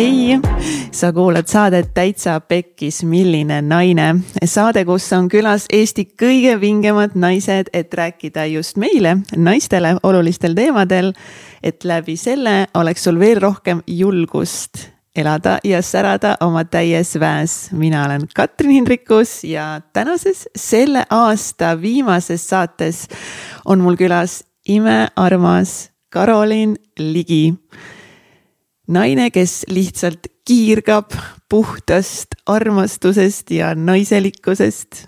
hei, sa kuulad saadet Täitsa Pekkis, milline naine. saade, kus on külas Eesti kõige vingemad naised, et rääkida just meile, naistele, olulistel teemadel. et läbi selle oleks sul veel rohkem julgust elada ja särada oma täies väes. mina olen Katrin Hindrikus ja tänases selle aasta viimases saates on mul külas imearmas Karoliin Ligi naine, kes lihtsalt kiirgab puhtast armastusest ja naiselikkusest.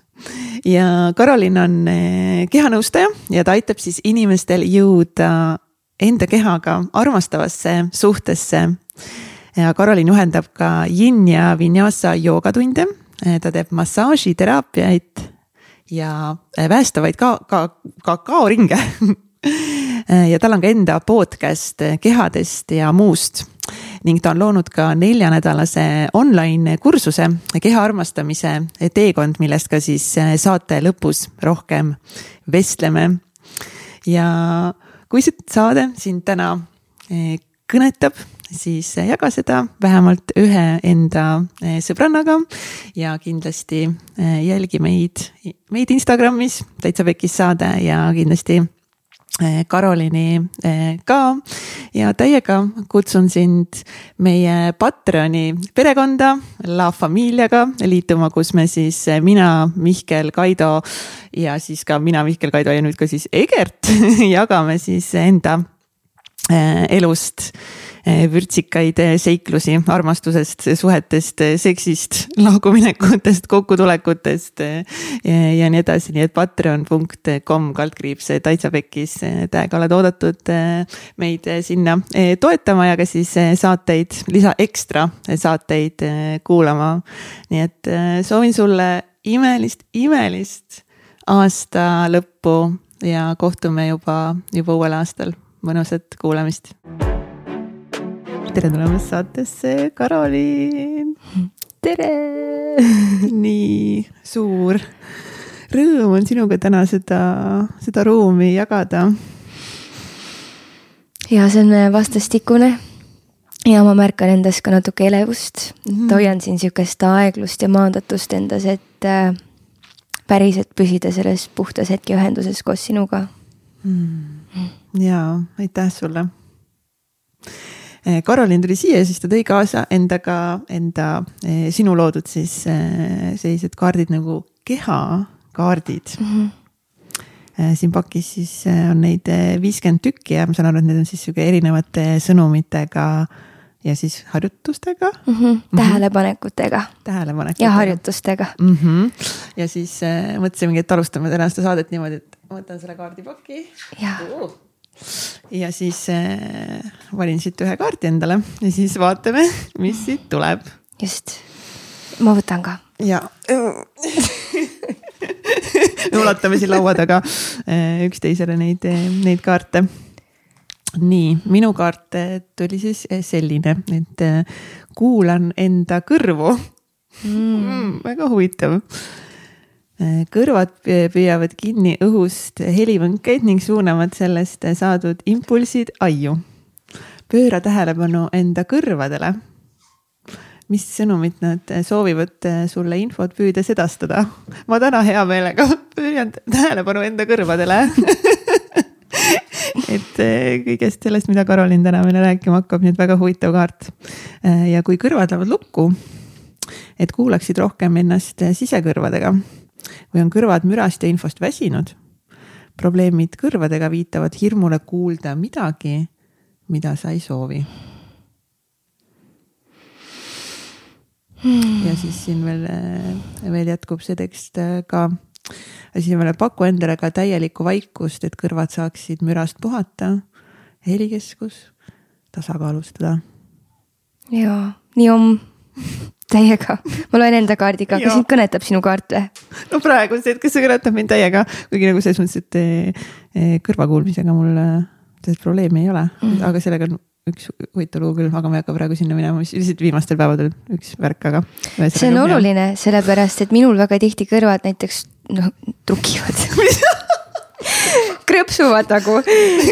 ja Karolin on eh, kehanõustaja ja ta aitab siis inimestel jõuda enda kehaga armastavasse suhtesse. ja Karolin juhendab ka yin ja vinyasa joogatunde, eh, ta teeb massaažiteraapiaid ja eh, väestavaid ka, ka kakaoringe ja tal on ka enda podcast kehadest ja muust ning ta on loonud ka neljanädalase online kursuse keha armastamise teekond, millest ka siis eh, saate lõpus rohkem vestleme. ja kui see saade sind täna eh, kõnetab, siis jaga seda vähemalt ühe enda eh, sõbrannaga ja kindlasti jälgi meid, meid Instagramis, täitsa pekis saade ja kindlasti Karolini eh, ka. Ja täiega kutsun sind meie Patreoni perekonda La Familiaga liituma, kus me siis eh, mina, Mihkel, Kaido ja siis ka mina, Mihkel, Kaido ja nüüd ka siis Egert jagame siis enda elust. Eh, vürtsikaid eh, seiklusi armastusest, suhetest, eh, seksist, lahkuminekutest, kokkutulekutest ja nii edasi, nii et patreon.com kaldkriips täitsa pekkis, täiega oled oodatud meid sinna toetama ja ka siis saateid, lisa ekstra saateid kuulama. nii et soovin sulle imelist, imelist aasta lõppu ja kohtume juba, juba uuel aastal. mõnusat kuulamist tere tulemast saatesse, Karoliin. tere nii suur rõõm on sinuga täna seda, seda ruumi jagada. ja see on vastastikune. ja ma märkan endas ka natuke elevust mm, -hmm. et hoian siin sihukest aeglust ja maandatust endas, et äh, päriselt püsida selles puhtas hetkeühenduses koos sinuga mm.. ja aitäh sulle Karolin tuli siia ja siis ta tõi kaasa endaga enda, eh, sinu loodud siis eh, sellised kaardid nagu kehakaardid mm. -hmm siin pakis siis on neid viiskümmend tükki ja ma saan aru, et need on siis sihuke erinevate sõnumitega ja siis harjutustega mm. -hmm. tähelepanekutega. tähelepanekutega. ja harjutustega mm. -hmm. ja siis äh, mõtlesimegi, et alustame tänast saadet niimoodi, et ma võtan selle kaardipaki. Uh ja siis äh, valin siit ühe kaardi endale ja siis vaatame, mis siit tuleb. just, ma võtan ka. ja me ulatame siin laua taga äh, üksteisele neid, neid kaarte. nii, minu kaart äh, tuli siis äh, selline, et kuulan enda kõrvu mm.. Mm, väga huvitav kõrvad püüavad kinni õhust helivõnkeid ning suunavad sellest saadud impulsid aiu. pööra tähelepanu enda kõrvadele. mis sõnumit nad soovivad sulle infot püüdes edastada? ma täna hea meelega pööran tähelepanu enda kõrvadele et eh, kõigest sellest, mida Karolin täna meile rääkima hakkab, nii et väga huvitav kaart. Eh, ja kui kõrvad lähevad lukku, et kuulaksid rohkem ennast sisekõrvadega või on kõrvad mürast ja infost väsinud. probleemid kõrvadega viitavad hirmule kuulda midagi, mida sa ei soovi. ja siis siin veel, veel jätkub see tekst ka. siin veel paku endale ka täielikku vaikust, et kõrvad saaksid mürast puhata, helikeskus tasakaalustada. ja nii on täiega, ma loen enda kaardi ka, kas sind kõnetab sinu kaart või? no praegusel hetkel see kõnetab mind täiega, kuigi nagu selles mõttes, et eh, eh, kõrvakuulmisega mul eh, sellist probleemi ei ole mm, -hmm. aga sellega on üks huvitav lugu küll, aga ma ei hakka praegu sinna minema, mis lihtsalt viimastel päevadel üks värk, aga. see on oluline, sellepärast et minul väga tihti kõrvad näiteks noh trukivad krõpsuvad nagu,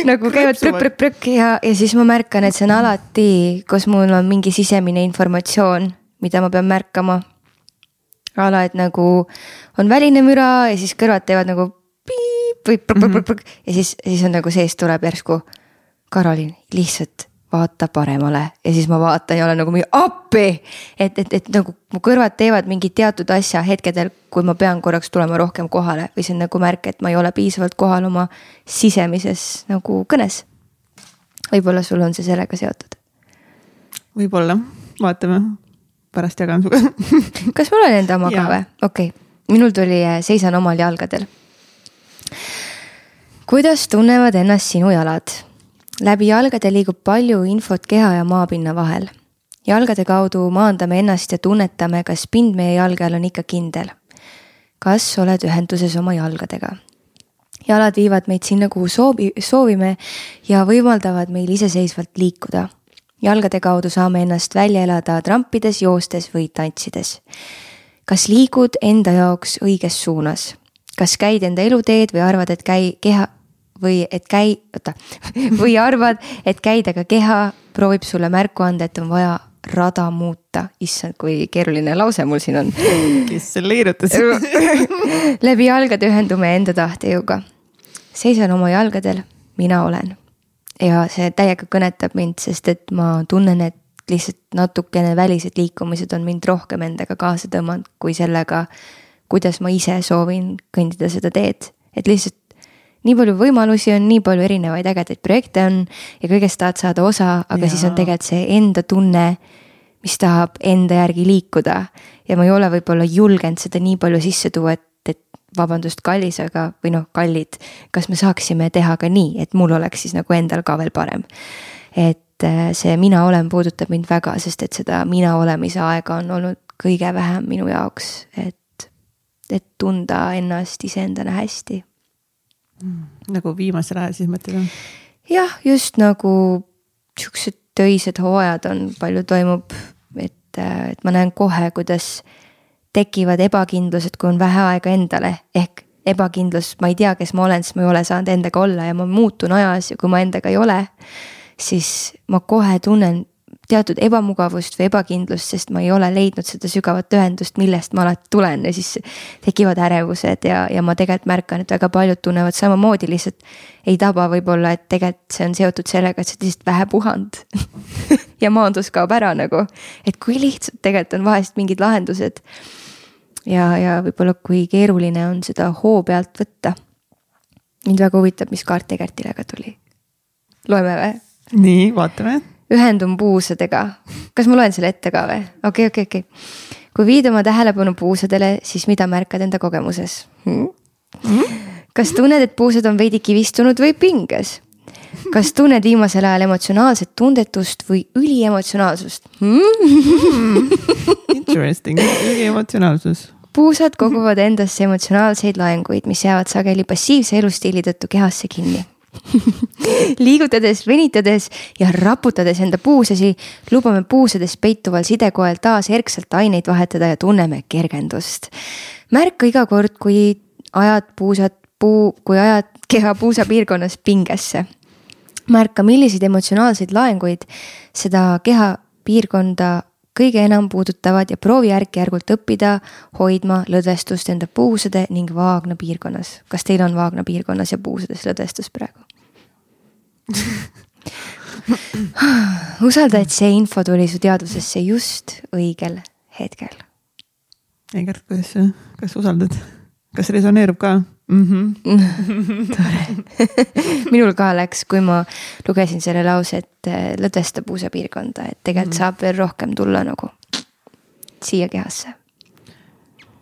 nagu käivad prõkk-prõkk-prõkk ja, ja siis ma märkan, et see on alati, kus mul on mingi sisemine informatsioon, mida ma pean märkama. ala, et nagu on väline müra ja siis kõrvad teevad nagu piip või prõkk-prõkk-prõkk ja siis, siis on nagu seest tuleb järsku. Karolin, lihtsalt vaata paremale ja siis ma vaatan ja olen nagu mingi appi. et, et, et nagu mu kõrvad teevad mingit teatud asja hetkedel, kui ma pean korraks tulema rohkem kohale või see on nagu märk, et ma ei ole piisavalt kohal oma sisemises nagu kõnes. võib-olla sul on see sellega seotud? võib-olla, vaatame, pärast jagan sinuga kas mul on enda oma ka või? okei okay., minul tuli äh, seisan omal jalgadel. kuidas tunnevad ennast sinu jalad? läbi jalgade liigub palju infot keha ja maapinna vahel. jalgade kaudu maandame ennast ja tunnetame, kas pind meie jalge all on ikka kindel. kas oled ühenduses oma jalgadega? jalad viivad meid sinna, kuhu soovi, soovime ja võimaldavad meil iseseisvalt liikuda. Jalgade kaudu saame ennast välja elada trampides, joostes või tantsides. kas liigud enda jaoks õiges suunas? kas käid enda eluteed või arvad, et käi keha, või et käi, oota, või arvad, et käidega keha proovib sulle märku anda, et on vaja rada muuta. issand, kui keeruline lause mul siin on. kes selle kirjutas läbi jalgade ühendume enda tahtejõuga. seisan oma jalgadel, mina olen. Ja see täiega kõnetab mind, sest et ma tunnen, et lihtsalt natukene välised liikumised on mind rohkem endaga kaasa tõmmanud, kui sellega, kuidas ma ise soovin kõndida seda teed. et lihtsalt nii palju võimalusi on, nii palju erinevaid ägedaid projekte on ja kõigest tahad saada osa, aga ja. siis on tegelikult see enda tunne, mis tahab enda järgi liikuda. ja ma ei ole võib-olla julgenud seda nii palju sisse tuua, et, vabandust, kallis, aga, või noh, kallid, kas me saaksime teha ka nii, et mul oleks siis nagu endal ka veel parem. et äh, see mina olen puudutab mind väga, sest et seda mina olemise aega on olnud kõige vähem minu jaoks, et, et tunda ennast iseendana hästi Mm. nagu viimasel ajal siis mõtled või? jah, just nagu siuksed töised hooajad on, palju toimub, et, et ma näen kohe, kuidas tekivad ebakindlused, kui on vähe aega endale, ehk ebakindlus, ma ei tea, kes ma olen, sest ma ei ole saanud endaga olla ja ma muutun ajas ja kui ma endaga ei ole, siis ma kohe tunnen teatud ebamugavust või ebakindlust, sest ma ei ole leidnud seda sügavat ühendust, millest ma alati tulen. Ja siis tekivad ärevused ja, ja ma tegelikult märkan, et väga paljud tunnevad samamoodi, lihtsalt ei taba võib-olla, et tegelikult see on seotud sellega, et sa oled lihtsalt vähe puhanud ja maandus kaob ära nagu, et kui lihtsalt tegelikult on vahest mingid lahendused. Ja, ja võib-olla kui keeruline on seda hoo pealt võtta. mind väga huvitab, mis kaart Egertile ka tuli. loeme või? nii, vaatame ühendun puusadega. kas ma loen selle ette ka või? okei okay,, okei okay,, okei okay.. kui viid oma tähelepanu puusadele, siis mida märkad enda kogemuses hmm?? Hmm? kas tunned, et puusad on veidi kivistunud või pinges? Kas tunned viimasel ajal emotsionaalset tundetust või üliemotsionaalsust hmm? Interesting, üliemotsionaalsus puusad koguvad endasse emotsionaalseid laenguid, mis jäävad sageli passiivse elustiili tõttu kehasse kinni liigutades, venitades ja raputades enda puusasi, lubame puusades peituval sidekoel taas erksalt aineid vahetada ja tunneme kergendust. märka iga kord, kui ajad puusad, puu, kui ajad keha puusapiirkonnas pingesse. Märka, milliseid emotsionaalseid laenguid seda kehapiirkonda kõige enam puudutavad ja proovi järk-järgult õppida hoidma lõdvestust enda puusade ning vaagna piirkonnas. kas teil on vaagna piirkonnas ja puusades lõdvestus praegu? usalda, et see info tuli su teadvusesse just õigel hetkel. Egert, kuidas, kas usaldad, kas resoneerub ka? Mm. -hmm. tore minul ka läks, kui ma lugesin selle lause, et eh, lõdvesta puusapiirkonda, et tegelikult mm -hmm. saab veel rohkem tulla nagu siia kehasse.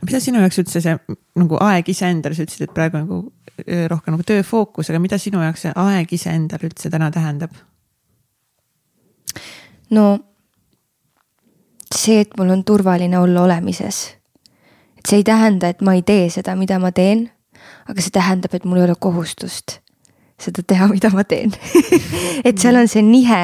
mida sinu jaoks üldse see nagu aeg iseendale, sa ütlesid, et praegu nagu rohkem nagu tööfookus, aga mida sinu jaoks see aeg iseendale üldse täna tähendab? no see, et mul on turvaline olla olemises. et see ei tähenda, et ma ei tee seda, mida ma teen, aga see tähendab, et mul ei ole kohustust seda teha, mida ma teen. Et seal on see nihe,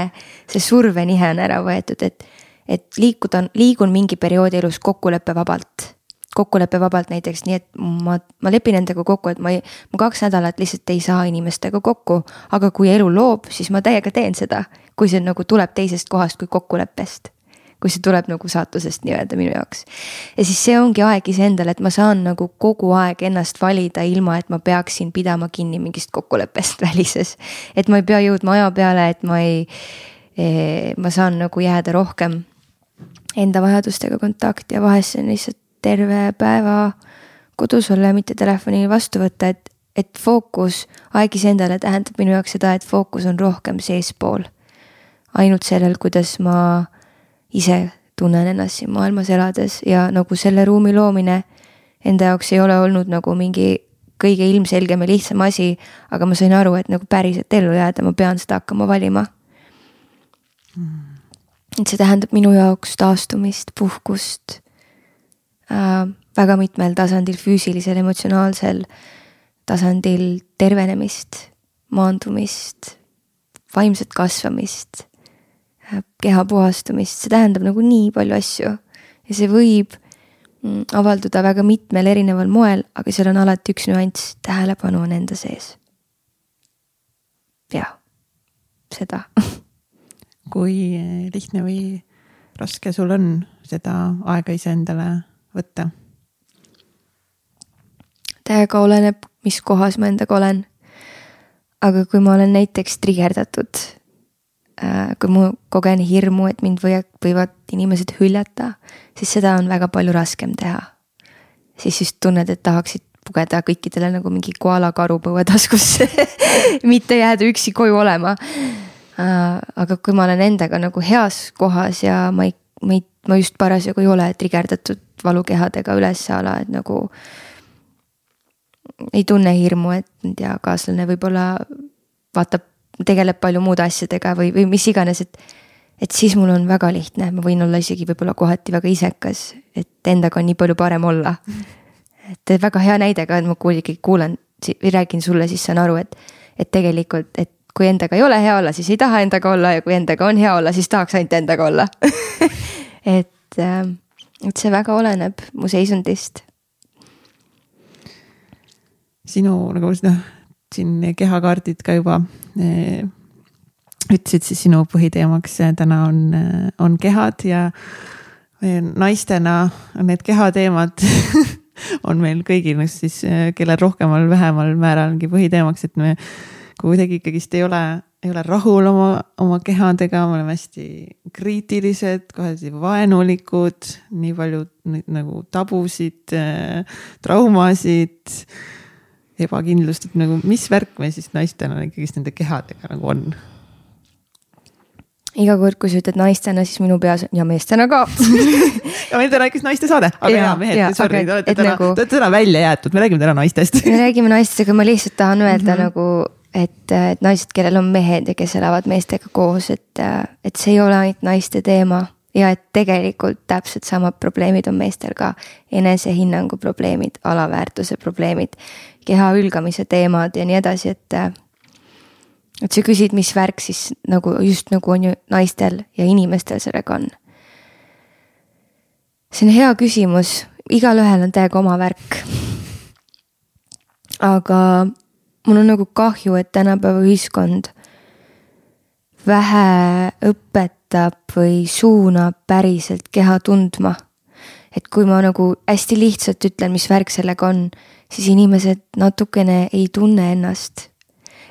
see survenihe on ära võetud, et, et liikuda, liigun mingi perioodi elus kokkuleppevabalt. Kokkuleppevabalt näiteks, nii et ma, ma lepin endaga kokku, et ma ei, ma kaks nädalat lihtsalt ei saa inimestega kokku, aga kui elu loob, siis ma täiega teen seda, kui see nagu tuleb teisest kohast kui kokkuleppest kui see tuleb nagu saatusest nii-öelda minu jaoks. ja siis see ongi aeg iseendale, et ma saan nagu kogu aeg ennast valida, ilma et ma peaksin pidama kinni mingist kokkuleppest välises. et ma ei pea jõudma aja peale, et ma ei eh,, ma saan nagu jääda rohkem enda vajadustega kontakti ja vahest see on lihtsalt terve päeva kodus olla ja mitte telefoni vastu võtta, et, et fookus aeg iseendale tähendab minu jaoks seda, et fookus on rohkem seespool. ainult sellel, kuidas ma ise tunnen ennast siin maailmas elades ja nagu selle ruumi loomine enda jaoks ei ole olnud nagu mingi kõige ilmselgem ja lihtsam asi, aga ma sain aru, et nagu päriselt ellu jääda, ma pean seda hakkama valima mm et see tähendab minu jaoks taastumist, puhkust äh,. väga mitmel tasandil, füüsilisel, emotsionaalsel tasandil tervenemist, maandumist, vaimset kasvamist keha puhastumist, see tähendab nagu nii palju asju. ja see võib mm, avalduda väga mitmel erineval moel, aga seal on alati üks nüanss, tähelepanu on enda sees. jah, seda kui lihtne või raske sul on seda aega iseendale võtta? täiega oleneb, mis kohas ma endaga olen. aga kui ma olen näiteks trigerdatud, äh, kui ma kogen hirmu, et mind või, võivad inimesed hüljata, siis seda on väga palju raskem teha. siis just tunned, et tahaksid pugeda kõikidele nagu mingi koala karu põuetaskusse mitte jääda üksi koju olema Äh, aga kui ma olen endaga nagu heas kohas ja ma ei, ma ei, ma just parasjagu ei ole trigerdatud valukehadega üles-ala, et nagu. ei tunne hirmu, et ma ei tea, kaaslane võib-olla vaatab, tegeleb palju muude asjadega või, või mis iganes, et. et siis mul on väga lihtne, ma võin olla isegi võib-olla kohati väga isekas, et endaga on nii palju parem olla. et väga hea näide ka, et ma ikkagi kuulan või räägin sulle, siis saan aru, et, et tegelikult, et kui endaga ei ole hea olla, siis ei taha endaga olla ja kui endaga on hea olla, siis tahaks ainult endaga olla et, ähm, et see väga oleneb mu seisundist. sinu nagu noh, siin kehakaardid ka juba eh, ütlesid, siis sinu põhiteemaks eh, täna on, eh, on kehad ja naistena need kehateemad on meil kõigil, siis kellel rohkemal, vähemal määral ongi põhiteemaks, et me kuidagi ikkagist ei ole, ei ole rahul oma, oma kehadega, me oleme hästi kriitilised, kohati vaenulikud, nii palju nagu tabusid, traumasid, ebakindlust, et nagu mis värk meil siis naistena ikkagist nende kehadega nagu on? Iga kord, kui sa ütled naistena, siis minu peas ja meestena ka. Ja meil täna ikkagist naiste saade, aga jaa, mehed, sorry, te olete täna nagu..., te olete täna välja jäetud, me räägime täna naistest. Me räägime naistest, aga ma lihtsalt tahan öelda mm -hmm. nagu et, et naised, kellel on mehed ja kes elavad meestega koos, et, et see ei ole ainult naiste teema. Ja et tegelikult täpselt samad probleemid on meestel ka. enesehinnangu probleemid, alaväärtuse probleemid, keha hülgamise teemad ja nii edasi, et. et sa küsid, mis värk siis nagu just nagu on ju naistel ja inimestel sellega on. see on hea küsimus, igalühel on täiega oma värk. aga mul on nagu kahju, et tänapäeva ühiskond vähe õpetab või suunab päriselt keha tundma. et kui ma nagu hästi lihtsalt ütlen, mis värk sellega on, siis inimesed natukene ei tunne ennast.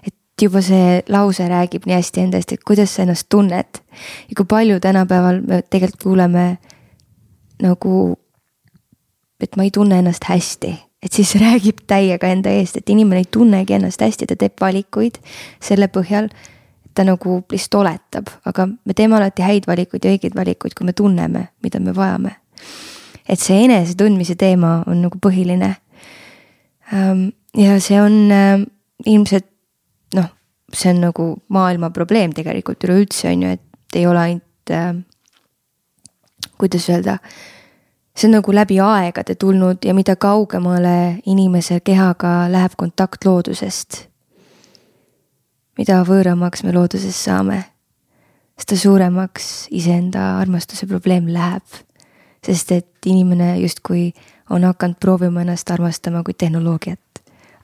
et juba see lause räägib nii hästi endast, et kuidas sa ennast tunned. ja kui palju tänapäeval me tegelikult kuuleme nagu, et ma ei tunne ennast hästi et siis räägib täiega enda eest, et inimene ei tunnegi ennast hästi, ta teeb valikuid selle põhjal. ta nagu lihtsalt oletab, aga me teeme alati häid valikuid ja õigeid valikuid, kui me tunneme, mida me vajame. et see enesetundmise teema on nagu põhiline. Ähm, ja see on ähm, ilmselt noh, see on nagu maailma probleem tegelikult üleüldse on ju, et ei ole ainult, ähm, kuidas öelda see on nagu läbi aegade tulnud ja mida kaugemale inimese kehaga läheb kontakt loodusest, mida võõramaks me loodusest saame, seda suuremaks iseenda armastuse probleem läheb. sest et inimene justkui on hakanud proovima ennast armastama kui tehnoloogiat.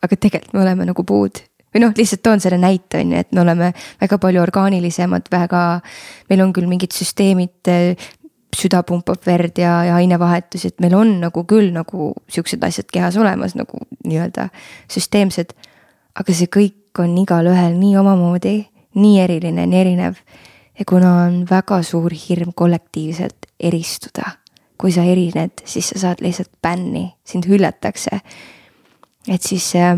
aga tegelikult me oleme nagu puud või noh, lihtsalt toon selle näite on ju, et me oleme väga palju orgaanilisemad, väga, meil on küll mingid süsteemid, süda pumpab verd ja, ja ainevahetus, et meil on nagu küll nagu siuksed asjad kehas olemas nagu nii-öelda süsteemsed. aga see kõik on igalühel nii omamoodi, nii eriline, nii erinev. ja kuna on väga suur hirm kollektiivselt eristuda, kui sa erined, siis sa saad lihtsalt bänni, sind hüljatakse. et siis äh,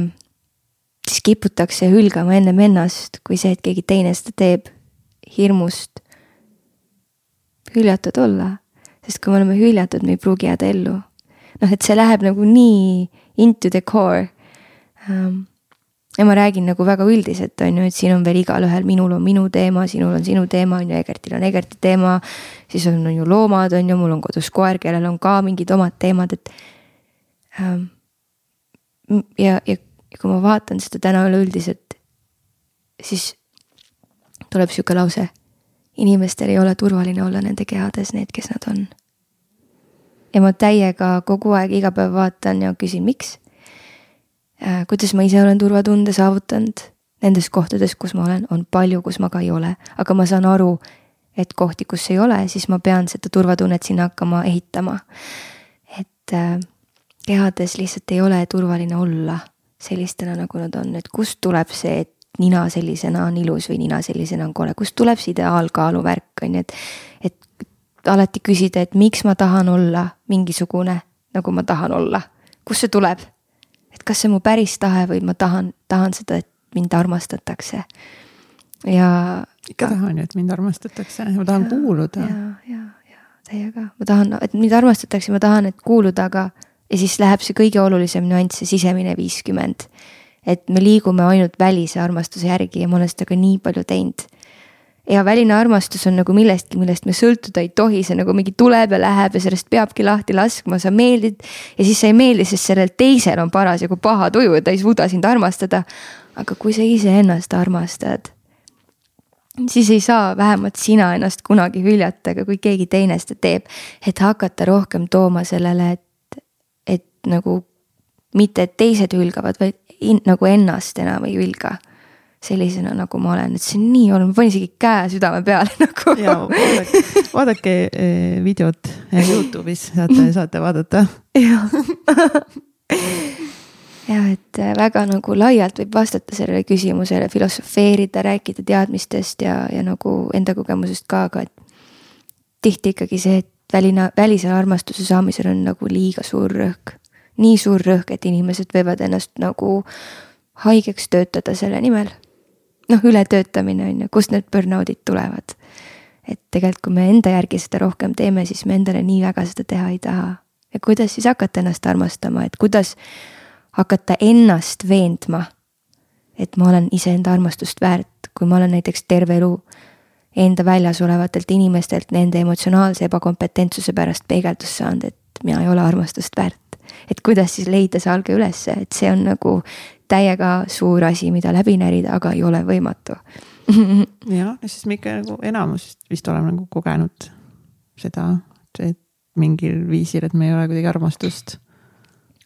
siis kiputakse hülgama ennem ennast, kui see, et keegi teine seda teeb, hirmust hüljatud olla. sest kui me oleme hüljatud, me ei pruugi jääda ellu. noh, et see läheb nagu nii into the core um,. Ja ma räägin nagu väga üldiselt, on ju, et siin on veel igalühel, minul on minu teema, sinul on sinu teema, on ju, Egertil on Egerti teema. siis on, on ju loomad, on ju, mul on kodus koer, kellel on ka mingid omad teemad, et um,. ja, ja ja kui ma vaatan seda täna üleüldiselt, siis tuleb sihuke lause. inimestel ei ole turvaline olla nende kehades need, kes nad on. ja ma täiega kogu aeg iga päev vaatan ja küsin, miks. Äh, kuidas ma ise olen turvatunde saavutanud nendes kohtades, kus ma olen, on palju, kus ma ka ei ole, aga ma saan aru, et kohti, kus ei ole, siis ma pean seda turvatunnet sinna hakkama ehitama. et äh, kehades lihtsalt ei ole turvaline olla sellistena, nagu nad on, et kust tuleb see, et nina sellisena on ilus või nina sellisena on kole, kust tuleb see ideaalkaalu värk, on ju, et. et alati küsida, et miks ma tahan olla mingisugune, nagu ma tahan olla, kust see tuleb? Et kas see on mu päris tahe või ma tahan, tahan seda, et mind armastatakse. ja. ikka tahan ju, et mind armastatakse, ma tahan ja, kuuluda. ja, ja, ja täiega, ma tahan, et mind armastatakse, ma tahan, et kuuluda, aga ja siis läheb see kõige olulisem nüanss, see sisemine viiskümmend. et me liigume ainult välise armastuse järgi ja ma olen seda ka nii palju teinud. Ja väline armastus on nagu millestki, millest me sõltuda ei tohi, see nagu mingi tuleb ja läheb ja sellest peabki lahti laskma, sa meeldid. ja siis sa ei meeldi, sest sellel teisel on parasjagu paha tuju ja ta ei suuda sind armastada. aga kui sa iseennast armastad siis ei saa vähemalt sina ennast kunagi hüljata, aga kui keegi teine seda teeb, et hakata rohkem tooma sellele, et nagu mitte, et teised hülgavad, vaid in, nagu ennast enam ei hülga. Sellisena, nagu ma olen, et see on nii olnud, ma panin isegi käe südame peale nagu. ja vaadake, vaadake eh, videot eh, Youtube'is saate, saate vaadata. jah jah, et eh, väga nagu laialt võib vastata sellele küsimusele, filosofeerida, rääkida teadmistest ja, ja nagu enda kogemusest ka, aga et. tihti ikkagi see, et väline, välise armastuse saamisel on nagu liiga suur rõhk nii suur rõhk, et inimesed võivad ennast nagu haigeks töötada selle nimel. Noh, ületöötamine on ju, kust need burnout'id tulevad. et tegelikult, kui me enda järgi seda rohkem teeme, siis me endale nii väga seda teha ei taha. ja kuidas siis hakata ennast armastama, et kuidas hakata ennast veendma, et ma olen iseenda armastust väärt, kui ma olen näiteks terve elu enda väljas olevatelt inimestelt nende emotsionaalse ebakompetentsuse pärast peegeldust saanud, et mina ei ole armastust väärt et kuidas siis leida see alge ülesse, et see on nagu täiega suur asi, mida läbi närida, aga ei ole võimatu jah, sest me ikka nagu enamus vist oleme nagu kogenud seda, et mingil viisil, et me ei ole kuidagi armastust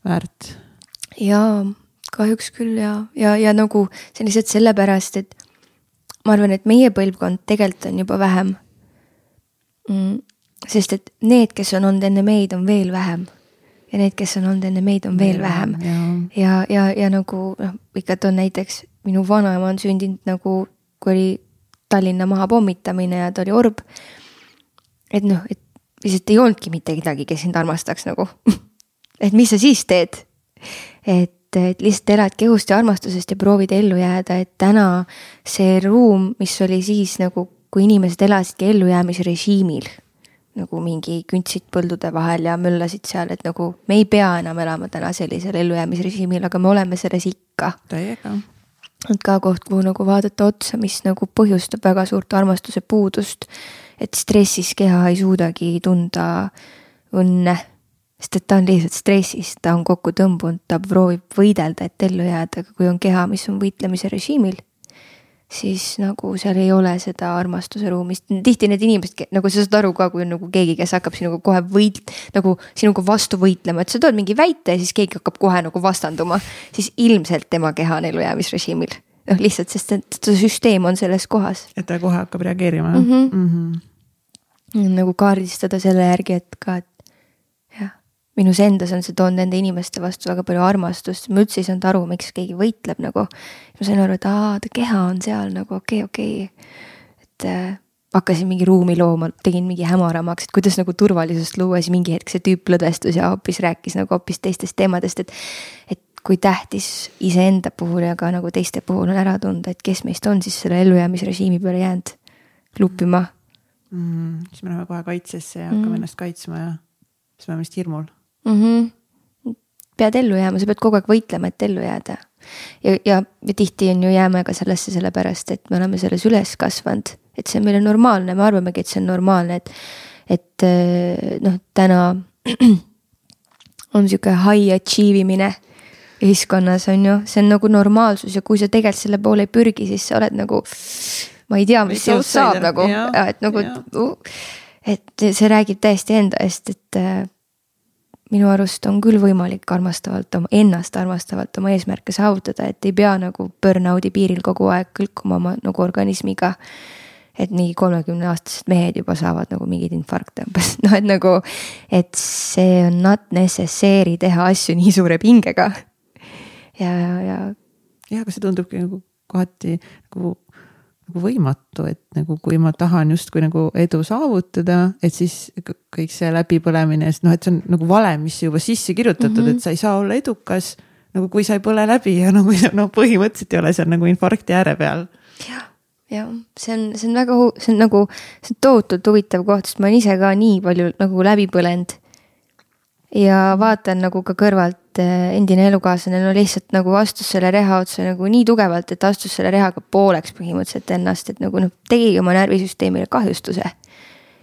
väärt. jaa, kahjuks küll ja, ja, ja nagu see on lihtsalt sellepärast, et ma arvan, et meie põlvkond tegelikult on juba vähem mm,. sest et need, kes on olnud enne meid, on veel vähem ja neid, kes on olnud enne meid, on veel vähem. ja, ja, ja, ja nagu noh, ikka toon näiteks minu vanaema on sündinud nagu, kui oli Tallinna maha pommitamine ja ta oli orb. et noh, et lihtsalt ei olnudki mitte kedagi, kes sind armastaks nagu et mis sa siis teed? et, et lihtsalt elad kehust ja armastusest ja proovid ellu jääda, et täna see ruum, mis oli siis nagu, kui inimesed elasidki ellujäämise režiimil nagu mingi küntsid põldude vahel ja möllasid seal, et nagu me ei pea enam elama täna sellisel ellujäämisrežiimil, aga me oleme selles ikka. täiega. et ka koht, kuhu nagu vaadata otsa, mis nagu põhjustab väga suurt armastuse puudust. et stressis keha ei suudagi tunda õnne, sest et ta on lihtsalt stressis, ta on kokku tõmbunud, ta proovib võidelda, et ellu jääda, aga kui on keha, mis on võitlemise režiimil, siis nagu seal ei ole seda armastuse ruumi, sest tihti need inimesed, nagu sa saad aru ka, kui on nagu keegi, kes hakkab sinuga kohe võit-, nagu sinuga vastu võitlema, et sa tood mingi väite ja siis keegi hakkab kohe nagu vastanduma. siis ilmselt tema keha on ellujäämisrežiimil, noh lihtsalt, sest see süsteem on selles kohas. et ta kohe hakkab reageerima mm. -hmm. Mm -hmm. nagu kaardistada selle järgi, et ka, et minus endas on see toonud nende inimeste vastu väga palju armastust, ma üldse ei saanud aru, miks keegi võitleb nagu. ma sain aru, et aa, ta keha on seal nagu okei okay,, okei okay.. et äh, hakkasin mingi ruumi looma, tegin mingi hämaramaks, et kuidas nagu turvalisust luua, siis mingi hetk see tüüp lõdvestus ja hoopis rääkis nagu hoopis teistest teemadest, et. et kui tähtis iseenda puhul ja ka nagu teiste puhul on ära tunda, et kes meist on siis selle ellujäämisrežiimi peale jäänud klupima mm,. siis me läheme kohe kaitsesse ja hakkame mm. ennast kaitsma ja siis me oleme vist hirmul mm. -hmm. pead ellu jääma, sa pead kogu aeg võitlema, et ellu jääda. ja, ja, ja tihti on ju jääme ka sellesse sellepärast, et me oleme selles üles kasvanud, et see on meile normaalne, me arvamegi, et see on normaalne, et, et eh, noh, täna on sihuke high achieve imine ühiskonnas on ju, see on nagu normaalsus ja kui sa tegelikult selle poole ei pürgi, siis sa oled nagu. ma ei tea, mis sinust saab nagu, et nagu, et see räägib täiesti enda eest, et eh, minu arust on küll võimalik armastavalt oma, ennast armastavalt oma eesmärke saavutada, et ei pea nagu burnout'i piiril kogu aeg kõlkuma oma nagu organismiga. et mingi kolmekümne aastased mehed juba saavad nagu mingeid infarkte umbes, noh et nagu, et see on not necessary teha asju nii suure pingega. ja, ja, ja. jah, aga see tundubki nagu kohati nagu nagu võimatu, et nagu kui ma tahan justkui nagu edu saavutada, et siis kõik see läbipõlemine, sest noh, et see on nagu valem, mis juba sisse kirjutatud mm, -hmm. et sa ei saa olla edukas. nagu kui sa ei põle läbi ja nagu noh, põhimõtteliselt ei ole seal nagu infarkti ääre peal. jah, ja see on, see on väga, see on nagu, see on tohutult huvitav koht, sest ma olen ise ka nii palju nagu läbi põlenud ja vaatan nagu ka kõrvalt eh, endine elukaaslane no lihtsalt nagu astus selle reha otsa nagu nii tugevalt, et astus selle rehaga pooleks põhimõtteliselt ennast, et nagu noh, tegigi oma närvisüsteemile kahjustuse.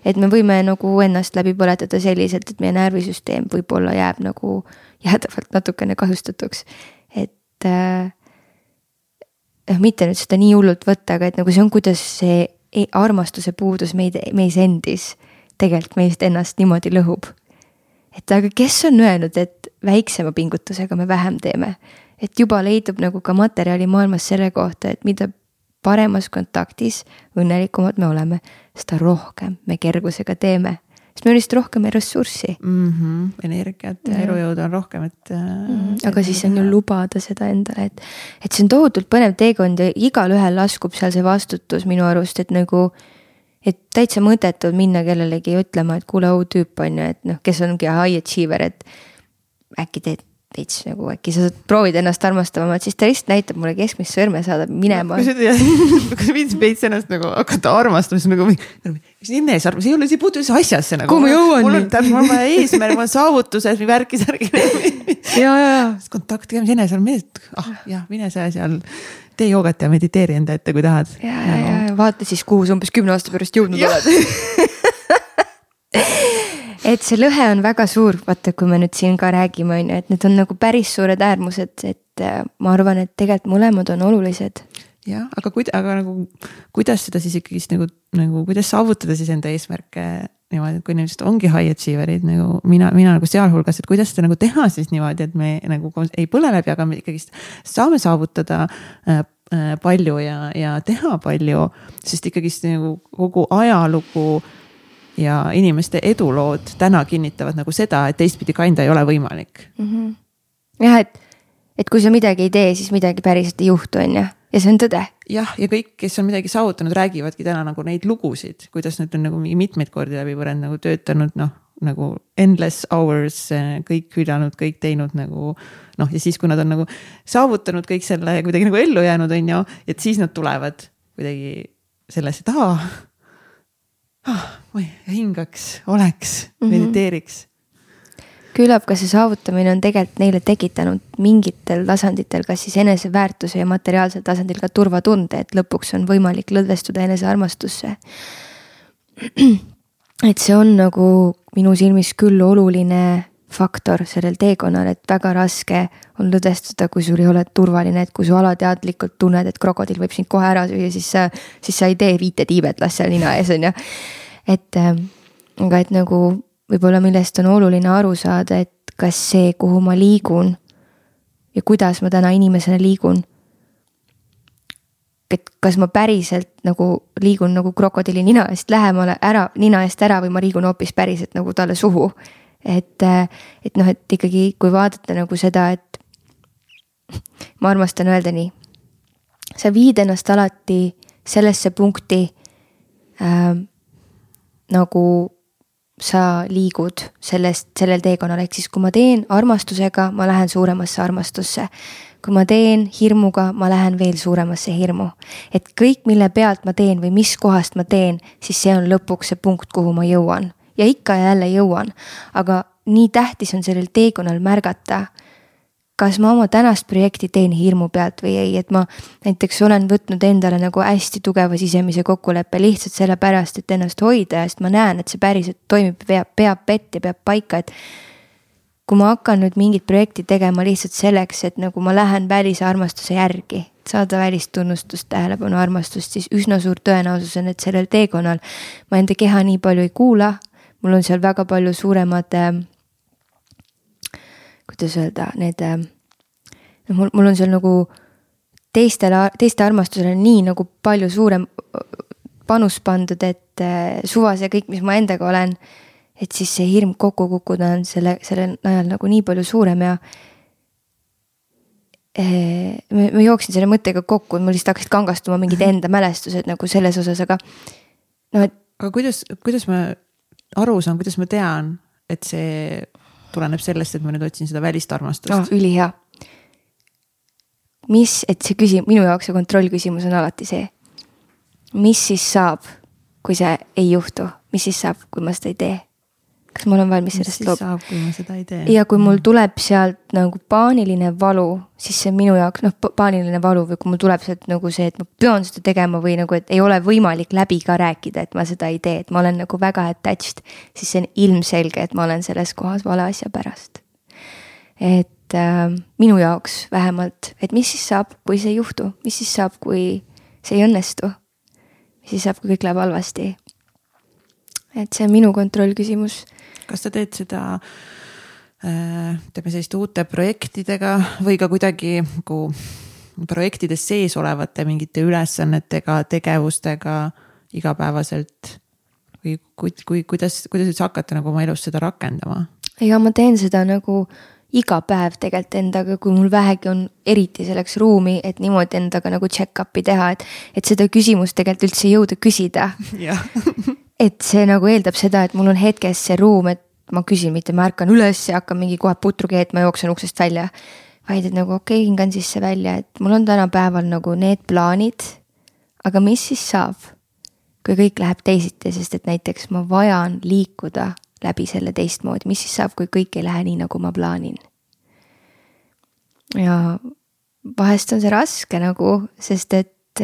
et me võime nagu ennast läbi põletada selliselt, et meie närvisüsteem võib-olla jääb nagu jäädavalt natukene kahjustatuks, et äh, noh, mitte nüüd seda nii hullult võtta, aga et nagu see on, kuidas see e-, armastuse puudus meid, meis endis tegelikult meist ennast niimoodi lõhub et aga kes on öelnud, et väiksema pingutusega me vähem teeme? et juba leidub nagu ka materjali maailmas selle kohta, et mida paremas kontaktis, õnnelikumad me oleme, seda rohkem me kergusega teeme. sest meil on lihtsalt rohkem ressurssi mm. -hmm. energiat ja elujõudu on rohkem, et mm. -hmm. aga siis on ju lubada seda endale, et, et see on tohutult põnev teekond ja igalühel laskub seal see vastutus minu arust, et nagu et täitsa mõttetu minna kellelegi ütlema, et kuule, au tüüp on ju, et noh, kes ongi high achiever, et äkki teed veits nagu äkki sa proovid ennast armastavamalt, siis ta lihtsalt näitab mulle keskmist sõrme, saadab minema. kas viitsid veits ennast nagu hakata armastama, siis nagu, mis enesearvamus ei ole, see ei puutu üldse asjasse nagu. kuhu ma jõuan? mul on täpselt, mul on vaja eesmärk, mul on saavutused või värki-särgi. ja, ja, ja. kontakt tegemise enesearvamus, ah jah, mine sa seal tee joogat ja mediteeri enda ette, kui tahad. ja, ja, ja, ja vaata siis, kuhu sa umbes kümne aasta pärast jõudnud oled. Et see lõhe on väga suur, vaata, kui me nüüd siin ka räägime, on ju, et need on nagu päris suured äärmused, et äh, ma arvan, et tegelikult mõlemad on olulised. Jah, aga kuid-, aga nagu kuidas seda siis ikkagist nagu, nagu kuidas saavutada siis enda eesmärke niimoodi, et kui inimesed ongi high achiever'id nagu mina, mina nagu sealhulgas, et kuidas seda nagu teha siis niimoodi, et me nagu ei põle läbi, aga me ikkagist saame saavutada äh, äh, palju ja, ja teha palju, sest ikkagist nagu kogu ajalugu ja inimeste edulood täna kinnitavad nagu seda, et teistpidi kanda ei ole võimalik mm. -hmm. jah, et, et kui sa midagi ei tee, siis midagi päriselt ei juhtu, on ju ja see on tõde. jah, ja kõik, kes on midagi saavutanud, räägivadki täna nagu neid lugusid, kuidas nad on nagu mitmeid kordi läbi põrend nagu töötanud, noh nagu endless hours, kõik hüljanud, kõik teinud nagu noh, ja siis, kui nad on nagu saavutanud kõik selle kuidagi nagu ellu jäänud, on ju, et siis nad tulevad kuidagi sellesse, et aa ah,, ma hingaks, oleks mm, -hmm. mediteeriks küllap ka see saavutamine on tegelikult neile tekitanud mingitel tasanditel, kas siis eneseväärtuse ja materiaalsel tasandil ka turvatunde, et lõpuks on võimalik lõdvestuda enesearmastusse. et see on nagu minu silmis küll oluline faktor sellel teekonnal, et väga raske on lõdvestuda, kui sul ei ole turvaline, et kui su alateadlikult tunned, et krokodill võib sind kohe ära süüa, siis sa, siis sa ei tee viite tiibetlast seal nina ees, on ju. et äh, aga et nagu võib-olla millest on oluline aru saada, et kas see, kuhu ma liigun ja kuidas ma täna inimesena liigun. et kas ma päriselt nagu liigun nagu krokodilli nina eest lähemale ära, nina eest ära või ma liigun hoopis päriselt nagu talle suhu. et, et noh, et ikkagi, kui vaadata nagu seda, et ma armastan öelda nii. sa viid ennast alati sellesse punkti äh, nagu sa liigud sellest, sellel teekonnal, ehk siis kui ma teen armastusega, ma lähen suuremasse armastusse. kui ma teen hirmuga, ma lähen veel suuremasse hirmu. et kõik, mille pealt ma teen või mis kohast ma teen, siis see on lõpuks see punkt, kuhu ma jõuan. ja ikka ja jälle jõuan. aga nii tähtis on sellel teekonnal märgata kas ma oma tänast projekti teen hirmu pealt või ei, et ma näiteks olen võtnud endale nagu hästi tugeva sisemise kokkuleppe lihtsalt sellepärast, et ennast hoida ja sest ma näen, et see päriselt toimib, peab, peab vett ja peab paika, et. kui ma hakkan nüüd mingit projekti tegema lihtsalt selleks, et nagu ma lähen välise armastuse järgi, saada välist tunnustust, tähelepanu, armastust, siis üsna suur tõenäosus on, et sellel teekonnal ma enda keha nii palju ei kuula. mul on seal väga palju suuremad äh, kuidas öelda, need äh, noh, mul, mul on seal nagu teistele, teiste armastusele nii nagu palju suurem panus pandud, et äh, suvas ja kõik, mis ma endaga olen. et siis see hirm kokku kukkuda on selle, sellel najal nagu nii palju suurem ja. Äh, ma, ma jooksin selle mõttega kokku, mul lihtsalt hakkasid kangastuma mingid enda mälestused nagu selles osas, aga no et. aga kuidas, kuidas ma aru saan, kuidas ma tean, et see tuleneb sellest, et ma nüüd otsin seda välist armastust oh,. ülihea. mis, et see küsim-, minu jaoks see kontrollküsimus on alati see. mis siis saab, kui see ei juhtu, mis siis saab, kui ma seda ei tee? Kas ma olen valmis sellest loobuma? kui ma seda ei tee. ja kui mul tuleb sealt nagu paaniline valu, siis see on minu jaoks noh, paaniline valu või kui mul tuleb sealt nagu see, et ma pean seda tegema või nagu, et ei ole võimalik läbi ka rääkida, et ma seda ei tee, et ma olen nagu väga attached. siis see on ilmselge, et ma olen selles kohas vale asja pärast. et äh, minu jaoks vähemalt, et mis siis saab, kui see ei juhtu, mis siis saab, kui see ei õnnestu. mis siis saab, kui kõik läheb halvasti et see on minu kontrollküsimus kas sa teed seda äh, ütleme selliste uute projektidega või ka kuidagi nagu projektides sees olevate mingite ülesannetega, tegevustega igapäevaselt? või kui, kui, kuidas, kuidas üldse hakata nagu oma elus seda rakendama? ja ma teen seda nagu iga päev tegelikult endaga, kui mul vähegi on eriti selleks ruumi, et niimoodi endaga nagu check-up'i teha, et, et seda küsimust tegelikult üldse jõuda küsida et see nagu eeldab seda, et mul on hetkes see ruum, et ma küsin, mitte ma ärkan üles ja hakkan mingi kohe putru keetma, jooksen uksest välja. vaid et nagu okei okay,, hingan sisse välja, et mul on tänapäeval nagu need plaanid. aga mis siis saab, kui kõik läheb teisiti, sest et näiteks ma vajan liikuda läbi selle teistmoodi, mis siis saab, kui kõik ei lähe nii, nagu ma plaanin. ja vahest on see raske nagu, sest et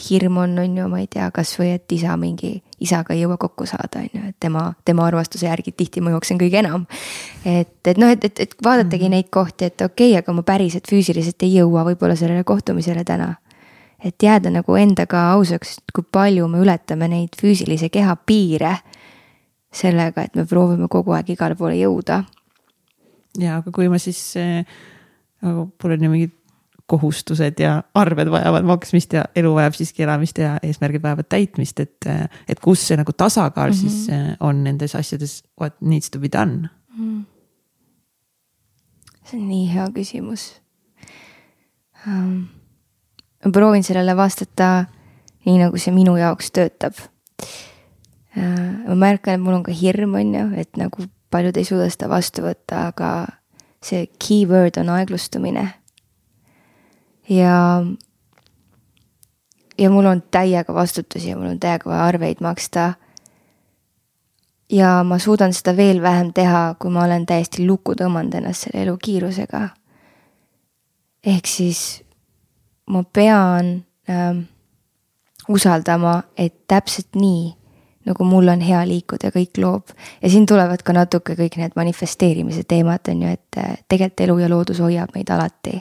äh, hirm on, on ju, ma ei tea, kasvõi et isa mingi, isaga ei jõua kokku saada, on ju, et tema, tema armastuse järgi tihti ma jooksen kõige enam. et, et noh, et, et, et vaadatagi mm -hmm. neid kohti, et okei okay,, aga ma päriselt füüsiliselt ei jõua võib-olla sellele kohtumisele täna. et jääda nagu endaga ausaks, kui palju me ületame neid füüsilise keha piire. sellega, et me proovime kogu aeg igale poole jõuda. ja, aga kui ma siis äh,, aga mul on ju mingid kohustused ja arved vajavad maksmist ja elu vajab siiski elamist ja eesmärgid vajavad täitmist, et, et kus see nagu tasakaal mm -hmm. siis äh, on nendes asjades, what needs to be done mm? see on nii hea küsimus um,. ma proovin sellele vastata nii, nagu see minu jaoks töötab uh,. ma märkan, et mul on ka hirm, on ju, et nagu paljud ei suuda seda vastu võtta, aga see keyword on aeglustumine ja, ja mul on täiega vastutusi ja mul on täiega vaja arveid maksta. ja ma suudan seda veel vähem teha, kui ma olen täiesti lukku tõmmanud ennast selle elu kiirusega. ehk siis ma pean ähm, usaldama, et täpselt nii, nagu mul on hea liikuda, kõik loob. ja siin tulevad ka natuke kõik need manifesteerimise teemad, on ju, et äh, tegelikult elu ja loodus hoiab meid alati.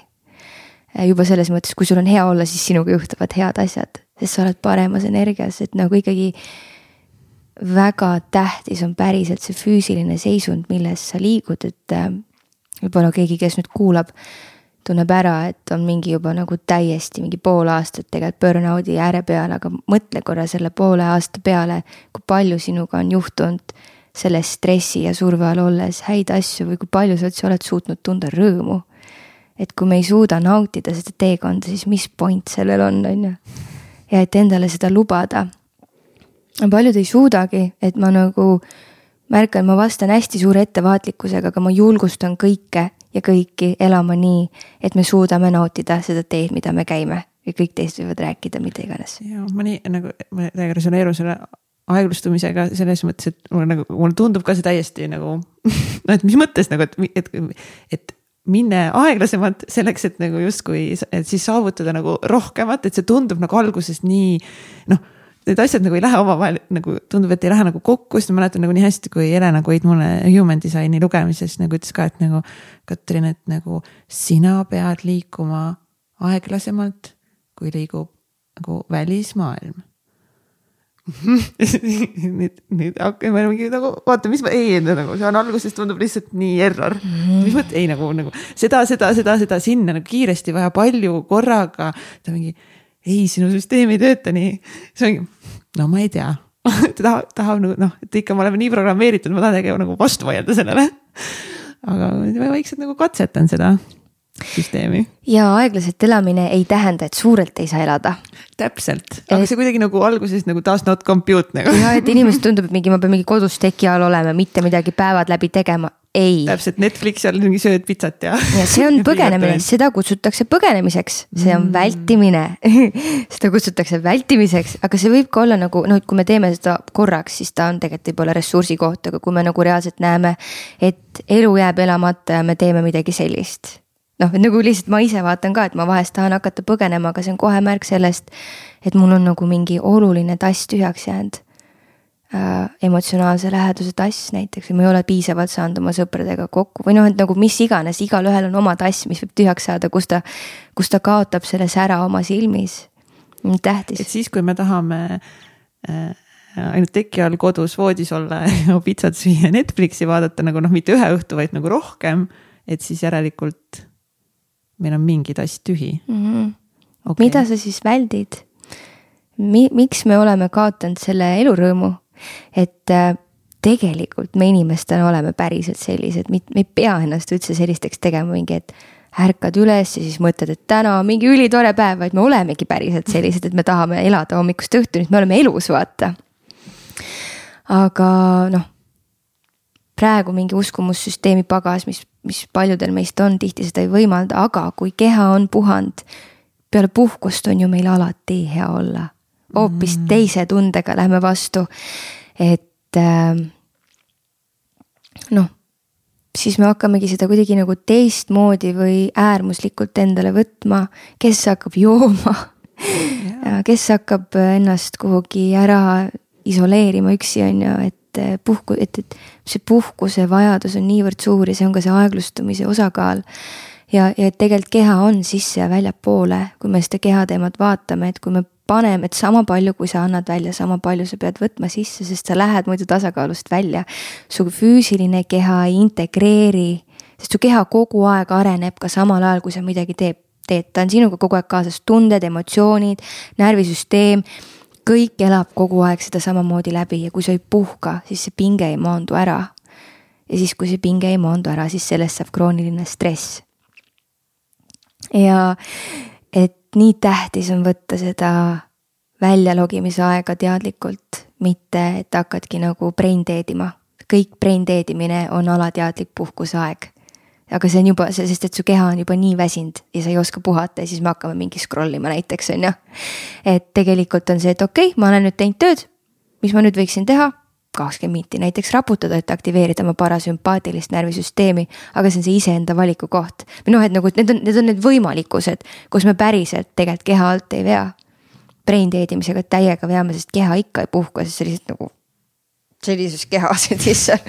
Äh, juba selles mõttes, kui sul on hea olla, siis sinuga juhtuvad head asjad, sest sa oled paremas energias, et nagu ikkagi väga tähtis on päriselt see füüsiline seisund, milles sa liigud, et äh, võib-olla keegi, kes nüüd kuulab tunneb ära, et on mingi juba nagu täiesti mingi pool aastat tegelikult burnout'i ääre peal, aga mõtle korra selle poole aasta peale, kui palju sinuga on juhtunud selle stressi ja surve all olles häid asju või kui palju sa üldse oled suutnud tunda rõõmu. Et kui me ei suuda nautida seda teekonda, siis mis point sellel on, on ju. ja et endale seda lubada. paljud ei suudagi, et ma nagu märkan, ma vastan hästi suure ettevaatlikkusega, aga ma julgustan kõike ja kõiki elama nii, et me suudame nautida seda teed, mida me käime ja kõik teised võivad rääkida mida iganes. ja ma nii nagu, ma täiega resoneerun selle aeglustumisega selles mõttes, et mulle nagu, mulle tundub ka see täiesti nagu noh, et mis mõttes nagu, et, et, et minne aeglasemalt selleks, et nagu justkui, et siis saavutada nagu rohkemat, et see tundub nagu alguses nii noh need asjad nagu ei lähe omavahel nagu tundub, et ei lähe nagu kokku, sest ma mäletan nagu nii hästi, kui Helena Koid mulle human design'i lugemises nagu ütles ka, et nagu. Katrin, et nagu sina pead liikuma aeglasemalt, kui liigub nagu välismaailm nüüd, nüüd hakkame mingi nagu vaata, mis ma, ei nagu see on alguses tundub lihtsalt nii error mm. mis mõttes, ei nagu, nagu seda, seda, seda, seda sinna nagu kiiresti vaja palju korraga. ta mingi ei, sinu süsteem ei tööta nii. siis ongi, no ma ei tea ta tahab, tahab nagu noh, et ikka me oleme nii programmeeritud, ma tahan nagu vastu vaielda sellele. aga ma vaikselt nagu katsetan seda süsteemi. ja aeglaselt elamine ei tähenda, et suurelt ei saa elada. täpselt, aga et... see kuidagi nagu alguses nagu does not compute nagu. ja, et inimesele tundub, et mingi ma pean mingi kodus teki all olema, mitte midagi päevad läbi tegema ei. täpselt Netflixi all mingi sööd pitsat ja. ja see on põgenemine, seda kutsutakse põgenemiseks, see on mm. vältimine seda kutsutakse vältimiseks, aga see võib ka olla nagu noh, et kui me teeme seda korraks, siis ta on tegelikult võib-olla ressursi koht, aga kui me nagu reaalselt näeme, et elu jääb elamata ja me teeme midagi sellist. Noh, et nagu lihtsalt ma ise vaatan ka, et ma vahest tahan hakata põgenema, aga see on kohe märk sellest, et mul on nagu mingi oluline tass tühjaks jäänud äh, emotsionaalse läheduse tass näiteks või ma ei ole piisavalt saanud oma sõpradega kokku või noh, et nagu mis iganes, igalühel on oma tass, mis võib tühjaks saada, kus ta, kus ta kaotab selle sära oma silmis. tähtis. et siis, kui me tahame äh, ainult teki all kodus voodis olla ja pitsat süüa Netflixi vaadata nagu noh, mitte ühe õhtu, vaid nagu rohkem, et siis järelikult meil on mingi tass tühi mm. -hmm. Okay. mida sa siis väldid? Mi-, miks me oleme kaotanud selle elurõõmu? et äh, tegelikult me inimestena oleme päriselt sellised, me ei pea ennast üldse sellisteks tegema, mingi, et ärkad üles ja siis mõtled, et täna on mingi ülitore päev, vaid me olemegi päriselt sellised, et me tahame elada hommikust õhtuni, et me oleme elus, vaata. aga noh, praegu mingi uskumussüsteemi pagas, mis, mis paljudel meist on, tihti seda ei võimalda, aga kui keha on puhanud, peale puhkust on ju meil alati hea olla hoopis mm. teise tundega lähme vastu. et äh, noh, siis me hakkamegi seda kuidagi nagu teistmoodi või äärmuslikult endale võtma, kes hakkab jooma yeah. kes hakkab ennast kuhugi ära isoleerima üksi, on ju, et äh, puhku, et, et see puhkuse vajadus on niivõrd suur ja see on ka see aeglustumise osakaal. Ja, ja tegelikult keha on sisse ja väljapoole, kui me seda kehateemat vaatame, et kui me paneme, et sama palju, kui sa annad välja, sama palju sa pead võtma sisse, sest sa lähed muidu tasakaalust välja. su füüsiline keha ei integreeri, sest su keha kogu aeg areneb ka samal ajal, kui sa midagi teeb, teed, ta on sinuga kogu aeg kaasas, tunded, emotsioonid, närvisüsteem kõik elab kogu aeg seda samamoodi läbi ja kui sa ei puhka, siis see pinge ei maandu ära. ja siis, kui see pinge ei maandu ära, siis sellest saab krooniline stress. ja et nii tähtis on võtta seda väljalogimise aega teadlikult, mitte et hakkadki nagu brain dead ima. kõik brain dead imine on alateadlik puhkuseaeg. Aga see on juba, sest et su keha on juba nii väsinud ja sa ei oska puhata ja siis me hakkame mingi scroll ima näiteks on ju. et tegelikult on see, et okei okay,, ma olen nüüd teinud tööd, mis ma nüüd võiksin teha kakskümmend minti näiteks raputada, et aktiveerida oma parasümpaatilist närvisüsteemi, aga see on see iseenda valiku koht. või noh, et nagu need on, need on need võimalikkused, kus me päriselt tegelikult keha alt ei vea. Brain dead imisega täiega veame, sest keha ikka ei puhka, sest see lihtsalt nagu sellises issand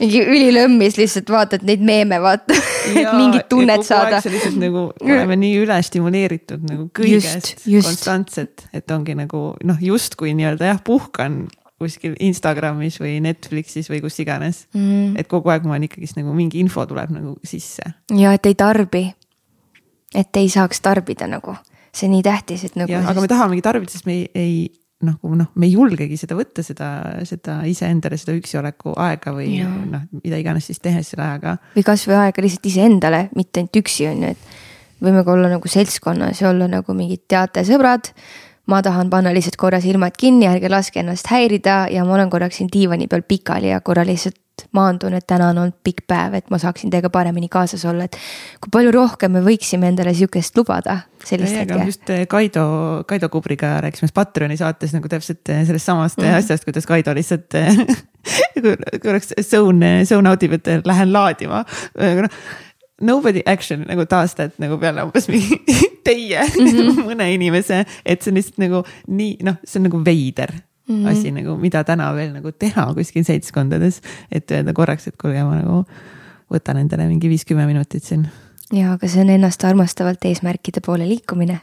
mingi ülilõmmis lihtsalt vaatad neid meeme, vaata, et mingit tunnet saada. sa lihtsalt nagu oleme nii ülestimuleeritud nagu kõigest konstantselt, et ongi nagu noh, justkui nii-öelda jah, puhkan kuskil Instagramis või Netflixis või kus iganes mm.. et kogu aeg ma olen ikkagist nagu mingi info tuleb nagu sisse. ja et ei tarbi. et ei saaks tarbida nagu, see on nii tähtis, et nagu. jah, aga me tahamegi tarbida, sest me ei, ei nagu noh, me ei julgegi seda võtta, seda, seda iseendale seda üksioleku aega või noh, mida iganes siis tehes selle ajaga. või kasvõi aega lihtsalt iseendale, mitte ainult üksi on ju, et võime ka olla nagu seltskonnas ja olla nagu mingid teatesõbrad. ma tahan panna lihtsalt korra silmad kinni, ärge laske ennast häirida ja ma olen korraks siin diivani peal pikali ja korra lihtsalt maandun, et täna on olnud pikk päev, et ma saaksin teiega paremini kaasas olla, et kui palju rohkem me võiksime endale sihukest lubada. just eh, Kaido, Kaido Kubriga rääkisime Patreoni saates nagu täpselt eh, sellest samast mm -hmm. asjast, kuidas Kaido lihtsalt korraks zone, zone out ib, et lähen laadima no, nobody action nagu taastad nagu peale umbes mingi teie mm -hmm. mõne inimese, et see on lihtsalt nagu nii, noh, see on nagu veider mm -hmm. asi nagu, mida täna veel nagu teha kuskil seltskondades. et öelda korraks, et kuulge, ma nagu võtan endale mingi viis-kümme minutit siin ja, aga see on ennast armastavalt eesmärkide poole liikumine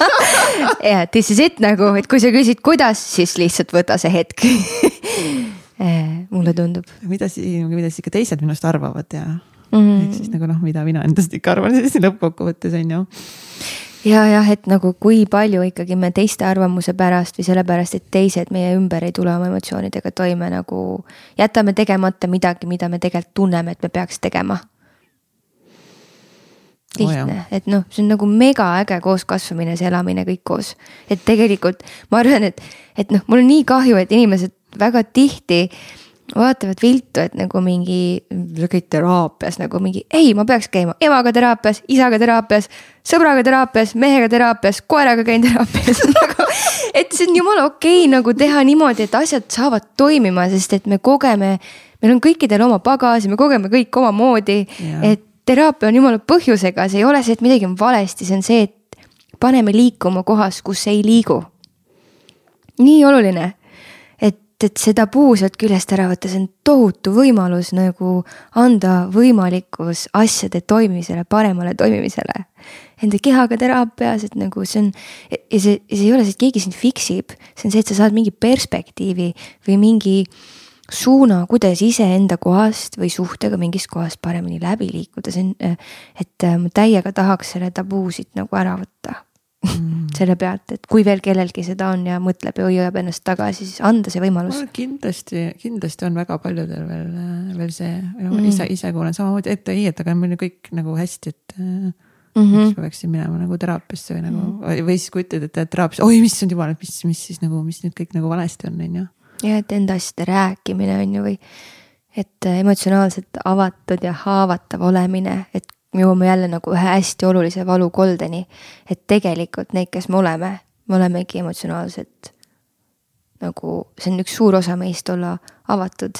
ja this is it nagu, et kui sa küsid, kuidas, siis lihtsalt võta see hetk eh, mulle tundub. mida siis, mida siis ikka teised minust arvavad ja mm -hmm. ehk siis nagu noh, mida mina endast ikka arvan siis lõppkokkuvõttes on ju ja jah, et nagu kui palju ikkagi me teiste arvamuse pärast või sellepärast, et teised meie ümber ei tule oma emotsioonidega toime, nagu jätame tegemata midagi, mida me tegelikult tunneme, et me peaks tegema. lihtne oh,, et noh, see on nagu megaäge kooskasvamine, see elamine kõik koos. et tegelikult ma arvan, et, et noh, mul on nii kahju, et inimesed väga tihti vaatavad viltu, et nagu mingi, sa käid teraapias nagu mingi, ei, ma peaks käima emaga teraapias, isaga teraapias, sõbraga teraapias, mehega teraapias, koeraga käin teraapias nagu. et see on jumala okei okay, nagu teha niimoodi, et asjad saavad toimima, sest et me kogeme, meil on kõikidel oma pagas ja me kogeme kõik omamoodi. et teraapia on jumala põhjusega, see ei ole see, et midagi on valesti, see on see, et paneme liikuma kohas, kus ei liigu. nii oluline et, et see tabuu sealt küljest ära võtta, see on tohutu võimalus nagu anda võimalikkus asjade toimimisele, paremale toimimisele. Enda kehaga teraapias, et nagu see on ja see, see ei ole see, et keegi sind fix ib, see on see, et sa saad mingi perspektiivi või mingi suuna, kuidas iseenda kohast või suhtega mingist kohast paremini läbi liikuda, see on, et ma täiega tahaks selle tabuu siit nagu ära võtta mm. selle pealt, et kui veel kellelgi seda on ja mõtleb ja hoiab ennast tagasi, siis anda see võimalus. kindlasti, kindlasti on väga paljudel veel, veel see mm., ise, ise kuulen samamoodi, et ei, et aga meil on kõik nagu hästi, et mm. -hmm. miks ma peaksin minema nagu teraapiasse või nagu mm -hmm. või siis kui ütled, et teraapias, oi issand jumal, et mis, mis siis nagu, mis nüüd kõik nagu valesti on, on ju. ja et enda asjade rääkimine on ju või et emotsionaalselt avatud ja haavatav olemine, et me jõuame jälle nagu ühe hästi olulise valukoldeni. et tegelikult need, kes me oleme, me olemegi emotsionaalselt nagu, see on üks suur osa meist olla avatud.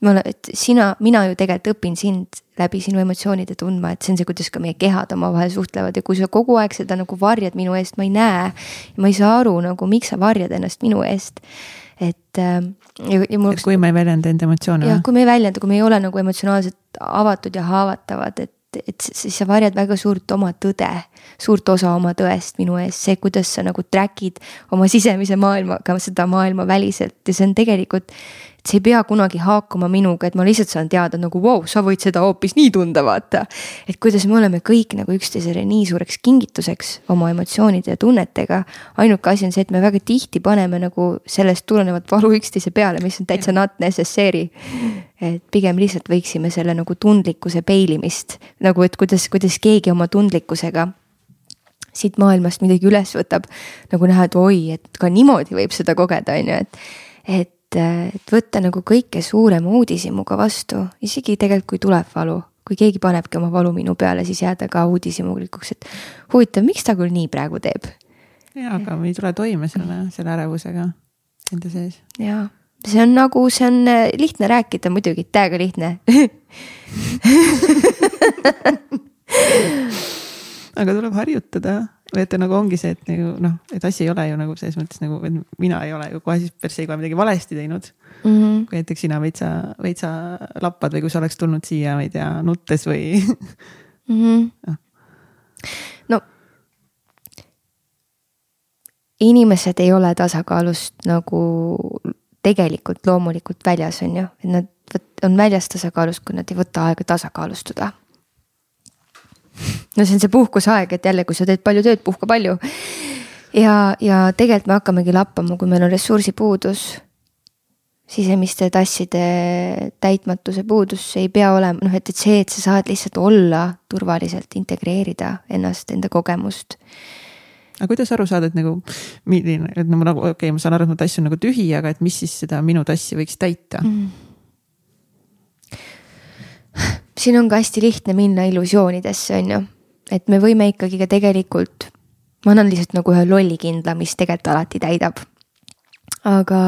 me oleme, et sina, mina ju tegelikult õpin sind läbi sinu emotsioonide tundma, et see on see, kuidas ka meie kehad omavahel suhtlevad ja kui sa kogu aeg seda nagu varjad minu eest, ma ei näe. ma ei saa aru nagu, miks sa varjad ennast minu eest et äh, ja, ja mul. kui me ei väljenda enda emotsioone. jah, kui me ei väljenda, kui me ei ole nagu emotsionaalselt avatud ja haavatavad, et et sa varjad väga suurt oma tõde, suurt osa oma tõest minu ees, see, kuidas sa nagu track'id oma sisemise maailmaga seda maailma väliselt. Ja see on tegelikult see ei pea kunagi haakuma minuga, et ma lihtsalt saan teada nagu vau wow,, sa võid seda hoopis nii tunda, vaata. et kuidas me oleme kõik nagu üksteisele nii suureks kingituseks oma emotsioonide ja tunnetega. ainuke asi on see, et me väga tihti paneme nagu sellest tulenevat valu üksteise peale, mis on täitsa not necessary. et pigem lihtsalt võiksime selle nagu tundlikkuse peilimist nagu, et kuidas, kuidas keegi oma tundlikkusega siit maailmast midagi üles võtab. nagu näha, et oi, et ka niimoodi võib seda kogeda, on ju, et, et et, võtta nagu kõike suurema uudishimuga vastu, isegi tegelikult, kui tuleb valu. kui keegi panebki oma valu minu peale, siis jääda ka uudishimulikuks, et huvitav, miks ta küll nii praegu teeb. ja, aga me ei tule toime selle, selle ärevusega enda sees. ja, see on nagu, see on äh, lihtne rääkida muidugi, täiega lihtne aga tuleb harjutada et nagu ongi see, et nagu noh, et asi ei ole ju nagu selles mõttes nagu, et mina ei ole ju kohe siis per se kohe midagi valesti teinud mm. -hmm. kui näiteks sina veitsa, veitsa lappad või kui sa oleks tulnud siia, ma ei tea, nuttes või mm. -hmm. no. no inimesed ei ole tasakaalust nagu tegelikult loomulikult väljas, on ju, et nad on väljas tasakaalust, kui nad ei võta aega tasakaalustuda no see on see puhkuseaeg, et jälle, kui sa teed palju tööd, puhka palju. ja, ja tegelikult me hakkamegi lappama, kui meil on ressursipuudus. sisemiste tasside täitmatuse puudus ei pea olema, noh, et, et see, et sa saad lihtsalt olla turvaliselt, integreerida ennast, enda kogemust aga kuidas aru saada, et nagu milline, et no nagu okei okay,, ma saan aru, et mu tass on nagu tühi, aga et mis siis seda minu tassi võiks täita mm.? Siin on ka hästi lihtne minna illusioonidesse, on ju. et me võime ikkagi ka tegelikult, ma annan lihtsalt nagu ühe lollikindla, mis tegelikult alati täidab. aga,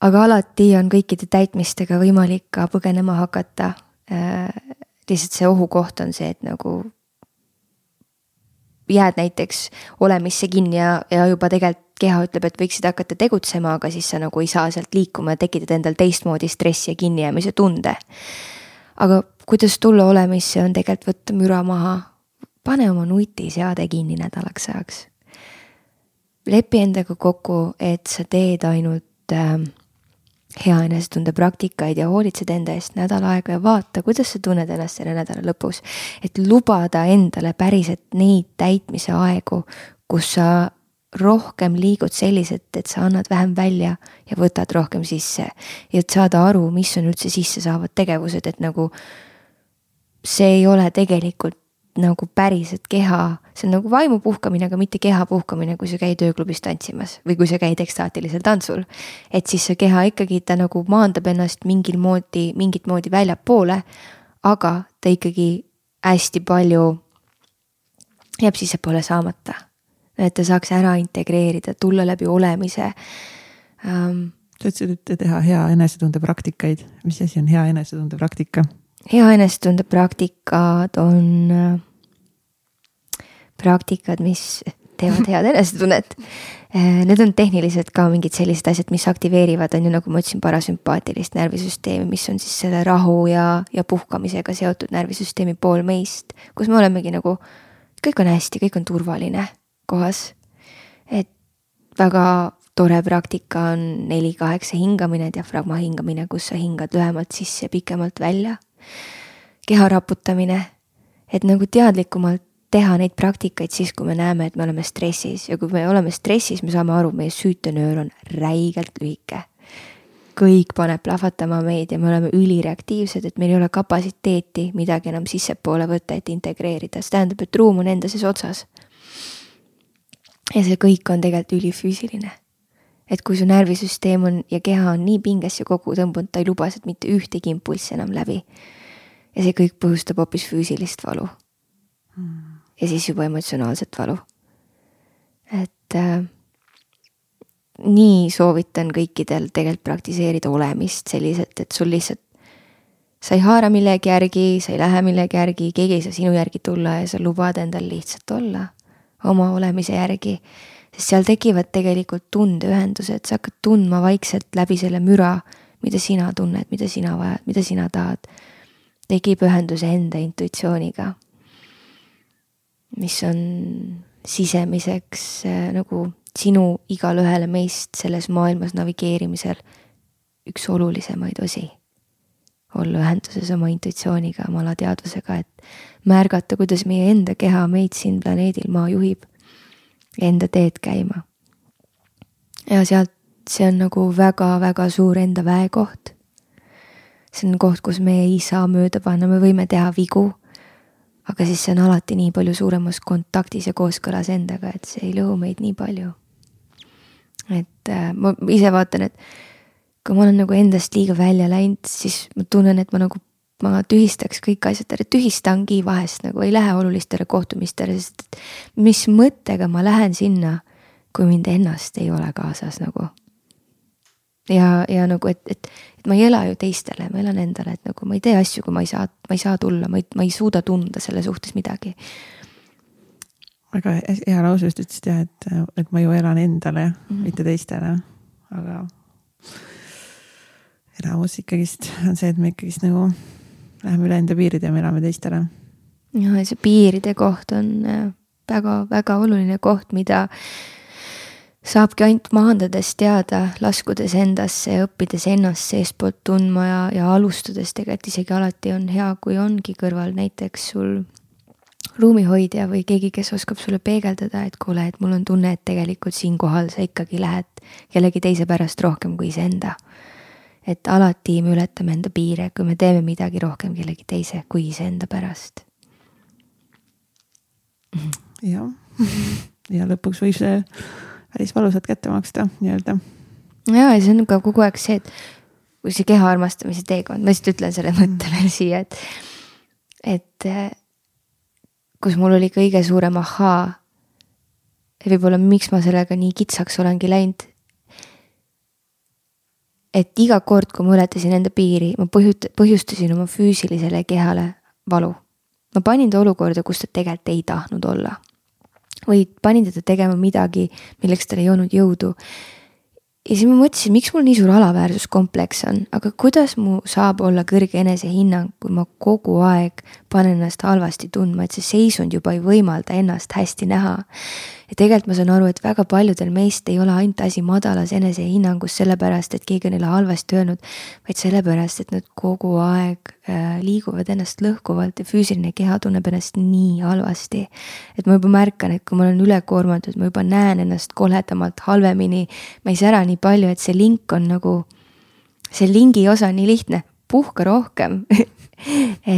aga alati on kõikide täitmistega võimalik ka põgenema hakata äh,. lihtsalt see ohukoht on see, et nagu jääd näiteks olemisse kinni ja, ja juba tegelikult keha ütleb, et võiksid hakata tegutsema, aga siis sa nagu ei saa sealt liikuma ja tekitad endal teistmoodi stressi ja kinnijäämise tunde aga kuidas tulla olemisse, on tegelikult võtta müra maha. pane oma nutiseade kinni nädalaks ajaks. lepi endaga kokku, et sa teed ainult äh, hea enesetunde praktikaid ja hoolitsed enda eest nädal aega ja vaata, kuidas sa tunned ennast selle nädala lõpus. et lubada endale päriselt neid täitmise aegu, kus sa rohkem liigud selliselt, et sa annad vähem välja ja võtad rohkem sisse. ja et saada aru, mis on üldse sisse saavad tegevused, et nagu see ei ole tegelikult nagu päriselt keha, see on nagu vaimu puhkamine, aga mitte keha puhkamine, kui sa käid ööklubis tantsimas või kui sa käid ekstaatilisel tantsul. et siis see keha ikkagi, ta nagu maandab ennast mingil moodi, mingit moodi väljapoole, aga ta ikkagi hästi palju jääb sissepoole saamata et ta saaks ära integreerida, tulla läbi olemise um,. sa ütlesid, et teha hea enesetunde praktikaid, mis asi on hea enesetunde praktika? hea enesetunde praktikad on äh, praktikad, mis teevad head enesetunnet. Äh, need on tehniliselt ka mingid sellised asjad, mis aktiveerivad, on ju, nagu ma ütlesin, parasümpaatilist närvisüsteemi, mis on siis selle rahu ja, ja puhkamisega seotud närvisüsteemi pool meist, kus me olemegi nagu, kõik on hästi, kõik on turvaline kohas. et väga tore praktika on neli kaheksa hingamine, diafragma hingamine, kus sa hingad lühemalt sisse, pikemalt välja. keha raputamine, et nagu teadlikumalt teha neid praktikaid siis, kui me näeme, et me oleme stressis ja kui me oleme stressis, me saame aru, meie süütenöör on räigelt lühike. kõik paneb plahvatama meid ja me oleme ülireaktiivsed, et meil ei ole kapatsiteeti midagi enam sissepoole võtta, et integreerida, see tähendab, et ruum on enda sees otsas ja see kõik on tegelikult ülifüüsiline. et kui su närvisüsteem on ja keha on nii pingesse kokku tõmbunud, ta ei luba sealt mitte ühtegi impulssi enam läbi. ja see kõik põhjustab hoopis füüsilist valu hmm.. ja siis juba emotsionaalset valu. et äh, nii soovitan kõikidel tegelikult praktiseerida olemist selliselt, et sul lihtsalt sa ei haara millegi järgi, sa ei lähe millegi järgi, keegi ei saa sinu järgi tulla ja sa lubad endal lihtsalt olla oma olemise järgi. sest seal tekivad tegelikult tundeühendused, sa hakkad tundma vaikselt läbi selle müra, mida sina tunned, mida sina vajad, mida sina tahad. tekib ühendus enda intuitsiooniga. mis on sisemiseks äh, nagu sinu igale ühele meist selles maailmas navigeerimisel üks olulisemaid osi olla ühenduses oma intuitsiooniga, oma alateadvusega, et märgata, kuidas meie enda keha meid siin planeedil Maa juhib. Enda teed käima. ja sealt, see on nagu väga-väga suur enda väekoht. see on koht, kus me ei saa mööda panna, me võime teha vigu. aga siis see on alati nii palju suuremas kontaktis ja kooskõlas endaga, et see ei lõhu meid nii palju. et äh, ma ise vaatan, et kui ma olen nagu endast liiga välja läinud, siis ma tunnen, et ma nagu, ma tühistaks kõik asjad ära, tühistangi vahest nagu ei lähe olulistele kohtumistele, sest et mis mõttega ma lähen sinna, kui mind ennast ei ole kaasas nagu. ja, ja nagu, et, et, et ma ei ela ju teistele, ma elan endale, et nagu ma ei tee asju, kui ma ei saa, ma ei saa tulla, ma ei, ma ei suuda tunda selle suhtes midagi. väga hea lause just ütlesid jah, et, et ma ju elan endale mm, -hmm. mitte teistele, aga enamus ikkagist on see, et me ikkagist nagu läheme üle enda piiride ja me elame teistele. ja see piiride koht on väga-väga äh, oluline koht, mida saabki ainult maandades teada, laskudes endasse ja õppides ennast seestpoolt tundma ja, ja alustades tegelikult isegi alati on hea, kui ongi kõrval näiteks sul ruumihoidja või keegi, kes oskab sulle peegeldada, et kuule, et mul on tunne, et tegelikult siinkohal sa ikkagi lähed kellegi teise pärast rohkem kui iseenda et alati me ületame enda piire, kui me teeme midagi rohkem kellegi teise kui iseenda pärast. jah, ja lõpuks võib see päris valusalt kätte maksta nii-öelda. ja, ja see on ka kogu aeg see, et kui see keha armastamise teekond, ma lihtsalt ütlen selle mõtte veel siia, et, et kus mul oli kõige suurem ahhaa. võib-olla miks ma sellega nii kitsaks olengi läinud, et iga kord, kui ma ületasin enda piiri, ma põhjut-, põhjustasin oma füüsilisele kehale valu. ma panin ta olukorda, kus ta tegelikult ei tahtnud olla. või panin teda tegema midagi, milleks tal ei olnud jõudu ja siis ma mõtlesin, miks mul nii suur alaväärsuskompleks on, aga kuidas mu saab olla kõrge enesehinnang, kui ma kogu aeg panen ennast halvasti tundma, et see seisund juba ei võimalda ennast hästi näha ja tegelikult ma saan aru, et väga paljudel meist ei ole ainult asi madalas enesehinnangus sellepärast, et keegi on neile halvasti öelnud, vaid sellepärast, et nad kogu aeg äh, liiguvad ennast lõhkuvalt ja füüsiline keha tunneb ennast nii halvasti. et ma juba märkan, et kui ma olen ülekoormatud, ma juba näen ennast koledamalt, halvemini, ma ei sära nii palju, et see link on nagu, see lingi osa on nii lihtne, puhka rohkem.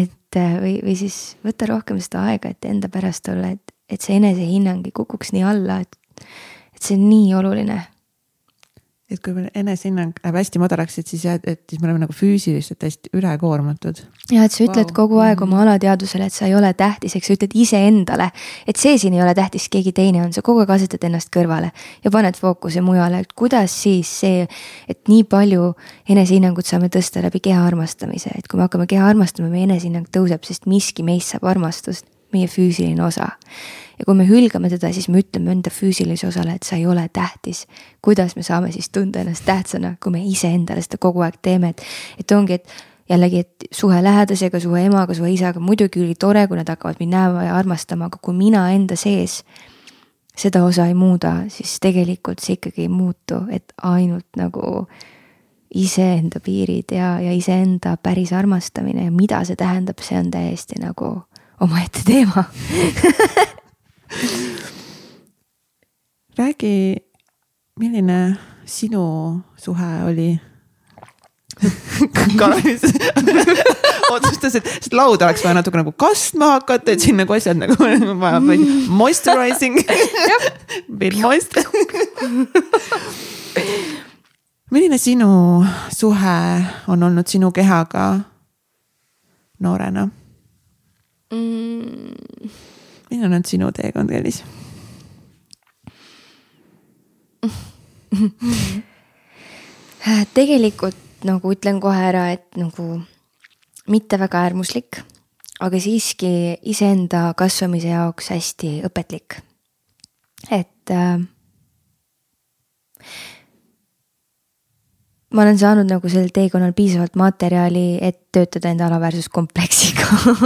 Et äh, või, või siis võta rohkem seda aega, et enda pärast olla, et et see enesehinnang ei kukuks nii alla, et, et see on nii oluline. et kui meil enesehinnang läheb hästi madalaks, et siis jah, et siis me oleme nagu füüsiliselt hästi ülekoormatud. ja et sa ütled wow. kogu aeg oma alateadvusele, et sa ei ole tähtis, eks sa ütled iseendale, et see siin ei ole tähtis, keegi teine on, sa kogu aeg asetad ennast kõrvale ja paned fookuse mujale, et kuidas siis see, et nii palju enesehinnangut saame tõsta läbi keha armastamise, et kui me hakkame keha armastama, meie enesehinnang tõuseb, sest miski meist saab armastust meie füüsiline osa. ja kui me hülgame teda, siis me ütleme enda füüsilise osale, et sa ei ole tähtis. kuidas me saame siis tunda ennast tähtsana, kui me iseendale seda kogu aeg teeme, et, et ongi, et jällegi, et suhe lähedasega, suhe emaga, suhe isaga, muidugi oli tore, kui nad hakkavad mind näema ja armastama, aga kui mina enda sees seda osa ei muuda, siis tegelikult see ikkagi ei muutu, et ainult nagu iseenda piirid ja, ja iseenda päris armastamine ja mida see tähendab, see on täiesti nagu omaette teema. Räägi, milline sinu suhe oli? Kalevis otsustas, et lauda oleks vaja natuke nagu kastma hakata, et siin nagu asjad nagu vaja moisturizing. Bit moist milline sinu suhe on olnud sinu kehaga noorena? Mm.? milline on sinu teekond, Kelis tegelikult nagu ütlen kohe ära, et nagu mitte väga äärmuslik, aga siiski iseenda kasvamise jaoks hästi õpetlik. et äh, ma olen saanud nagu sel teekonnal piisavalt materjali, et töötada enda alaväärsuskompleksiga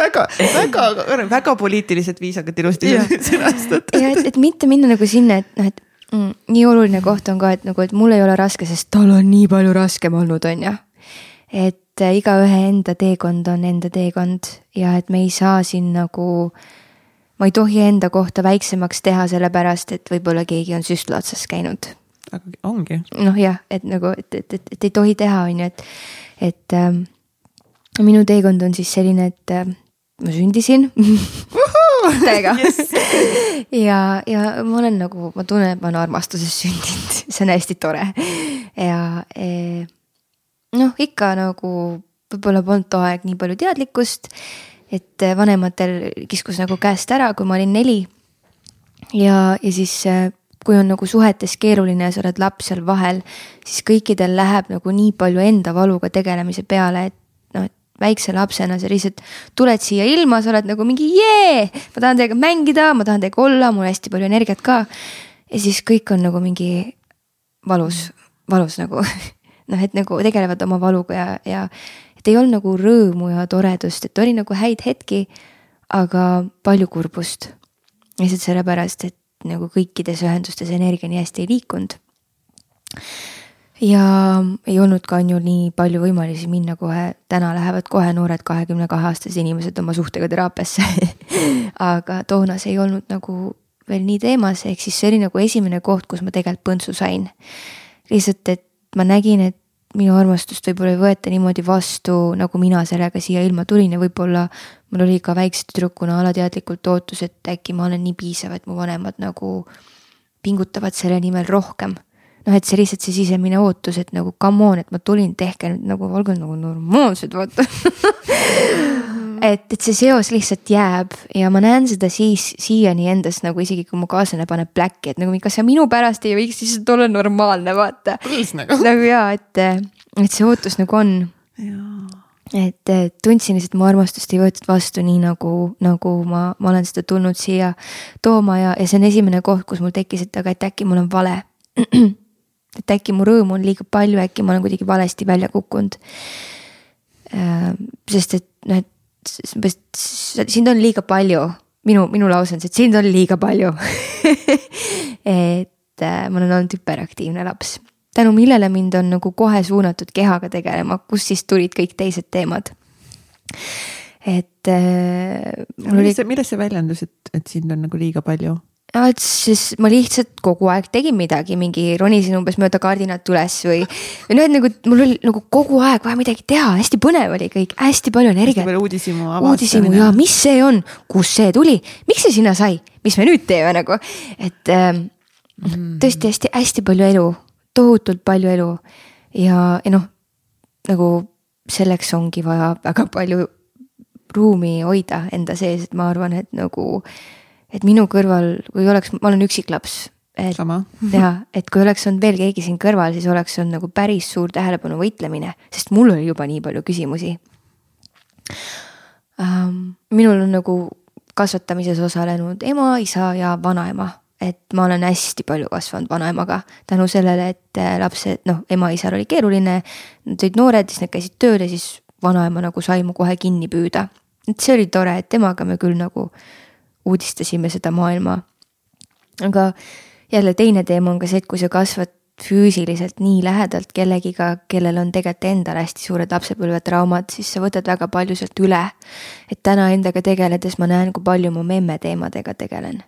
väga, väga, väga poliitiliselt viisakalt ilusti sõnastatud. ja et, et mitte minna nagu sinna, et noh, et mm, nii oluline koht on ka, et nagu, et mul ei ole raske, sest tal on nii palju raskem olnud, on ju. et äh, igaühe enda teekond on enda teekond ja et me ei saa siin nagu ma ei tohi enda kohta väiksemaks teha, sellepärast et võib-olla keegi on süstla otsas käinud aga ongi. noh, jah, et nagu, et, et, et, et ei tohi teha, on ju, et, et äh, minu teekond on siis selline, et äh, ma sündisin täiega yes. ja, ja ma olen nagu, ma tunnen, et ma olen armastuses sündinud, see on hästi tore ja e, noh, ikka nagu võib-olla polnud too aeg nii palju teadlikkust, et vanematel kiskus nagu käest ära, kui ma olin neli. ja, ja siis äh, kui on nagu suhetes keeruline ja sa oled laps seal vahel, siis kõikidel läheb nagu nii palju enda valuga tegelemise peale, et noh, et väikse lapsena sa lihtsalt tuled siia ilma, sa oled nagu mingi jee, ma tahan teiega mängida, ma tahan teiega olla, mul hästi palju energiat ka. ja siis kõik on nagu mingi valus, valus nagu noh, et nagu tegelevad oma valuga ja, ja et ei olnud nagu rõõmu ja toredust, et oli nagu häid hetki, aga palju kurbust. lihtsalt sellepärast, et nagu kõikides ühendustes energia nii hästi ei liikunud ja ei olnud ka on ju nii palju võimalusi minna kohe, täna lähevad kohe noored kahekümne kahe aastased inimesed oma suhtega teraapiasse aga toona see ei olnud nagu veel nii teemas, ehk siis see oli nagu esimene koht, kus ma tegelikult põntsu sain. lihtsalt, et ma nägin, et minu armastust võib-olla ei võeta niimoodi vastu, nagu mina sellega siia ilma tulin ja võib-olla mul oli ka väikse tüdrukuna alateadlikult ootus, et äkki ma olen nii piisav, et mu vanemad nagu pingutavad selle nimel rohkem noh, et see lihtsalt see sisemine ootus, et nagu come on, et ma tulin, tehke nüüd nagu, olge nagu normaalsed, vaata et, et see seos lihtsalt jääb ja ma näen seda siis siiani endas nagu isegi kui mu kaaslane paneb pläkki, et nagu kas sa minu pärast ei võiks lihtsalt olla normaalne, vaata. nagu, nagu ja, et, et see ootus nagu on. Et tundsin lihtsalt, mu armastust ei võetud vastu nii nagu, nagu ma, ma olen seda tulnud siia tooma ja, ja see on esimene koht, kus mul tekkis, et aga, et äkki mul on vale. Et äkki mu rõõmu on liiga palju, äkki ma olen kuidagi valesti välja kukkunud. Äh, sest et noh, et sind on liiga palju, minu, minu lause on see, et sind on liiga palju. Et äh, ma olen olnud hüperaktiivne laps, tänu millele mind on nagu kohe suunatud kehaga tegelema, kust siis tulid kõik teised teemad et äh,. millest see, millest see väljendus, et, et sind on nagu liiga palju? no et siis ma lihtsalt kogu aeg tegin midagi, mingi ronisin umbes mööda kardinat üles või. või noh, et nagu mul oli nagu kogu aeg vaja midagi teha, hästi põnev oli kõik, hästi palju energiat. hästi palju uudishimu avastamine. uudishimu ja mis see on, kust see tuli, miks see sinna sai, mis me nüüd teeme nagu, et ähm, mm. tõesti hästi-hästi palju elu, tohutult palju elu ja, ja noh, nagu selleks ongi vaja väga palju ruumi hoida enda sees, et ma arvan, et nagu et minu kõrval, kui oleks, ma olen üksiklaps. et ja, et kui oleks olnud veel keegi siin kõrval, siis oleks olnud nagu päris suur tähelepanu võitlemine, sest mul oli juba nii palju küsimusi um,. minul on nagu kasvatamises osalenud ema, isa ja vanaema et ma olen hästi palju kasvanud vanaemaga tänu sellele, et äh, lapsed, noh, ema-isal oli keeruline. Nad olid noored, siis nad käisid tööl ja siis vanaema nagu sai mu kohe kinni püüda. et see oli tore, et temaga me küll nagu uudistasime seda maailma. aga jälle teine teema on ka see, et kui sa kasvad füüsiliselt nii lähedalt kellegiga, kellel on tegelikult endal hästi suured lapsepõlvetraumad, siis sa võtad väga palju sealt üle. et täna endaga tegeledes ma näen, kui palju ma memme teemadega tegelen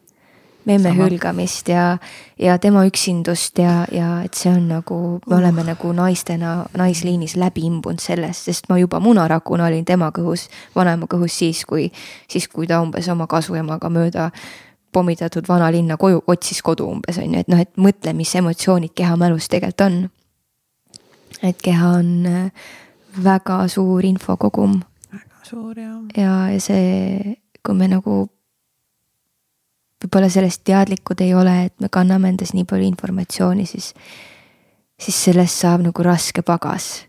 memme Sama. hülgamist ja, ja tema üksindust ja, ja et see on nagu, me uh. oleme nagu naistena naisliinis läbi imbunud sellest, sest ma juba munarakuna olin tema kõhus, vanaema kõhus siis, kui, siis kui ta umbes oma kasuemaga mööda pommitatud vanalinna koju, otsis kodu umbes on ju, et noh, et mõtle, mis emotsioonid kehamälus tegelikult on. et keha on äh, väga suur infokogum. väga suur jah. ja, ja see, kui me nagu võib-olla sellest teadlikud ei ole, et me kanname endas nii palju informatsiooni, siis, siis sellest saab nagu raske pagas,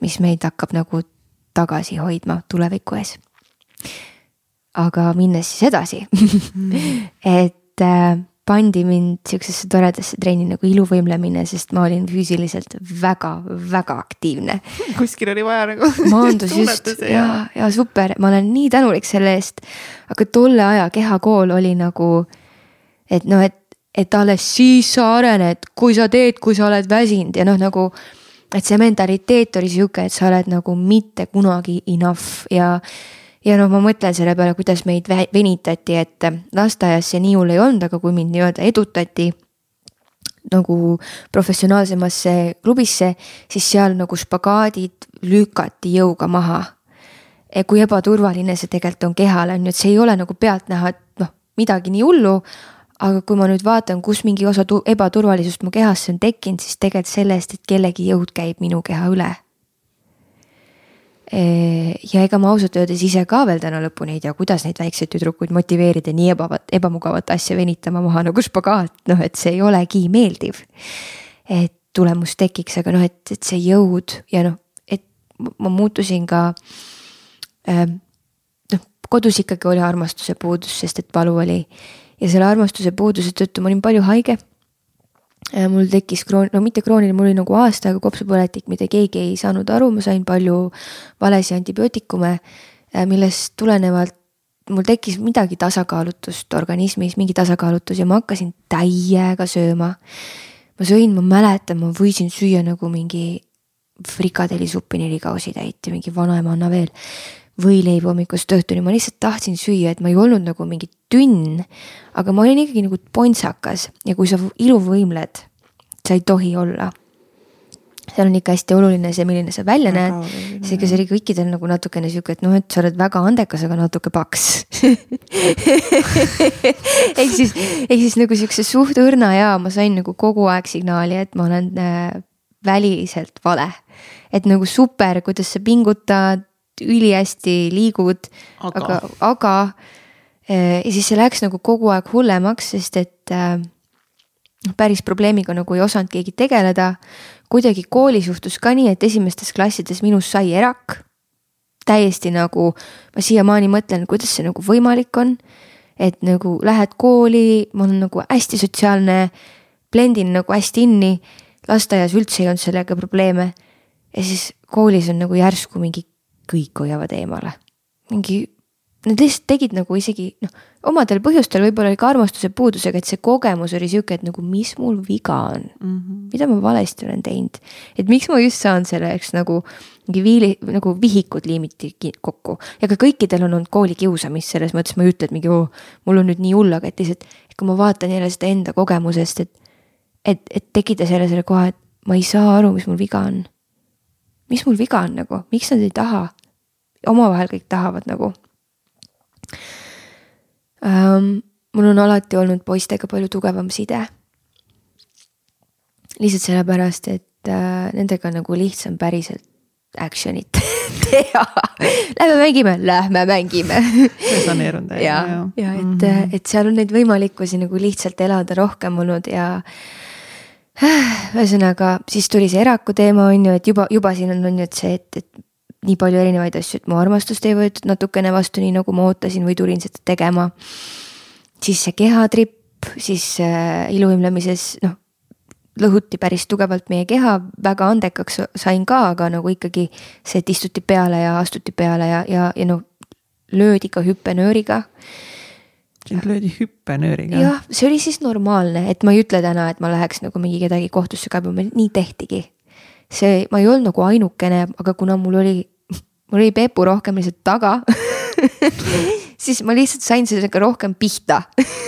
mis meid hakkab nagu tagasi hoidma tuleviku ees. aga minnes siis edasi et äh, pandi mind sihukesesse toredasse trenni nagu iluvõimlemine, sest ma olin füüsiliselt väga-väga aktiivne. kuskil oli vaja nagu. maandus just ja, ja super, ma olen nii tänulik selle eest. aga tolle aja kehakool oli nagu, et noh, et, et alles siis sa arened, kui sa teed, kui sa oled väsinud ja noh, nagu et see mentaliteet oli sihuke, et sa oled nagu mitte kunagi enough ja ja noh, ma mõtlen selle peale, kuidas meid venitati, et lasteaias see nii hull ei olnud, aga kui mind nii-öelda edutati nagu professionaalsemasse klubisse, siis seal nagu spagaadid lükati jõuga maha. kui ebaturvaline see tegelikult on kehale, on ju, et see ei ole nagu pealtnäha, et noh, midagi nii hullu. aga kui ma nüüd vaatan, kus mingi osa ebaturvalisust mu kehasse on tekkinud, siis tegelikult sellest, et kellegi jõud käib minu keha üle ja ega ma ausalt öeldes ise ka veel täna lõpuni ei tea, kuidas neid väikseid tüdrukuid motiveerida nii ebavat, ebamugavat asja venitama maha nagu spagaat, noh, et see ei olegi meeldiv. et tulemus tekiks, aga noh, et, et see jõud ja noh, et ma muutusin ka noh, kodus ikkagi oli armastuse puudus, sest et valu oli. ja selle armastuse puuduse tõttu ma olin palju haige. Mul tekkis kroon-, no mitte krooniline, mul oli nagu aasta aega kopsupõletik, mida keegi ei saanud aru, ma sain palju valesi antibiootikume, millest tulenevalt mul tekkis midagi tasakaalutust organismis, mingi tasakaalutus ja ma hakkasin täiega sööma. ma sõin, ma mäletan, ma võisin süüa nagu mingi frikadellisuppi neli kausitäit ja mingi vanaemanna veel. Võileib hommikust õhtuni, ma lihtsalt tahtsin süüa, et ma ei olnud nagu mingi tünn. aga ma olin ikkagi nagu pontsakas ja kui sa iluvõimled, sa ei tohi olla seal on ikka hästi oluline see, milline sa välja näed. seega see oli kõikidel nagu natukene sihuke, et noh, et sa oled väga andekas, aga natuke paks ehk siis, ehk siis nagu siukse suht õrna ja ma sain nagu kogu aeg signaali, et ma olen äh, väliselt vale. et nagu super, kuidas sa pingutad, ülihästi liigud, aga, aga äh, ja siis see läks nagu kogu aeg hullemaks, sest et äh, päris probleemiga nagu ei osanud keegi tegeleda kuidagi koolis juhtus ka nii, et esimestes klassides minust sai erak. täiesti nagu, ma siiamaani mõtlen, kuidas see nagu võimalik on. et nagu lähed kooli, ma olen nagu hästi sotsiaalne, blendin nagu hästi inni. lasteaias üldse ei olnud sellega probleeme. ja siis koolis on nagu järsku mingi kõik hoiavad eemale. mingi Nad lihtsalt tegid nagu isegi noh, omadel põhjustel võib-olla oli ka armastuse puudusega, et see kogemus oli sihuke, et nagu mis mul viga on mm. -hmm. mida ma valesti olen teinud, et miks ma just saan selleks nagu mingi viili, nagu vihikud liimiti kokku. ja ka kõikidel on olnud koolikiusamist, selles mõttes ma ei ütle, et mingi oo, mul on nüüd nii hull, aga et lihtsalt, et kui ma vaatan jälle seda enda kogemusest, et. et, et tekkida selle, selle koha, et ma ei saa aru, mis mul viga on. mis mul viga on nagu, miks nad ei taha? Omavahel kõik tahavad nagu ähm,. mul on alati olnud poistega palju tugevam side. lihtsalt sellepärast, et äh, nendega on nagu lihtsam päriselt action'it teha. Lähme mängime, lähme mängime. resoneerunud. ja, ja, ja et mm, -hmm. et seal on neid võimalikkusi nagu lihtsalt elada rohkem olnud ja ühesõnaga, siis tuli see eraku teema on ju, et juba, juba siin on, on ju, et see, et, et nii palju erinevaid asju, et mu armastust ei võetud natukene vastu, nii nagu ma ootasin või tulin seda tegema. siis see kehatripp, siis äh, iluvõimlemises noh, lõhuti päris tugevalt meie keha, väga andekaks sain ka, aga nagu ikkagi see, et istuti peale ja astuti peale ja, ja, ja noh, löödi ka hüppenööriga sind löödi hüppenööriga? jah, see oli siis normaalne, et ma ei ütle täna, et ma läheks nagu mingi kedagi kohtusse kaebama, nii tehtigi see, ma ei olnud nagu ainukene, aga kuna mul oli, mul oli Peepu rohkem lihtsalt taga siis ma lihtsalt sain sellega rohkem pihta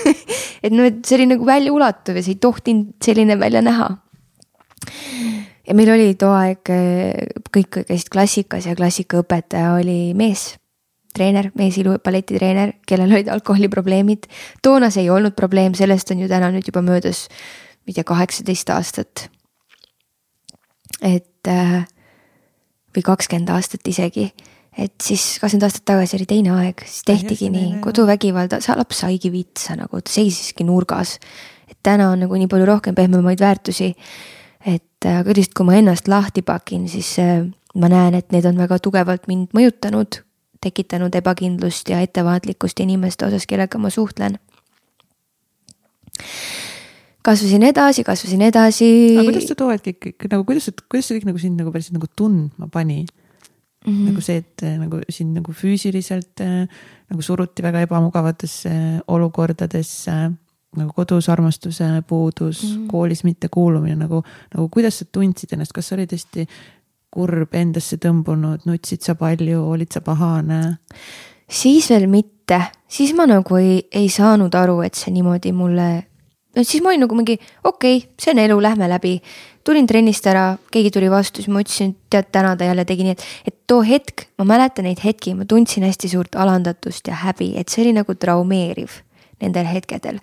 et noh, et see oli nagu väljaulatuv ja see ei tohtinud selline välja näha. ja meil oli too aeg, kõik käisid klassikas ja klassikaõpetaja oli mees treener, meesilu balletitreener, kellel olid alkoholiprobleemid. toona see ei olnud probleem, sellest on ju täna nüüd juba möödas, ma ei tea, kaheksateist aastat et äh, või kakskümmend aastat isegi. et siis kakskümmend aastat tagasi oli teine aeg, siis tehtigi ja, nii, koduvägivalda, see laps saigi vitsa nagu, ta seisiski nurgas. et täna on nagu nii palju rohkem pehmemaid väärtusi. et äh, aga lihtsalt, kui ma ennast lahti pakin, siis äh, ma näen, et need on väga tugevalt mind mõjutanud, tekitanud ebakindlust ja ettevaatlikkust inimeste osas, kellega ma suhtlen kasvasin edasi, kasvasin edasi. aga kuidas sa tood kõik nagu, kuidas, kuidas see kõik nagu sind nagu päriselt nagu tundma pani mm? -hmm. nagu see, et äh, nagu sind nagu füüsiliselt äh, nagu suruti väga ebamugavatesse äh, olukordadesse nagu kodus armastuse puudus mm, -hmm. koolis mittekuulumine nagu, nagu kuidas sa tundsid ennast, kas sa olid hästi kurb, endasse tõmbunud, nutsid sa palju, olid sa pahane? siis veel mitte, siis ma nagu ei, ei saanud aru, et see niimoodi mulle no siis ma olin nagu mingi okei okay,, see on elu, lähme läbi. tulin trennist ära, keegi tuli vastu, siis ma ütlesin, tead täna ta jälle tegi nii, et, et too hetk, ma mäletan neid hetki, ma tundsin hästi suurt alandatust ja häbi, et see oli nagu traumeeriv nendel hetkedel.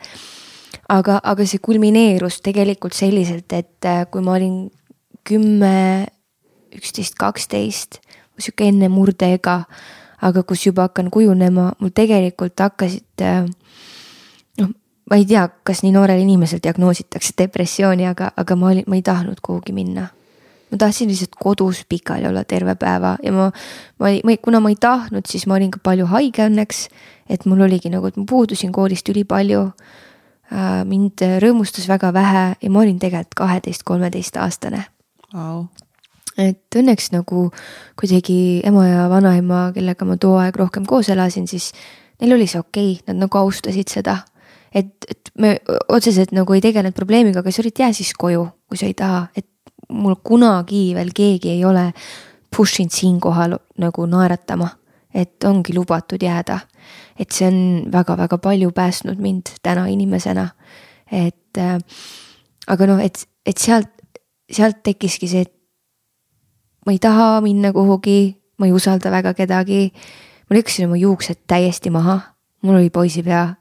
aga, aga see kulmineerus tegelikult selliselt, et äh, kui ma olin kümme, üksteist, kaksteist, sihuke enne murdeega, aga kus juba hakkan kujunema, mul tegelikult hakkasid äh, ma ei tea, kas nii noorel inimesel diagnoositakse depressiooni, aga, aga ma olin, ma ei tahtnud kuhugi minna. ma tahtsin lihtsalt kodus pikali olla terve päeva ja ma, ma ei, ma ei, kuna ma ei tahtnud, siis ma olin ka palju haige õnneks. et mul oligi nagu, et ma puudusin koolist ülipalju äh,. mind rõõmustas väga vähe ja ma olin tegelikult kaheteist, kolmeteist aastane wow.. et õnneks nagu kuidagi ema ja vanaema, kellega ma too aeg rohkem koos elasin, siis neil oli see okei okay,, nad nagu austasid seda et, et me otseselt nagu ei tegelenud probleemiga, aga sa olid, jää siis koju, kui sa ei taha, et mul kunagi veel keegi ei ole push inud siinkohal nagu naeratama, et ongi lubatud jääda. et see on väga-väga palju päästnud mind täna inimesena. et äh, aga noh, et, et sealt, sealt tekkiski see, et ma ei taha minna kuhugi, ma ei usalda väga kedagi. ma lükkasin oma juuksed täiesti maha, mul oli poisipea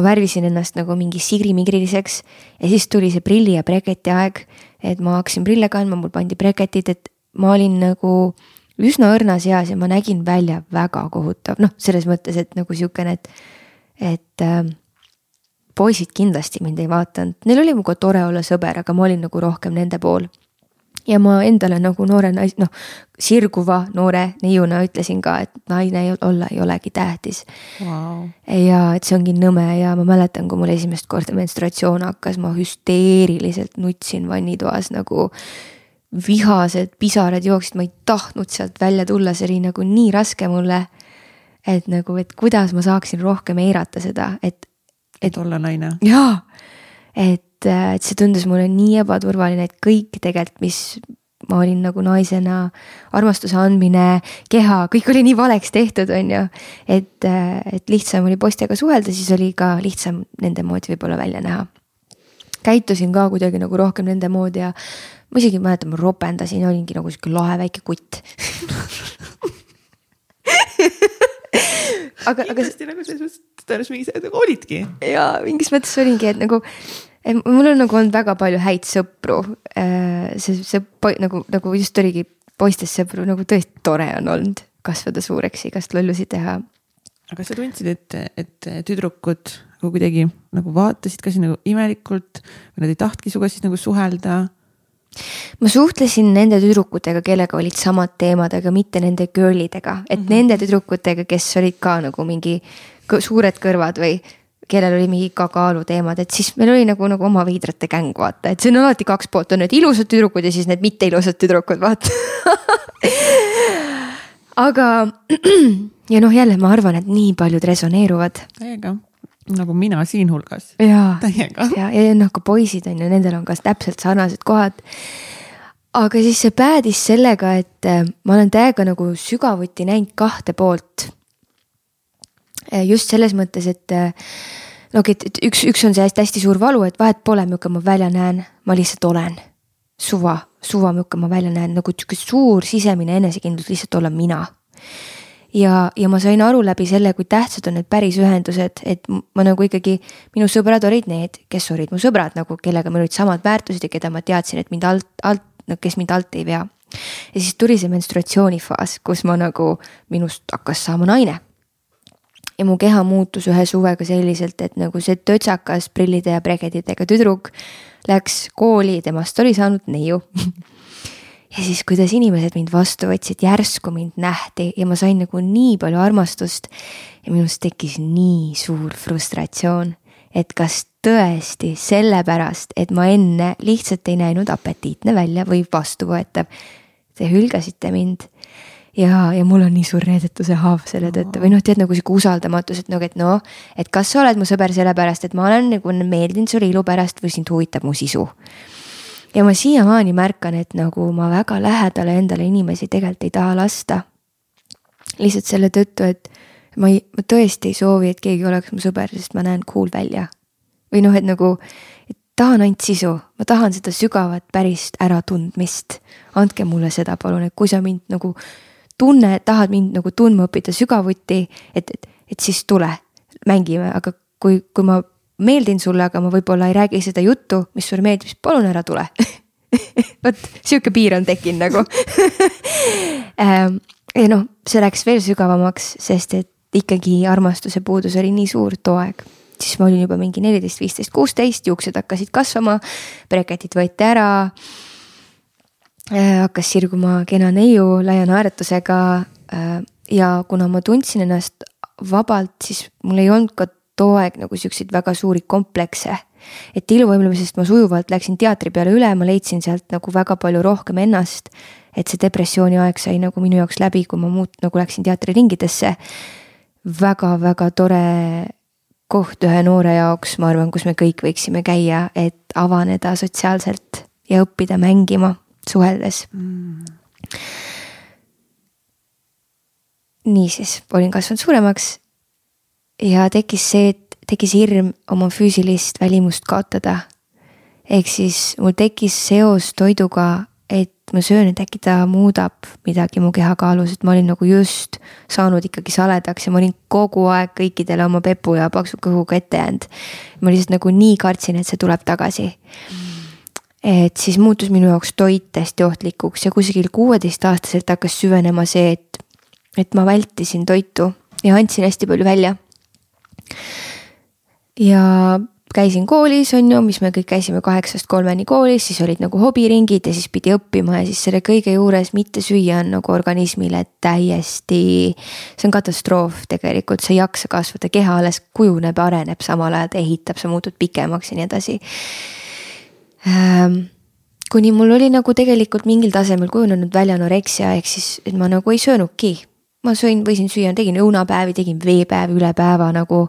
ma värvisin ennast nagu mingi sigrimigriliseks ja siis tuli see prilli ja breketi aeg. et ma hakkasin prille kandma, mul pandi breketid, et ma olin nagu üsna õrnas eas ja ma nägin välja väga kohutav, noh, selles mõttes, et nagu sihukene, et, et äh, poisid kindlasti mind ei vaadanud, neil oli minuga tore olla sõber, aga ma olin nagu rohkem nende pool ja ma endale nagu noore nais-, noh, sirguva noore neiuna ütlesin ka, et naine olla ei olegi tähtis wow.. ja et see ongi nõme ja ma mäletan, kui mul esimest korda menstratsioon hakkas, ma hüsteeriliselt nutsin vannitoas nagu vihased pisarad jooksid, ma ei tahtnud sealt välja tulla, see oli nagu nii raske mulle. et nagu, et kuidas ma saaksin rohkem eirata seda, et. et olla naine. jaa, et et, äh, et see tundus mulle nii ebaturvaline, et kõik tegelikult, mis ma olin nagu naisena, armastuse andmine, keha, kõik oli nii valeks tehtud, on ju. et, äh, et lihtsam oli poistega suhelda, siis oli ka lihtsam nende moodi võib-olla välja näha. käitusin ka kuidagi nagu rohkem nende moodi ja ma isegi mäletan, ma ropendasin olingi nagu sihuke lahe väike kutt aga, aga. kindlasti nagu selles mõttes, tõenäoliselt mingi, nagu olidki. ja mingis mõttes olingi, et nagu mul on nagu olnud väga palju häid sõpru. Äh, see, see nagu, nagu just oligi poistest sõpru nagu tõesti tore on olnud kasvada suureks, igast lollusi teha. aga sa tundsid, et, et tüdrukud nagu kuidagi nagu vaatasid ka sind nagu imelikult või nad ei tahtnudki sinuga siis nagu suhelda? ma suhtlesin nende tüdrukutega, kellega olid samad teemad, aga mitte nende girl idega, et mm -hmm. nende tüdrukutega, kes olid ka nagu mingi suured kõrvad või kellel oli mingi ka kaaluteemad, et siis meil oli nagu, nagu oma veidrate gäng, vaata, et see on alati kaks poolt, on need ilusad tüdrukud ja siis need mitte ilusad tüdrukud, vaata aga ja noh, jälle ma arvan, et nii paljud resoneeruvad. täiega, nagu mina siinhulgas. täiega. ja, ja, ja noh, ka poisid on ju, nendel on ka täpselt sarnased kohad. aga siis see päädis sellega, et äh, ma olen täiega nagu sügavuti näinud kahte poolt just selles mõttes, et eh, no okei, et üks, üks on see hästi-hästi suur valu, et vahet pole, milline ma välja näen, ma lihtsalt olen. suva, suva, milline ma välja näen, nagu sihuke suur sisemine enesekindlus lihtsalt olla mina. ja, ja ma sain aru läbi selle, kui tähtsad on need päris ühendused, et ma nagu ikkagi, minu sõbrad olid need, kes olid mu sõbrad nagu, kellega meil olid samad väärtused ja keda ma teadsin, et mind alt, alt, no kes mind alt ei vea. ja siis tuli see menstratsioonifaas, kus ma nagu, minust hakkas saama naine ja mu keha muutus ühe suvega selliselt, et nagu see tötsakas prillide ja pregeditega tüdruk läks kooli, temast oli saanud neiu ja siis, kuidas inimesed mind vastu võtsid, järsku mind nähti ja ma sain nagu nii palju armastust. ja minust tekkis nii suur frustratsioon, et kas tõesti sellepärast, et ma enne lihtsalt ei näinud apetiitne välja või vastuvõetav. Te hülgasite mind ja, ja mul on nii suur reedetuse haav selle tõttu või noh, tead nagu sihuke usaldamatus, et nagu, et noh, et kas sa oled mu sõber sellepärast, et ma olen nagu meeldinud sulle ilu pärast või sind huvitab mu sisu. ja ma siiamaani märkan, et nagu ma väga lähedale endale inimesi tegelikult ei taha lasta. lihtsalt selle tõttu, et ma ei, ma tõesti ei soovi, et keegi oleks mu sõber, sest ma näen cool välja. või noh, et nagu, et tahan ainult sisu, ma tahan seda sügavat pärist äratundmist. andke mulle seda palun, et kui sa mind nagu tunne, tahad mind nagu tundma õppida sügavuti, et, et, et siis tule, mängime, aga kui, kui ma meeldin sulle, aga ma võib-olla ei räägi seda juttu, mis sulle meeldib, siis palun ära tule. Vot sihuke piir on tekkinud nagu. Ja noh, see läks veel sügavamaks, sest et ikkagi armastuse puudus oli nii suur too aeg. siis ma olin juba mingi neliteist, viisteist, kuusteist, juuksed hakkasid kasvama, breketid võeti ära hakkas sirguma kena neiu laia naeratusega äh,. ja kuna ma tundsin ennast vabalt, siis mul ei olnud ka too aeg nagu siukseid väga suuri komplekse. et iluvõimlemisest ma sujuvalt läksin teatri peale üle, ma leidsin sealt nagu väga palju rohkem ennast. et see depressiooni aeg sai nagu minu jaoks läbi, kui ma muut-, nagu läksin teatriringidesse väga-väga tore koht ühe noore jaoks, ma arvan, kus me kõik võiksime käia, et avaneda sotsiaalselt ja õppida mängima, suheldes mm.. niisiis, olin kasvanud suuremaks ja tekkis see, et tekkis hirm oma füüsilist välimust kaotada. ehk siis mul tekkis seos toiduga et ma söön, et äkki ta muudab midagi mu kehakaalus, et ma olin nagu just saanud ikkagi saledaks ja ma olin kogu aeg kõikidele oma pepu ja paksu kõhuga ette jäänud. ma lihtsalt nagu nii kartsin, et see tuleb tagasi mm. Et siis muutus minu jaoks toit hästi ohtlikuks ja kusagil kuueteistaastaselt hakkas süvenema see, et, et ma vältisin toitu ja andsin hästi palju välja. ja käisin koolis, on ju, mis me kõik käisime kaheksast kolmeni koolis, siis olid nagu hobiringid ja siis pidi õppima ja siis selle kõige juures mitte süüa on nagu organismile täiesti. see on katastroof tegelikult, sa ei jaksa kasvada, keha alles kujuneb, areneb, samal ajal ta ehitab, sa muutud pikemaks ja nii edasi kuni mul oli nagu tegelikult mingil tasemel kujunenud välja anoreksia, ehk siis, et ma nagu ei söönudki. ma sõin, võisin süüa, tegin õunapäevi, tegin veepäevi üle päeva nagu.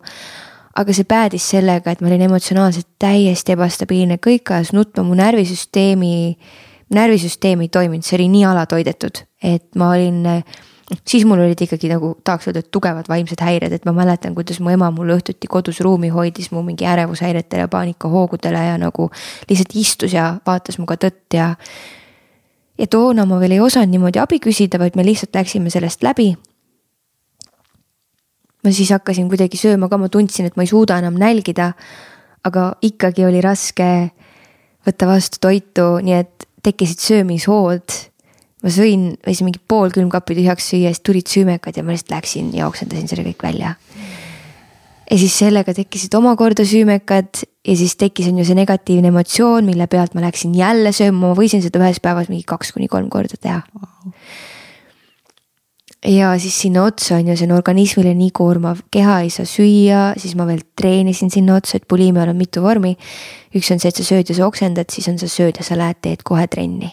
Aga see päädis sellega, et ma olin emotsionaalselt täiesti ebastabiilne, kõik ajas nutma, mu närvisüsteemi, närvisüsteem ei toiminud, see oli nii alatoidetud, et ma olin siis mul olid ikkagi nagu tahaks öelda, et tugevad vaimsed häired, et ma mäletan, kuidas mu ema mul õhtuti kodus ruumi hoidis mu mingi ärevushäiretele ja paanikahoogudele ja nagu lihtsalt istus ja vaatas muga tõtt ja. ja toona ma veel ei osanud niimoodi abi küsida, vaid me lihtsalt läksime sellest läbi ma siis hakkasin kuidagi sööma ka, ma tundsin, et ma ei suuda enam nälgida. aga ikkagi oli raske võtta vastu toitu, nii et tekkisid söömishood. Ma sõin, võisin mingi pool külmkappi tühjaks süüa, siis tulid süümekad ja ma lihtsalt läksin ja oksendasin selle kõik välja. ja siis sellega tekkisid omakorda süümekad ja siis tekkis on ju see negatiivne emotsioon, mille pealt ma läksin jälle sööma, ma võisin seda ühes päevas mingi kaks kuni kolm korda teha wow ja siis sinna otsa on ju, see on organismile nii koormav, keha ei saa süüa, siis ma veel treenisin sinna otsa, et buliimial on mitu vormi. üks on see, et sa sööd ja sa oksendad, siis on sa sööd ja sa lähed, teed kohe trenni.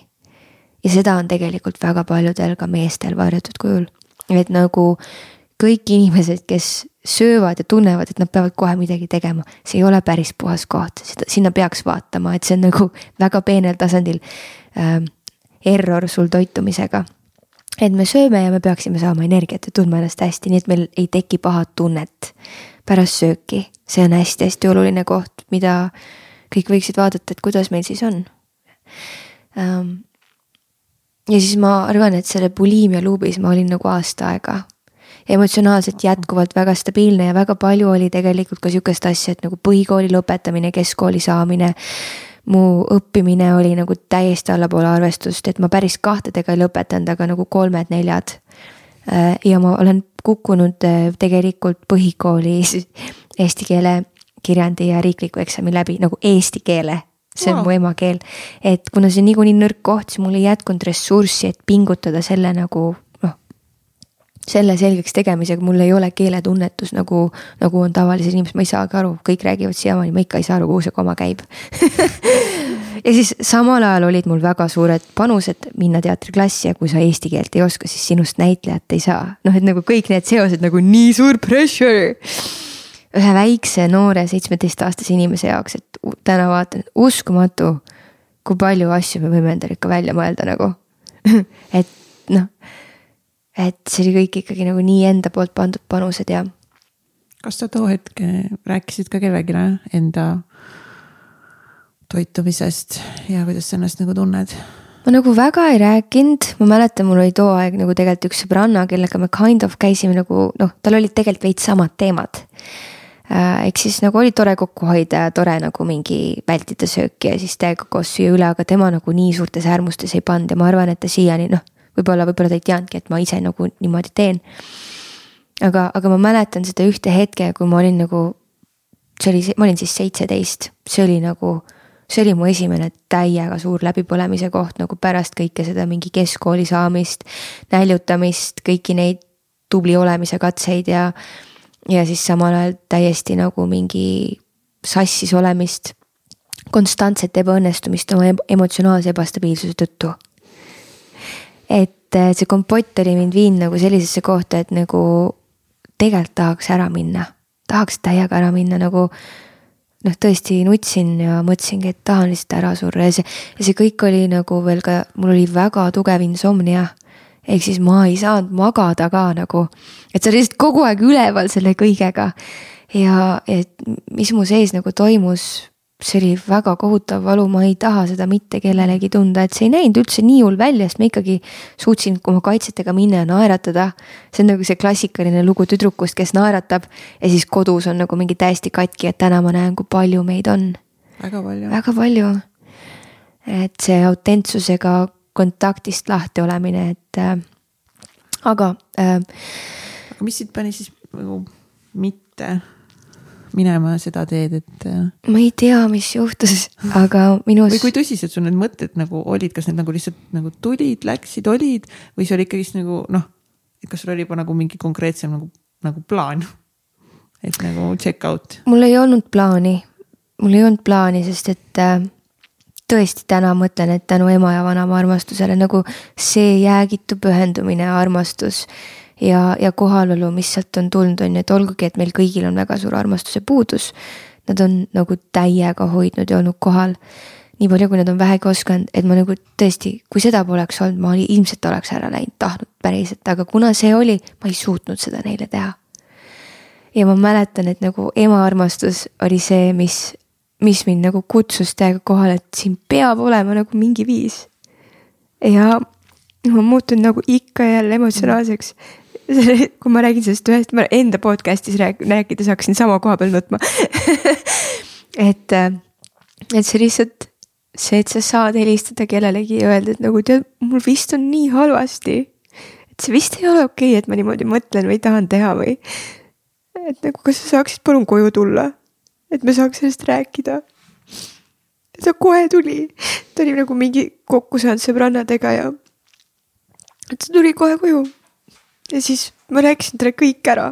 Ja seda on tegelikult väga paljudel ka meestel varjatud kujul, et nagu kõik inimesed, kes söövad ja tunnevad, et nad peavad kohe midagi tegema, see ei ole päris puhas koht, seda, sinna peaks vaatama, et see on nagu väga peenel tasandil äh, error sul toitumisega et me sööme ja me peaksime saama energiat ja tundma ennast hästi, nii et meil ei teki pahat tunnet pärast sööki. see on hästi-hästi oluline koht, mida kõik võiksid vaadata, et kuidas meil siis on. Ja siis ma arvan, et selle bulimia luubis ma olin nagu aasta aega emotsionaalselt jätkuvalt väga stabiilne ja väga palju oli tegelikult ka sihukest asja, et nagu põhikooli lõpetamine, keskkooli saamine mu õppimine oli nagu täiesti allapoole arvestust, et ma päris kahtedega ei lõpetanud, aga nagu kolmed-neljad. Äh, ja ma olen kukkunud äh, tegelikult põhikoolis eesti keele, kirjandi ja riikliku eksami läbi nagu eesti keele see on wow. mu emakeel. et kuna see on niikuinii nõrk koht, siis mul ei jätkunud ressurssi, et pingutada selle nagu selle selgeks tegemisega mul ei ole keeletunnetus nagu, nagu on tavalisel inimesel, ma ei saagi aru, kõik räägivad siiamaani, ma ikka ei saa aru, kuhu see koma käib ja siis samal ajal olid mul väga suured panused minna teatriklassi ja kui sa eesti keelt ei oska, siis sinust näitlejat ei saa. noh, et nagu kõik need seosed nagu nii suur pressure. Ühe väikse noore seitsmeteistaastase inimese jaoks, et täna vaatan, uskumatu, kui palju asju me võime endale ikka välja mõelda nagu et noh et see oli kõik ikkagi nagu nii enda poolt pandud panused ja. kas sa too hetk rääkisid ka kellelegi enda toitumisest ja kuidas sa ennast nagu tunned? ma nagu väga ei rääkinud, ma mäletan, mul oli too aeg nagu tegelikult üks sõbranna, kellega me kind of käisime nagu noh, tal olid tegelikult veits samad teemad. Ehk siis nagu oli tore kokku hoida ja tore nagu mingi vältida sööki ja siis täiega koos süüa üle, aga tema nagu nii suurtes äärmustes ei pannud ja ma arvan, et ta siiani noh võib-olla, võib-olla ta ei teadnudki, et ma ise nagu niimoodi teen. aga, aga ma mäletan seda ühte hetke, kui ma olin nagu, see oli, ma olin siis seitseteist, see oli nagu see oli mu esimene täiega suur läbipõlemise koht nagu pärast kõike seda mingi keskkooli saamist, näljutamist, kõiki neid tubli olemise katseid ja, ja siis samal ajal täiesti nagu mingi sassis olemist. konstantset ebaõnnestumist oma emotsionaalse ebastabiilsuse tõttu. et äh, see kompott oli mind viinud nagu sellisesse kohta, et nagu tegelikult tahaks ära minna, tahaks täiega ära minna nagu noh, tõesti nutsin ja mõtlesingi, et tahan lihtsalt ära surra ja see, ja see kõik oli nagu veel ka, mul oli väga tugev insomnia. Ehk siis ma ei saanud magada ka nagu, et sa olid lihtsalt kogu aeg üleval selle kõigega. ja, et mis mu sees nagu toimus see oli väga kohutav valu, ma ei taha seda mitte kellelegi tunda, et see ei näinud üldse nii hull välja, sest ma ikkagi suutsin oma kaitsetega minna ja naeratada. see on nagu see klassikaline lugu tüdrukust, kes naeratab ja siis kodus on nagu mingi täiesti katki, et täna ma näen, kui palju meid on. väga palju. väga palju. et see autentsusega kontaktist lahti olemine, et äh, aga äh,. aga mis sind pani siis nagu mitte minema seda teed, et. Äh, ma ei tea, mis juhtus, aga minu. või kui tõsiselt sul need mõtted nagu olid, kas need nagu lihtsalt nagu tulid, läksid, olid või see oli ikkagist nagu noh, et kas sul oli juba nagu mingi konkreetsem nagu, nagu plaan? et nagu check out. mul ei olnud plaani, mul ei olnud plaani, sest et äh, tõesti täna mõtlen, et tänu ema ja vanaema armastusele nagu see jäägitu pühendumine armastus ja, ja kohalolu, mis sealt on tulnud, on ju, et olgugi, et meil kõigil on väga suur armastuse puudus. Nad on nagu täiega hoidnud ja olnud kohal nii palju, kui nad on vähegi osanud, et ma nagu tõesti, kui seda poleks olnud, ma ilmselt oleks ära läinud, tahtnud päriselt, aga kuna see oli, ma ei suutnud seda neile teha. ja ma mäletan, et nagu ema armastus oli see, mis, mis mind nagu kutsus täiega kohale, et siin peab olema nagu mingi viis. ja ma muutun nagu ikka ja jälle emotsionaalseks kui ma räägin sellest ühest, ma enda podcast'is rääk-, rääkides hakkasin sama koha peal nutma et, äh, et see lihtsalt, see, et sa saad helistada kellelegi ja öelda, et nagu tead, mul vist on nii halvasti. et see vist ei ole okei okay,, et ma niimoodi mõtlen või tahan teha või. et nagu, kas sa saaksid palun koju tulla, et me saaks sellest rääkida. ta kohe tuli, ta oli nagu mingi kokku saanud sõbrannadega ja. ta tuli kohe koju ja siis ma rääkisin talle kõik ära.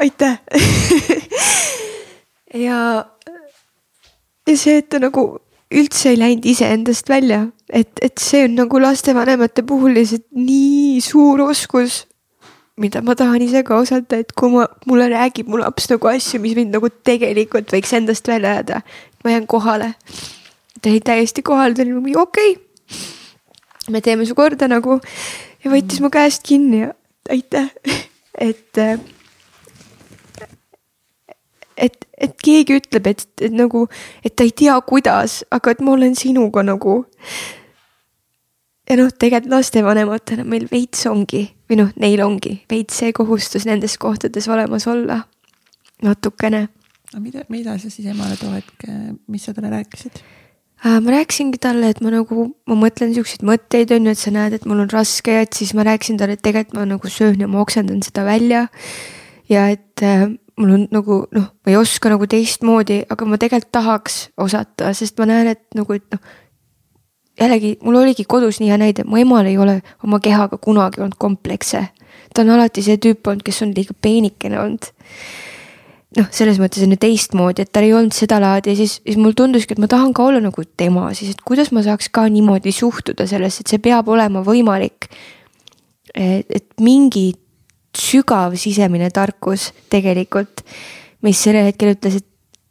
aitäh ja, ja see, et ta nagu üldse ei läinud iseendast välja, et, et see on nagu lastevanemate puhul lihtsalt nii suur oskus. Mida ma tahan ise ka osata, et kui ma, mulle räägib mu laps nagu asju, mis mind nagu tegelikult võiks endast välja ajada, ma jään kohale. ta jäi täiesti kohale, ta oli nagu okei okay.. me teeme su korda nagu ja võttis mu käest kinni ja aitäh, et. et, et keegi ütleb, et, et nagu, et ta ei tea, kuidas, aga et ma olen sinuga nagu. Ja noh, tegelikult lastevanematena meil veits ongi või noh, neil ongi veits see kohustus nendes kohtades olemas olla. natukene. aga mida, mida sa siis emale too hetk, mis sa talle rääkisid? Äh, ma rääkisingi talle, et ma nagu, ma mõtlen siukseid mõtteid on ju, et sa näed, et mul on raske ja et siis ma rääkisin talle, et tegelikult ma nagu söön ja ma oksendan seda välja. ja et äh, mul on nagu noh, ma ei oska nagu teistmoodi, aga ma tegelikult tahaks osata, sest ma näen, et nagu, et noh. Jällegi, mul oligi kodus nii hea näide, mu emal ei ole oma kehaga kunagi olnud komplekse. ta on alati see tüüp olnud, kes on liiga peenikene olnud noh, selles mõttes on ju teistmoodi, et tal ei olnud sedalaadi ja siis, siis mulle tunduski, et ma tahan ka olla nagu tema siis, et kuidas ma saaks ka niimoodi suhtuda sellesse, et see peab olema võimalik. et mingi sügav sisemine tarkus tegelikult, mis sellel hetkel ütles, et,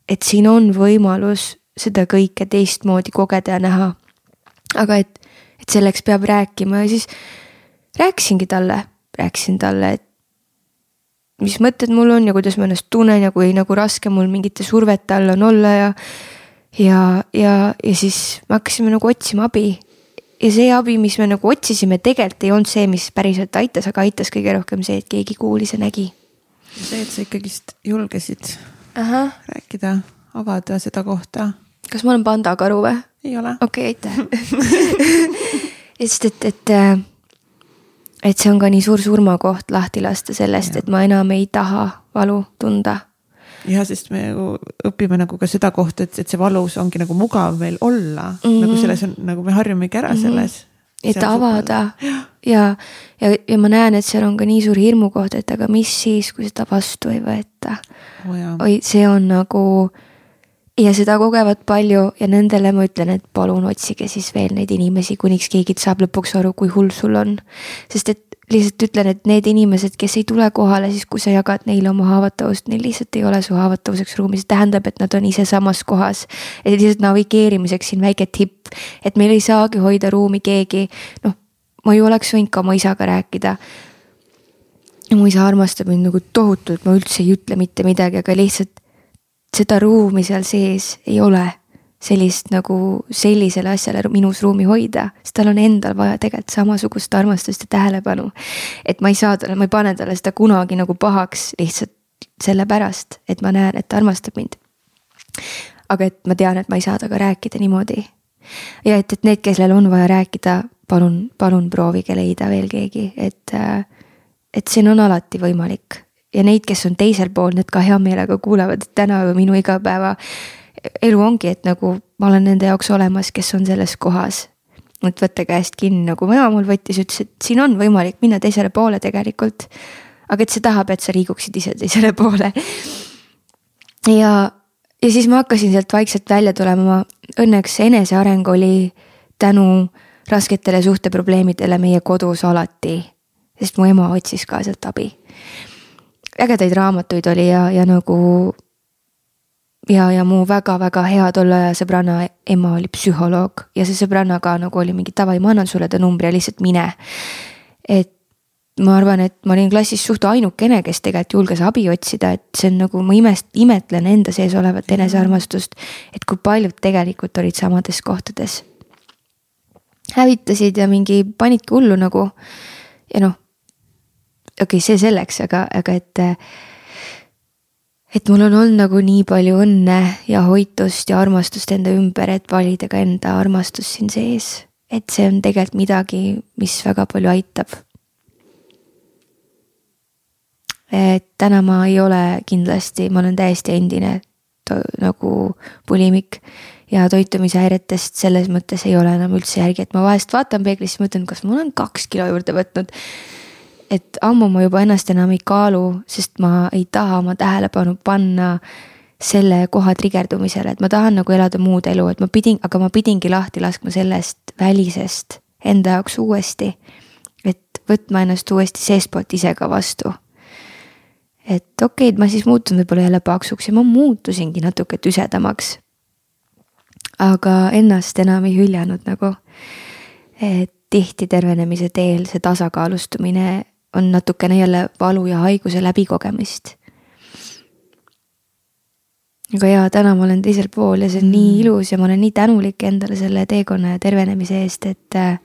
et siin on võimalus seda kõike teistmoodi kogeda ja näha. Aga et, et selleks peab rääkima ja siis rääkisingi talle, rääkisin talle, et mis mõtted mul on ja kuidas ma ennast tunnen ja kui nagu raske mul mingite survete all on olla ja. ja, ja, ja siis me hakkasime nagu otsima abi. ja see abi, mis me nagu otsisime, tegelikult ei olnud see, mis päriselt aitas, aga aitas kõige rohkem see, et keegi kuulis ja nägi. see, et sa ikkagist julgesid Aha. rääkida, avada seda kohta. kas ma olen pandakaru või? Ei ole. okei okay,, aitäh sest et, et äh, et see on ka nii suur surmakoht lahti lasta sellest, et ma enam ei taha valu tunda. jah, sest me ju õpime nagu ka seda kohta, et, et see valus ongi nagu mugav meil olla mm, -hmm. nagu selles on nagu me harjumegi ära mm -hmm. selles. et avada ja, ja, ja, ja ma näen, et seal on ka nii suur hirmukoht, et aga mis siis, kui seda vastu ei võeta oh,. oi, see on nagu ja seda kogevad palju ja nendele ma ütlen, et palun otsige siis veel neid inimesi, kuniks keegi saab lõpuks aru, kui hull sul on. sest et lihtsalt ütlen, et need inimesed, kes ei tule kohale, siis kui sa jagad neile oma haavatavust, neil lihtsalt ei ole su haavatavuseks ruumi, see tähendab, et nad on ise samas kohas. et lihtsalt navigeerimiseks siin väike tipp, et meil ei saagi hoida ruumi keegi, noh, ma ju oleks võinud ka oma isaga rääkida. mu isa armastab mind nagu tohutult, ma üldse ei ütle mitte midagi, aga lihtsalt seda ruumi seal sees ei ole sellist nagu sellisele asjale minus ruumi hoida, sest tal on endal vaja tegelikult samasugust armastust ja tähelepanu. et ma ei saa talle, ma ei pane talle seda kunagi nagu pahaks lihtsalt sellepärast, et ma näen, et ta armastab mind. aga et ma tean, et ma ei saa temaga rääkida niimoodi. ja et, et need, kellel on vaja rääkida, palun, palun proovige leida veel keegi, et, et see on alati võimalik ja neid, kes on teisel pool, need ka hea meelega kuulevad, et täna minu igapäeva elu ongi, et nagu ma olen nende jaoks olemas, kes on selles kohas. et võtta käest kinni, nagu ema mul võttis, ütles, et siin on võimalik minna teisele poole tegelikult. aga et see tahab, et sa liiguksid ise teisele poole. ja, ja siis ma hakkasin sealt vaikselt välja tulema, õnneks eneseareng oli tänu rasketele suhteprobleemidele meie kodus alati. sest mu ema otsis ka sealt abi. Ägedaid raamatuid oli ja, ja nagu ja, ja mu väga-väga hea tolle aja sõbranna ema oli psühholoog ja see sõbranna ka nagu oli mingi davai, ma annan sulle ta numbri ja lihtsalt mine. et ma arvan, et ma olin klassis suht ainukene, kes tegelikult julges abi otsida, et see on nagu ma imest-, imetlen enda sees olevat enesearmastust. et kui paljud tegelikult olid samades kohtades. hävitasid ja mingi panidki hullu nagu ja noh. Okei okay,, see selleks, aga, aga et et mul on olnud nagu nii palju õnne ja hoitust ja armastust enda ümber, et valida ka enda armastus siin sees. et see on tegelikult midagi, mis väga palju aitab. et täna ma ei ole kindlasti, ma olen täiesti endine nagu pulimik ja toitumishäiretest selles mõttes ei ole enam üldse järgi, et ma vahest vaatan peeglisse, mõtlen, kas ma olen kaks kilo juurde võtnud et ammu ma juba ennast enam ei kaalu, sest ma ei taha oma tähelepanu panna selle koha trigerdumisele, et ma tahan nagu elada muud elu, et ma pidin, aga ma pidingi lahti laskma sellest välisest enda jaoks uuesti. et võtma ennast uuesti seestpoolt ise ka vastu. et okei okay,, et ma siis muutun võib-olla jälle paksuks ja ma muutusingi natuke tüsedamaks. aga ennast enam ei hüljanud nagu. et tihti tervenemise teel see tasakaalustumine on natukene jälle valu ja haiguse läbikogemist. aga jaa, täna ma olen teisel pool ja see on mm. nii ilus ja ma olen nii tänulik endale selle teekonna ja tervenemise eest, et äh,.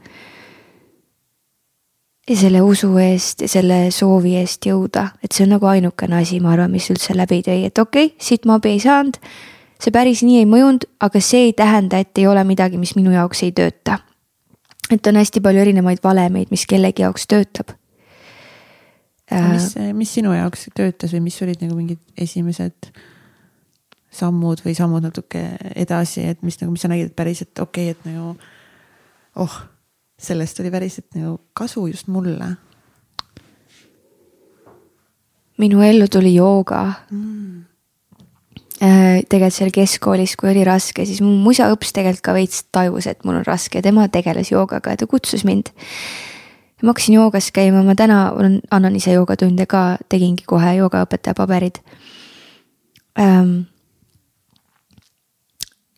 ja selle usu eest ja selle soovi eest jõuda, et see on nagu ainukene asi, ma arvan, mis üldse läbi tõi, et okei okay,, siit ma abi ei saanud. see päris nii ei mõjunud, aga see ei tähenda, et ei ole midagi, mis minu jaoks ei tööta. et on hästi palju erinevaid valemeid, mis kellegi jaoks töötab mis, mis sinu jaoks töötas või mis olid nagu mingid esimesed sammud või sammud natuke edasi, et mis nagu, mis sa nägid, et päriselt okei okay,, et nagu oh, sellest oli päriselt nagu kasu just mulle. minu ellu tuli jooga. Mm. Äh, tegelikult seal keskkoolis, kui oli raske, siis mu musa õps tegelikult ka veits tajus, et mul on raske, tema tegeles joogaga ja ta kutsus mind ma hakkasin joogas käima, ma täna olen, annan ise joogatunde ka, tegingi kohe joogaõpetaja paberid ähm,.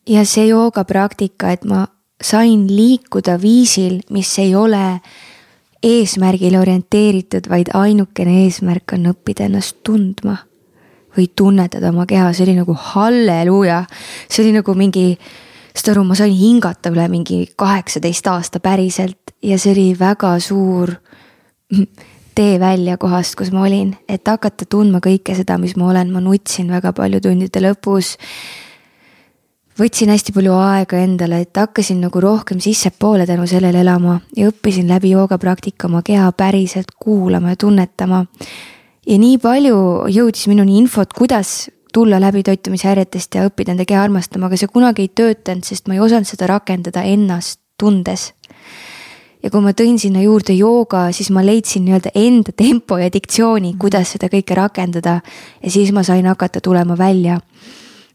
ja see joogapraktika, et ma sain liikuda viisil, mis ei ole eesmärgile orienteeritud, vaid ainukene eesmärk on õppida ennast tundma või tunnetada oma keha, see oli nagu halleluuja. see oli nagu mingi saad aru, ma sain hingata üle mingi kaheksateist aasta päriselt ja see oli väga suur tee välja kohast, kus ma olin, et hakata tundma kõike seda, mis ma olen, ma nutsin väga palju tundide lõpus. võtsin hästi palju aega endale, et hakkasin nagu rohkem sissepoole tänu sellele elama ja õppisin läbi joogapraktika oma keha päriselt kuulama ja tunnetama. ja nii palju jõudis minuni infot, kuidas tulla läbi toitumishäiretest ja õppida enda keha armastama, aga see kunagi ei töötanud, sest ma ei osanud seda rakendada ennast tundes. ja kui ma tõin sinna juurde jooga, siis ma leidsin nii-öelda enda tempo ja diktsiooni, kuidas seda kõike rakendada. ja siis ma sain hakata tulema välja.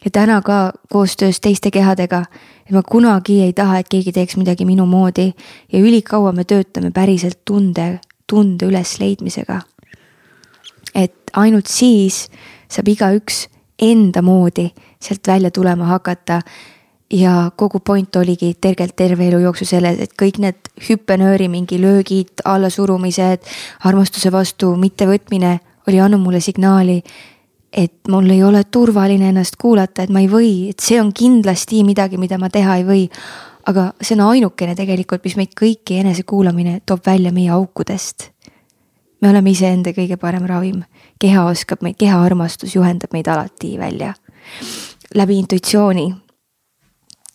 ja täna ka koostöös teiste kehadega, et ma kunagi ei taha, et keegi teeks midagi minu moodi ja ülikaua me töötame päriselt tunde, tunde ülesleidmisega. et ainult siis saab igaüks enda moodi sealt välja tulema hakata. ja kogu point oligi tegelikult terve elu jooksul selles, et kõik need hüppenööri mingi löögid, allasurumised, armastuse vastu mittevõtmine oli andnud mulle signaali, et mul ei ole turvaline ennast kuulata, et ma ei või, et see on kindlasti midagi, mida ma teha ei või. aga see on ainukene tegelikult, mis meid kõiki enesekuulamine toob välja meie aukudest. Me oleme iseenda kõige parem ravim keha oskab meid, keha armastus juhendab meid alati välja läbi intuitsiooni.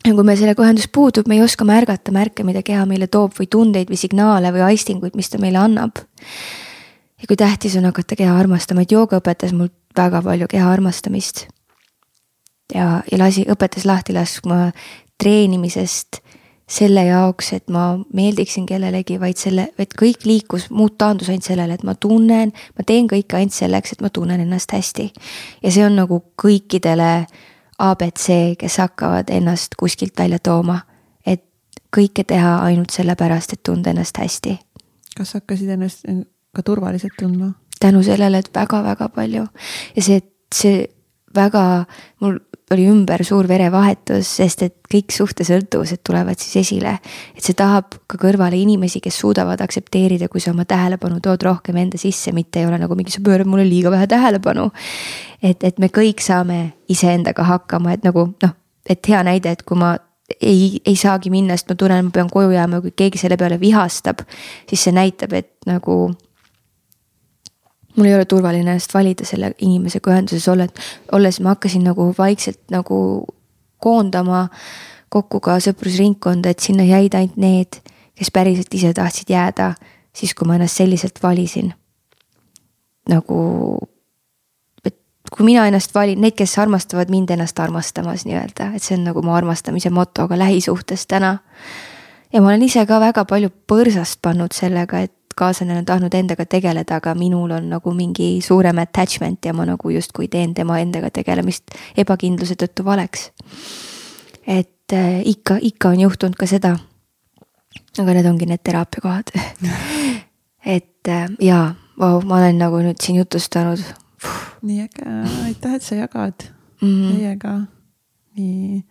ja kui meil sellega ühendus puudub, me ei oska märgata märke, mida keha meile toob või tundeid või signaale või aistinguid, mis ta meile annab. ja kui tähtis on hakata keha armastama, et jooga õpetas mul väga palju keha armastamist. ja, ja lasi, õpetas lahti laskma treenimisest selle jaoks, et ma meeldiksin kellelegi, vaid selle, et kõik liikus, muud taandus ainult sellele, et ma tunnen, ma teen kõike ainult selleks, et ma tunnen ennast hästi. ja see on nagu kõikidele abc, kes hakkavad ennast kuskilt välja tooma. et kõike teha ainult sellepärast, et tunda ennast hästi. kas hakkasid ennast ka turvaliselt tundma? tänu sellele, et väga-väga palju ja see, see väga, mul oli ümber suur verevahetus, sest et kõik suhtesõltuvused tulevad siis esile. et see tahab ka kõrvale inimesi, kes suudavad aktsepteerida, kui sa oma tähelepanu tood rohkem enda sisse, mitte ei ole nagu mingi, sa pöörad mulle liiga vähe tähelepanu. et, et me kõik saame iseendaga hakkama, et nagu noh, et hea näide, et kui ma ei, ei saagi minna, sest ma tunnen, ma pean koju jääma, kui keegi selle peale vihastab, siis see näitab, et nagu mul ei ole turvaline ennast valida selle inimesega ühenduses olles, olles ma hakkasin nagu vaikselt nagu koondama kokku ka sõprusringkonda, et sinna jäid ainult need, kes päriselt ise tahtsid jääda, siis kui ma ennast selliselt valisin. nagu, et kui mina ennast valin, need, kes armastavad mind ennast armastamas nii-öelda, et see on nagu mu armastamise moto ka lähisuhtes täna. ja ma olen ise ka väga palju põrsast pannud sellega, et kaaslane on tahtnud endaga tegeleda, aga minul on nagu mingi suurem attachment ja ma nagu justkui teen tema endaga tegelemist ebakindluse tõttu valeks. et äh, ikka, ikka on juhtunud ka seda. aga need ongi need teraapiakohad et äh, jaa, vau, ma olen nagu nüüd siin jutustanud. nii äge, aitäh, et sa jagad mm -hmm. meiega. nii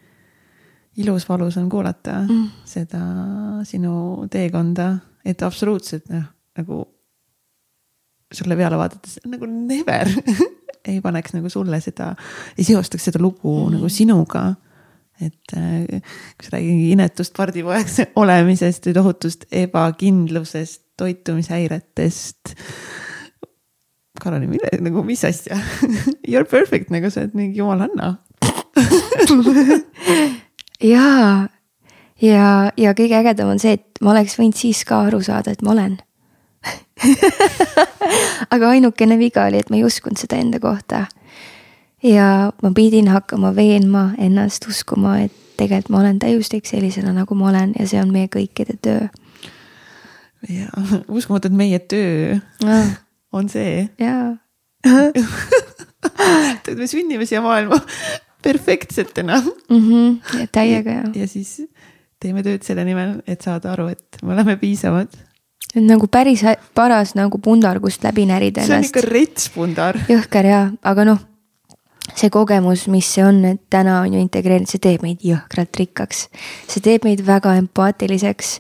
ilus, valus on kuulata mm seda sinu teekonda, et absoluutselt noh nagu sulle peale vaadates nagu never ei paneks nagu sulle seda, ei seostaks seda lugu mm. nagu sinuga. et äh, kui sa räägid inetust pardipoeks olemisest või tohutust ebakindlusest, toitumishäiretest. Karoli, mille nagu, mis asja You are perfect nagu sa oled mingi jumalanna jaa, ja, ja kõige ägedam on see, et ma oleks võinud siis ka aru saada, et ma olen aga ainukene viga oli, et ma ei uskunud seda enda kohta. ja ma pidin hakkama veenma ennast uskuma, et tegelikult ma olen täiuslik sellisena, nagu ma olen ja see on meie kõikide töö. ja uskumatu, et meie töö ah. on see. jaa et me sünnime siia maailma perfektsetena mm. -hmm, täiega ja. ja siis teeme tööd selle nimel, et saada aru, et me oleme piisavad nagu päris paras nagu pundar, kust läbi närida ennast. see on ikka rets pundar. jõhker jaa, aga noh, see kogemus, mis see on, et täna on ju integreerinud, see teeb meid jõhkralt rikkaks. see teeb meid väga empaatiliseks.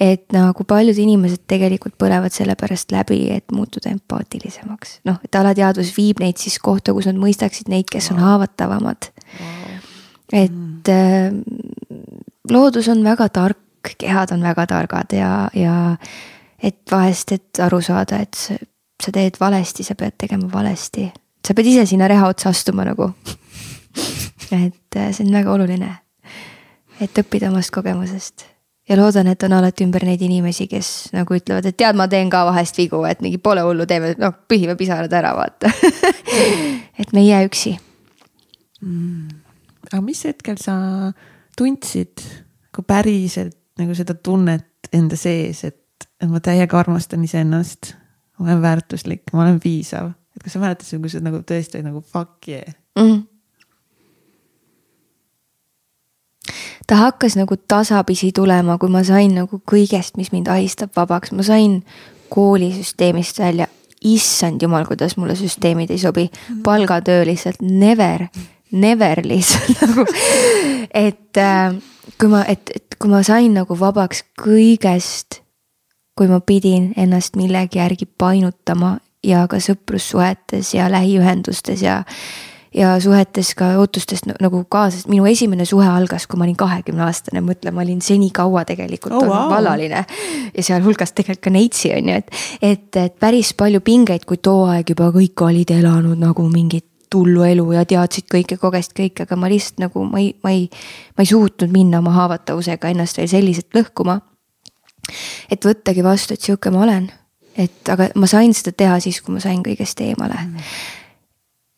et nagu paljud inimesed tegelikult põlevad selle pärast läbi, et muutuda empaatilisemaks. noh, et alateadvus viib neid siis kohta, kus nad mõistaksid neid, kes on haavatavamad et mm. äh, loodus on väga tark, kehad on väga targad ja, ja et vahest, et aru saada, et sa, sa teed valesti, sa pead tegema valesti. sa pead ise sinna reha otsa astuma nagu et äh, see on väga oluline. et õppida omast kogemusest ja loodan, et on alati ümber neid inimesi, kes nagu ütlevad, et tead, ma teen ka vahest vigu, et mingi pole hullu, teeme, noh, pühime pisarad ära, vaata et me ei jää üksi. mm.. aga mis hetkel sa tundsid nagu päriselt nagu seda tunnet enda sees, et, et ma täiega armastan iseennast, ma olen väärtuslik, ma olen piisav, et kas sa mäletad, kui sa nagu tõesti nagu fuck yeah mm. -hmm ta hakkas nagu tasapisi tulema, kui ma sain nagu kõigest, mis mind ahistab, vabaks, ma sain koolisüsteemist välja. issand jumal, kuidas mulle süsteemid ei sobi, mhm. palgatöö lihtsalt never, never lihtsalt nagu, et äh, kui ma, et, et kui ma sain nagu vabaks kõigest, kui ma pidin ennast millegi järgi painutama ja ka sõprussuhetes ja lähiühendustes ja ja suhetes ka ootustest nagu kaasas, minu esimene suhe algas, kui ma olin kahekümne aastane, mõtle, ma olin senikaua tegelikult oh, wow. vallaline. ja sealhulgas tegelikult ka neitsi on ju, et, et, et päris palju pingeid, kui too aeg juba kõik olid elanud nagu mingit hullu elu ja teadsid kõike, kogesid kõike, aga ma lihtsalt nagu ma ei, ma ei, ma ei suutnud minna oma haavatavusega ennast veel selliselt lõhkuma. Et võttagi vastu, et sihuke ma olen, et aga ma sain seda teha siis, kui ma sain kõigest eemale mm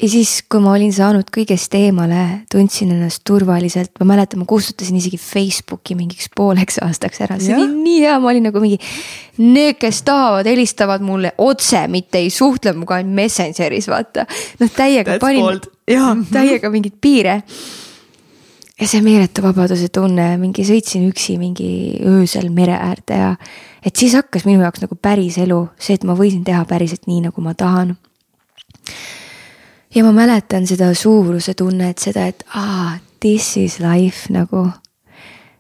ja siis, kui ma olin saanud kõigest eemale, tundsin ennast turvaliselt, ma mäletan, ma kustutasin isegi Facebooki mingiks pooleks aastaks ära, see ja. oli nii hea, ma olin nagu mingi. Need, kes tahavad, helistavad mulle otse, mitte ei suhtle minuga ainult Messengeris, vaata. noh, täiega That's panin, jaa, täiega mingeid piire. Ja see meeletu vabaduse tunne, mingi sõitsin üksi mingi öösel mere äärde ja. et siis hakkas minu jaoks nagu päris elu, see, et ma võisin teha päriselt nii, nagu ma tahan ja ma mäletan seda suuruse tunnet, seda, et aa, this is life nagu.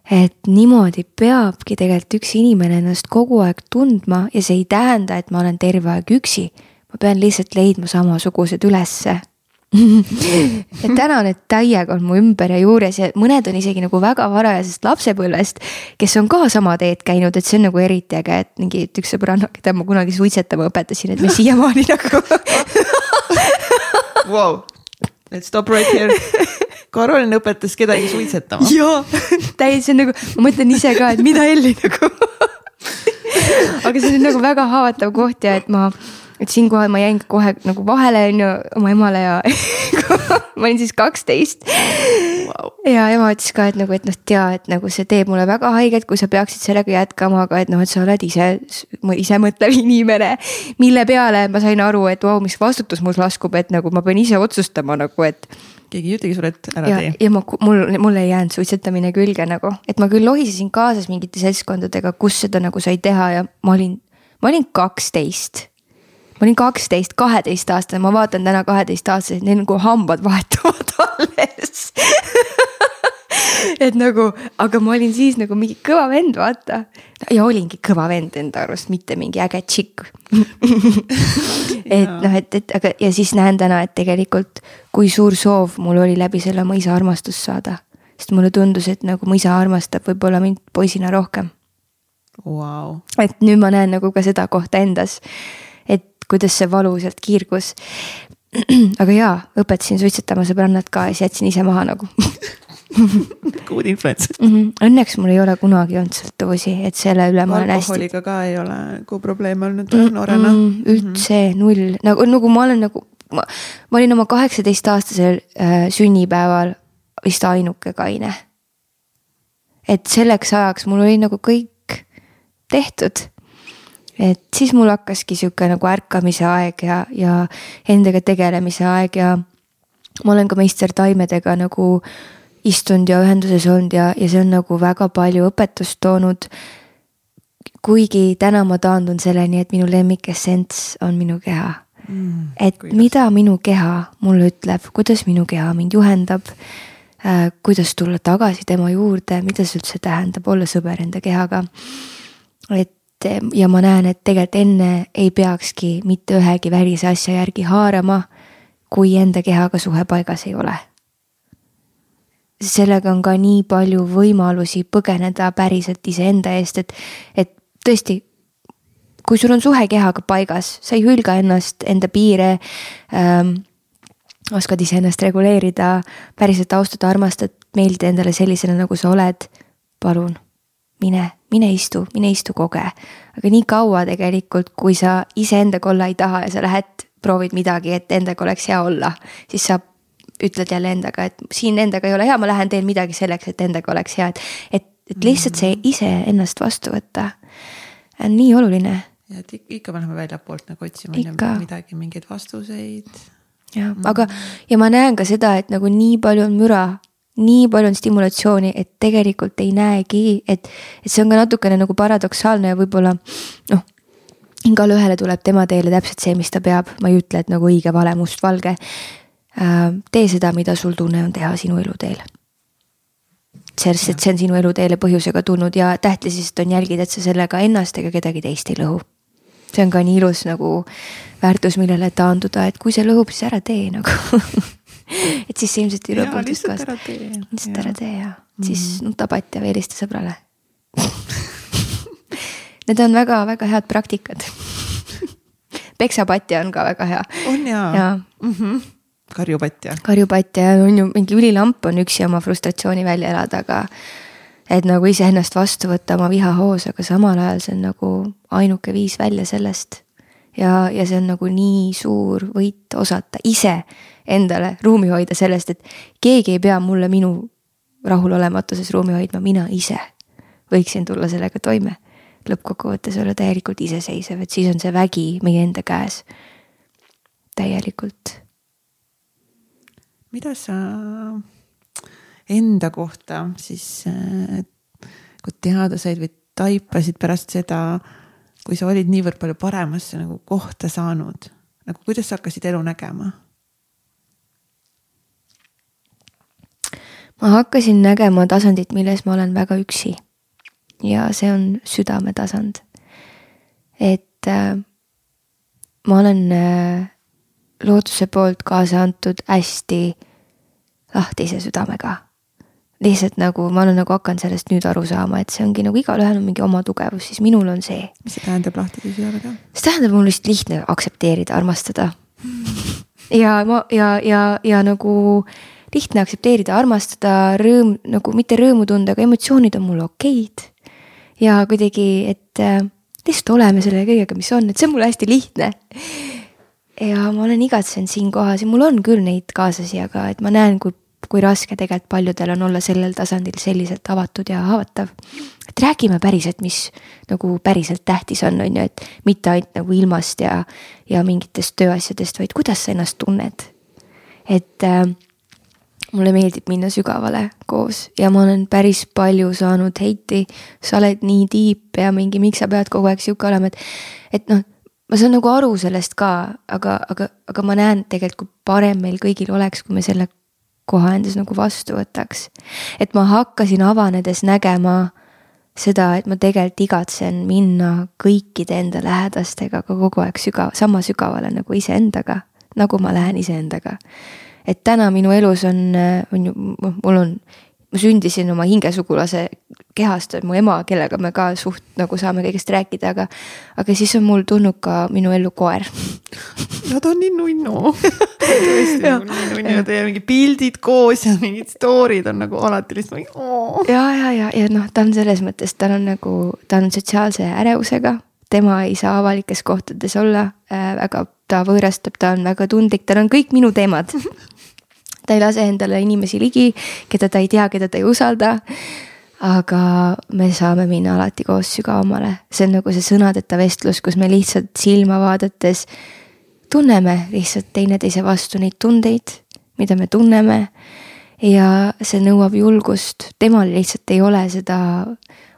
et niimoodi peabki tegelikult üks inimene ennast kogu aeg tundma ja see ei tähenda, et ma olen terve aeg üksi. ma pean lihtsalt leidma samasugused ülesse et täna need täiega on mu ümber ja juures ja mõned on isegi nagu väga varajasest lapsepõlvest, kes on ka sama teed käinud, et see on nagu eriti äge, et mingi üks sõbranna, keda ma kunagi suitsetama õpetasin, et me siiamaani nagu wow. Let's stop right here. Karolin õpetas kedagi suitsetama. jaa, täiesti, nagu, ma mõtlen ise ka, et mida Elli nagu aga see on nagu väga haavatav koht ja et ma et siinkohal ma jäin kohe nagu vahele, on ju, oma emale ja ma olin siis kaksteist wow.. ja ema ütles ka, et nagu, et noh, tea, et nagu see teeb mulle väga haiget, kui sa peaksid sellega jätkama, aga et noh, et sa oled ise, isemõtlev inimene. mille peale ma sain aru, et vau wow,, mis vastutus mul laskub, et nagu ma pean ise otsustama nagu, et keegi ei ütlegi sulle, et ära ja, tee. ja ma, mul, mul ei jäänud suitsetamine külge nagu, et ma küll lohisesin kaasas mingite seltskondadega, kus seda nagu sai teha ja ma olin, ma olin kaksteist ma olin kaksteist, kaheteistaastane, ma vaatan täna kaheteistaastaseid, neil nagu hambad vahetuvad alles. Et nagu, aga ma olin siis nagu mingi kõva vend, vaata. ja olingi kõva vend enda arust, mitte mingi äge tšikk. Et noh, et, et aga ja siis näen täna, et tegelikult kui suur soov mul oli läbi selle oma isa armastust saada. sest mulle tundus, et nagu mu isa armastab võib-olla mind poisina rohkem. Wow.. et nüüd ma näen nagu ka seda kohta endas kuidas see valu sealt kiirgus. aga jaa, õpetasin suitsetama sõbrannat ka ja siis jätsin ise maha nagu Good influence mm. -hmm. Õnneks mul ei ole kunagi olnud sõltuvusi, et selle üle ma olen hästi. alkoholiga ka ei ole nagu probleeme olnud mm -hmm. noorena mm. -hmm. üldse null, nagu, nagu ma olen nagu, ma, ma olin oma kaheksateistaastasel äh, sünnipäeval vist ainuke kaine. et selleks ajaks mul oli nagu kõik tehtud et siis mul hakkaski sihuke nagu ärkamise aeg ja, ja endaga tegelemise aeg ja ma olen ka meister taimedega nagu istunud ja ühenduses olnud ja, ja see on nagu väga palju õpetust toonud. kuigi täna ma taandun selleni, et minu lemmikessents on minu keha mm,. et kuidas? mida minu keha mulle ütleb, kuidas minu keha mind juhendab äh,. kuidas tulla tagasi tema juurde, mida see üldse tähendab olla sõber enda kehaga. et ja ma näen, et tegelikult enne ei peakski mitte ühegi välise asja järgi haarama, kui enda kehaga suhe paigas ei ole. sellega on ka nii palju võimalusi põgeneda päriselt iseenda eest, et, et tõesti, kui sul on suhe kehaga paigas, sa ei hülga ennast, enda piire ähm,, oskad iseennast reguleerida, päriselt austada, armastad, meeldida endale sellisena, nagu sa oled, palun mine, mine istu, mine istu, koge. aga nii kaua tegelikult, kui sa iseendaga olla ei taha ja sa lähed, proovid midagi, et endaga oleks hea olla, siis sa ütled jälle endaga, et siin endaga ei ole hea, ma lähen teen midagi selleks, et endaga oleks hea, et, et, et lihtsalt see Mm. iseennast vastu võtta on nii oluline ja et ik- ikka me läheme väljapoolt nagu otsima Ikka. midagi, mingeid vastuseid. jah, aga, ja ma näen ka seda, et nagu nii palju on müra, nii palju on stimulatsiooni, et tegelikult ei näegi, et, et see on ka natukene nagu paradoksaalne ja võib-olla noh. igale ühele tuleb tema teele täpselt see, mis ta peab, ma ei ütle, et nagu õige, vale, mustvalge. tee seda, mida sul tunne on teha sinu eluteel. sest, et see on sinu eluteele põhjusega tulnud ja tähtis lihtsalt on jälgida, et sa sellega ennast ega kedagi teist ei lõhu see on ka nii ilus nagu väärtus, millele taanduda, et kui see lõhub, siis ära tee nagu et siis see ilmselt ei lõbu lihtsalt ära tee. lihtsalt ära tee ja siis nuta patja või helista sõbrale. Need on väga-väga head praktikad. Peksapatja on ka väga hea. On jaa. Ja mm -hmm. karjupatja. karjupatja ja on ju mingi ülilamp on üksi oma frustratsiooni välja elada, aga et nagu iseennast vastu võtta oma vihahoos, aga samal ajal see on nagu ainuke viis välja sellest. ja, ja see on nagu nii suur võit osata ise endale ruumi hoida sellest, et keegi ei pea mulle minu rahulolematuses ruumi hoidma, mina ise võiksin tulla sellega toime. lõppkokkuvõttes olla täielikult iseseisev, et siis on see vägi meie enda käes. täielikult mida sa enda kohta siis, kui teada said või taipasid pärast seda, kui sa olid niivõrd palju paremasse nagu kohta saanud, nagu kuidas sa hakkasid elu nägema? Ma hakkasin nägema tasandit, milles ma olen väga üksi. ja see on südametasand. et äh, ma olen äh, looduse poolt kaasa antud hästi lahtise südamega. lihtsalt nagu ma olen nagu hakanud sellest nüüd aru saama, et see ongi nagu igalühel on mingi oma tugevus, siis minul on see. mis see tähendab lahtise südamega? see tähendab mul lihtsalt lihtne aktsepteerida, armastada. ja ma ja, ja, ja nagu lihtne aktsepteerida, armastada, rõõm nagu mitte rõõmu tunda, aga emotsioonid on mul okeid. ja kuidagi, et äh, lihtsalt oleme selle kõigega, mis on, et see on mul hästi lihtne. ja ma olen igatsenud siinkohas ja mul on küll neid kaaslasi, aga et ma näen, kui, kui raske tegelikult paljudel on olla sellel tasandil selliselt avatud ja haavatav. et räägime päriselt, mis nagu päriselt tähtis on, on ju, et mitte ainult nagu ilmast ja, ja mingitest tööasjadest, vaid kuidas sa ennast tunned. et äh, mulle meeldib minna sügavale koos ja ma olen päris palju saanud heiti. sa oled nii tiip ja mingi, miks sa pead kogu aeg sihuke olema, et, et noh, ma saan nagu aru sellest ka, aga, aga, aga ma näen tegelikult, kui parem meil kõigil oleks, kui me selle koha endas nagu vastu võtaks. et ma hakkasin avanedes nägema seda, et ma tegelikult igatsen minna kõikide enda lähedastega ka kogu aeg sügav, sama sügavale nagu iseendaga, nagu ma lähen iseendaga et täna minu elus on, on ju, mul on, ma sündisin oma hingesugulase kehast, mu ema, kellega me ka suht nagu saame kõigest rääkida, aga, aga siis on mul tulnud ka minu ellu koer. Nad on nii nunnu tõesti nagu nii nunnu ja teie mingid pildid koos ja mingid story'd on nagu alati lihtsalt mingi oo. ja, ja, ja, ja noh, ta on selles mõttes, tal on nagu, ta on sotsiaalse ärevusega, tema ei saa avalikes kohtades olla äh, väga, ta võõrastab, ta on väga tundlik, tal on kõik minu teemad ta ei lase endale inimesi ligi, keda ta ei tea, keda ta ei usalda. aga me saame minna alati koos sügavamale, see on nagu see sõnadeta vestlus, kus me lihtsalt silma vaadates tunneme lihtsalt teineteise vastu neid tundeid, mida me tunneme. ja see nõuab julgust, temal lihtsalt ei ole seda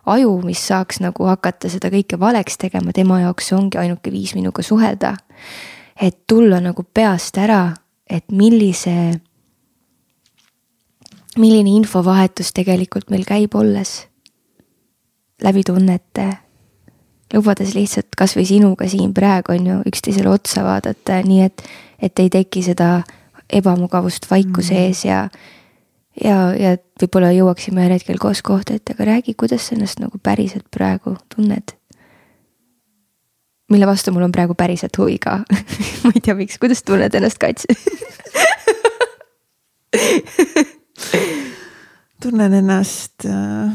aju, mis saaks nagu hakata seda kõike valeks tegema, tema jaoks see ongi ainuke viis minuga suhelda. et tulla nagu peast ära, et millise milline infovahetus tegelikult meil käib, olles läbi tunnete, lubades lihtsalt kasvõi sinuga siin praegu on ju üksteisele otsa vaadata, nii et, et ei teki seda ebamugavust vaikuse Mhm. ees ja ja, ja võib-olla jõuaksime ühel hetkel koos kohta, et aga räägi, kuidas sa ennast nagu päriselt praegu tunned. mille vastu mul on praegu päriselt huvi ka ma ei tea, miks, kuidas tunned ennast kaitse tunnen ennast äh,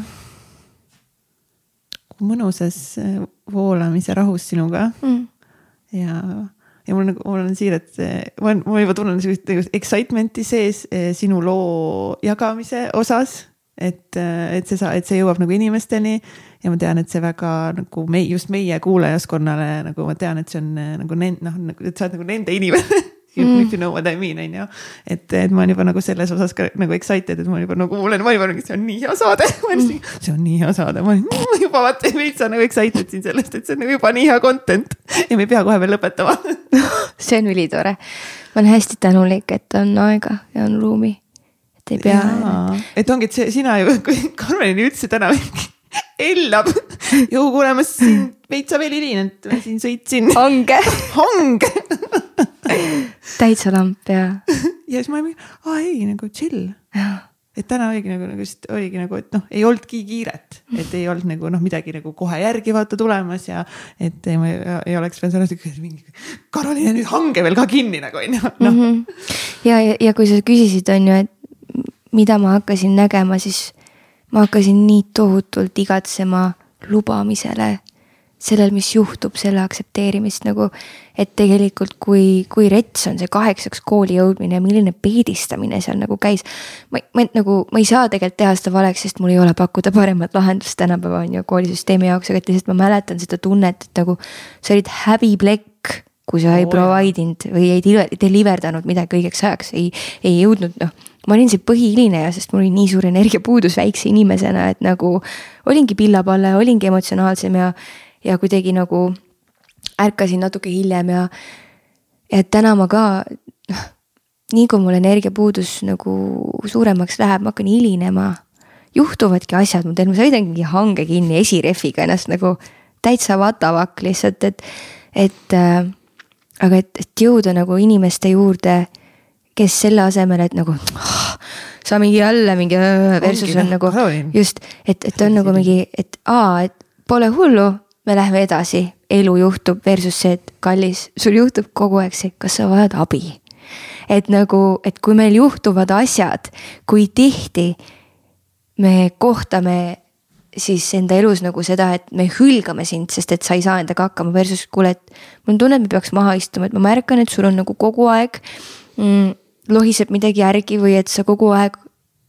mõnusas äh, voolamise rahus sinuga mm. ja ja mul nagu, mul on siiralt, ma olen, ma juba tunnen sellist nagu excitement'i sees sinu loo jagamise osas. et, et see, et see jõuab nagu inimesteni ja ma tean, et see väga nagu me, just meie kuulajaskonnale nagu ma tean, et see on nagu nend-, noh, nagu, et sa oled nagu nende inimene mm. if you know what I mean, on ju. et, et ma olen juba nagu selles osas ka nagu excited, et ma juba nagu kuulen, ma juba, see on nii hea saade mm.. see on nii hea saade, ma olen juba vaata veits on nagu excited siin sellest, et see on nagu juba nii hea content ja me ei pea kohe veel lõpetama see on ülitore. ma olen hästi tänulik, et on aega ja on ruumi. et ei pea. et ongi, et see sina ju, kui Karmenile ütlesid täna ellab. ju kuule, ma siin veitsa veel hilinenud, ma siin sõitsin. hange. hange täitsa lamp ja. ja siis ma olin, aa ei nagu chill. et täna oligi nagu, nagu lihtsalt oligi nagu, et noh, ei olnudki kiiret, et ei olnud nagu noh, midagi nagu kohe järgi vaata tulemas ja. et ei, ma ei, ei oleks veel selles, et mingi Karoliine nüüd hange veel ka kinni nagu on ju, noh. Mhm. ja, ja, ja kui sa küsisid, on ju, et mida ma hakkasin nägema, siis ma hakkasin nii tohutult igatsema lubamisele sellel, mis juhtub, selle aktsepteerimist nagu. et tegelikult, kui, kui rets on see kaheksaks kooli jõudmine ja milline peedistamine seal nagu käis. ma, ma nagu, ma ei saa tegelikult teha seda valeks, sest mul ei ole pakkuda paremat lahendust tänapäeva on ju koolisüsteemi jaoks, aga et lihtsalt ma mäletan seda tunnet, et nagu. sa olid häbiplekk, kui sa oh, ei provide inud või ei deliver danud midagi õigeks ajaks, ei, ei jõudnud noh ma olin see põhihiline sest mul oli nii suur energiapuudus väikse inimesena, et nagu olingi pillapalle, olingi emotsionaalsem ja ja kuidagi nagu ärkasin natuke hiljem ja, ja täna ma ka noh, nii kui mul energiapuudus nagu suuremaks läheb, ma hakkan hilinema. juhtuvadki asjad, ma teen, ma sõidan mingi hange kinni esirehviga ennast nagu täitsa vatavakk lihtsalt, et, et äh, aga et, et jõuda nagu inimeste juurde, kes selle asemel, et nagu oh, sa mingi jälle mingi äh, versus Ongi, on nagu just, et, et on nagu mingi, et aa, et pole hullu, me läheme edasi, elu juhtub versus see, et kallis, sul juhtub kogu aeg see, kas sa vajad abi. et nagu, et kui meil juhtuvad asjad, kui tihti me kohtame siis enda elus nagu seda, et me hülgame sind, sest et sa ei saa endaga hakkama versus kuule, et mul on tunne, et me peaks maha istuma, et ma märkan, et sul on nagu kogu aeg mm, lohiseb midagi järgi või et sa kogu aeg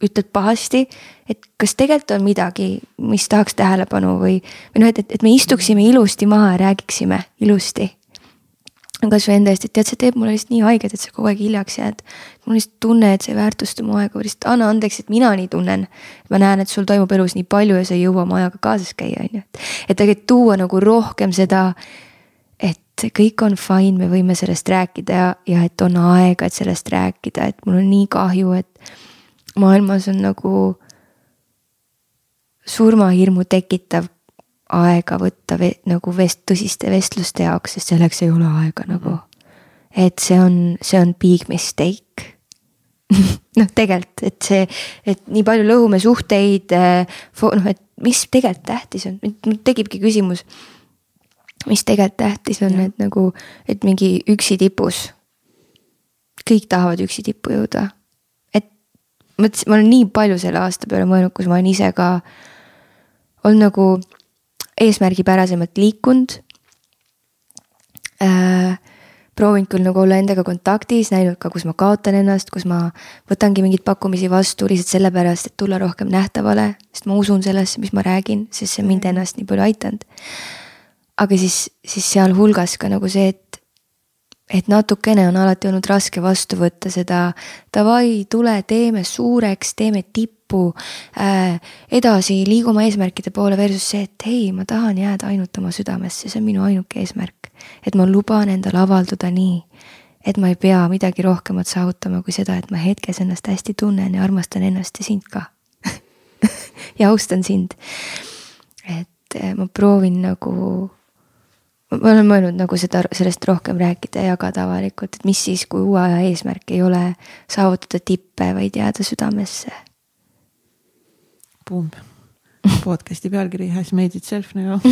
ütled pahasti, et kas tegelikult on midagi, mis tahaks tähelepanu või, või noh, et, et, et me istuksime ilusti maha ja räägiksime ilusti. kasvõi enda eest, et tead, see teeb mulle lihtsalt nii haiget, et sa kogu aeg hiljaks jääd. mul on lihtsalt tunne, et sa ei väärtusta mu aega lihtsalt anna andeks, et mina nii tunnen. ma näen, et sul toimub elus nii palju ja sa ei jõua oma ajaga kaasas käia, on ju. et tegelikult tuua nagu rohkem seda, et kõik on fine, me võime sellest rääkida ja, ja et on aega, et sellest rääkida, et mul on nii kahju, et maailmas on nagu surmahirmu tekitav aega võtta ve, nagu vest-, tõsiste vestluste jaoks, sest selleks ei ole aega nagu. et see on, see on big mistake noh, tegelikult, et see, et nii palju lõhume suhteid, eh, noh, et mis tegelikult tähtis on, mul tekibki küsimus. mis tegelikult tähtis on, et nagu, et mingi üksi tipus. kõik tahavad üksi tippu jõuda mõtlesin, ma olen nii palju selle aasta peale mõelnud, kus ma olen ise ka olnud nagu eesmärgipärasemalt liikunud äh,. proovinud küll nagu olla endaga kontaktis, näinud ka, kus ma kaotan ennast, kus ma võtangi mingeid pakkumisi vastu lihtsalt sellepärast, et tulla rohkem nähtavale, sest ma usun sellesse, mis ma räägin, sest see on mind ennast nii palju aidanud. aga siis, siis sealhulgas ka nagu see, et et natukene on alati olnud raske vastu võtta seda davai, tule, teeme suureks, teeme tippu äh,. edasi liigume eesmärkide poole versus see, et hei, ma tahan jääda ainult oma südamesse, see on minu ainuke eesmärk. et ma luban endal avalduda nii, et ma ei pea midagi rohkemat saavutama kui seda, et ma hetkes ennast hästi tunnen ja armastan ennast ja sind ka ja austan sind. et äh, ma proovin nagu ma olen mõelnud nagu seda, sellest rohkem rääkida ja jagada avalikult, et mis siis, kui uue aja eesmärk ei ole saavutada tippe, vaid jääda südamesse. Boom, podcast'i pealkiri has made itself nagu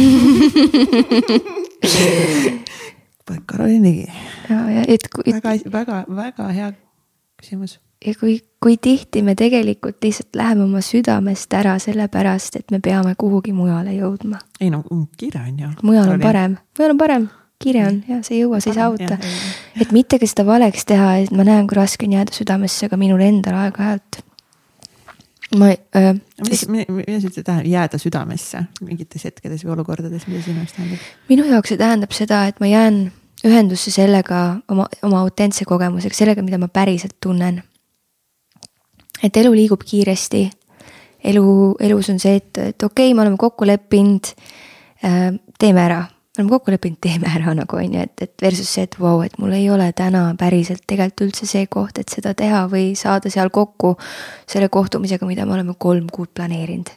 Karoliin Ligi. ja, ja et kui. väga, väga, väga hea küsimus ja kui, kui tihti me tegelikult lihtsalt läheme oma südamest ära sellepärast, et me peame kuhugi mujale jõudma. ei no kiire on ju. mujal on parem, mujal on parem. kiire on ja sa ei jõua, sa ei saavuta. et mitte ka seda valeks teha, et ma näen, kui raske on jääda südamesse ka minul endal aeg-ajalt ma äh,. mis, mida see tähendab, jääda südamesse mingites hetkedes või olukordades, mida sinu jaoks tähendab? minu jaoks see tähendab seda, et ma jään ühendusse sellega oma, oma autentse kogemusega, sellega, mida ma päriselt tunnen. Et elu liigub kiiresti. elu, elus on see, et, et okei okay,, me oleme kokku leppinud äh,, teeme ära oleme kokku leppinud, teeme ära nagu on ju, et, et versus see, et vau wow,, et mul ei ole täna päriselt tegelikult üldse see koht, et seda teha või saada seal kokku selle kohtumisega, mida me oleme kolm kuud planeerinud.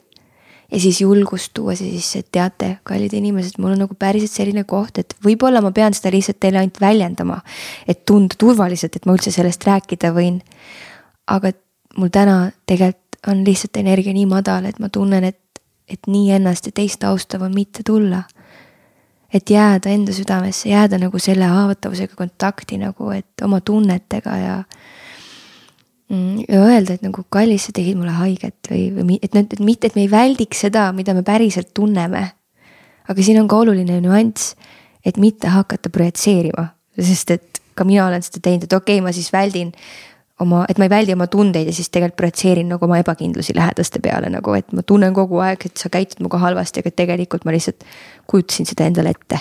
ja siis julgust tuua see sisse, et teate, kallid inimesed, mul on nagu päriselt selline koht, et võib-olla ma pean seda lihtsalt teile ainult väljendama. et tunda turvaliselt, et ma üldse sellest rääkida võin. aga mul täna tegelikult on lihtsalt energia nii madal, et ma tunnen, et, et nii ennast ja teist austav on mitte tulla et jääda enda südamesse, jääda nagu selle haavatavusega kontakti nagu, et oma tunnetega ja. Mm, ja öelda, et nagu kallis, sa tegid mulle haiget või, või et, et mitte, et me ei väldiks seda, mida me päriselt tunneme. aga siin on ka oluline nüanss, et mitte hakata projitseerima, sest et ka mina olen seda teinud, et okei okay,, ma siis väldin oma, et ma ei väldi oma tundeid ja siis tegelikult projitseerin nagu oma ebakindlusi lähedaste peale nagu, et ma tunnen kogu aeg, et sa käitud minuga halvasti, aga tegelikult ma lihtsalt kujutasin seda endale ette.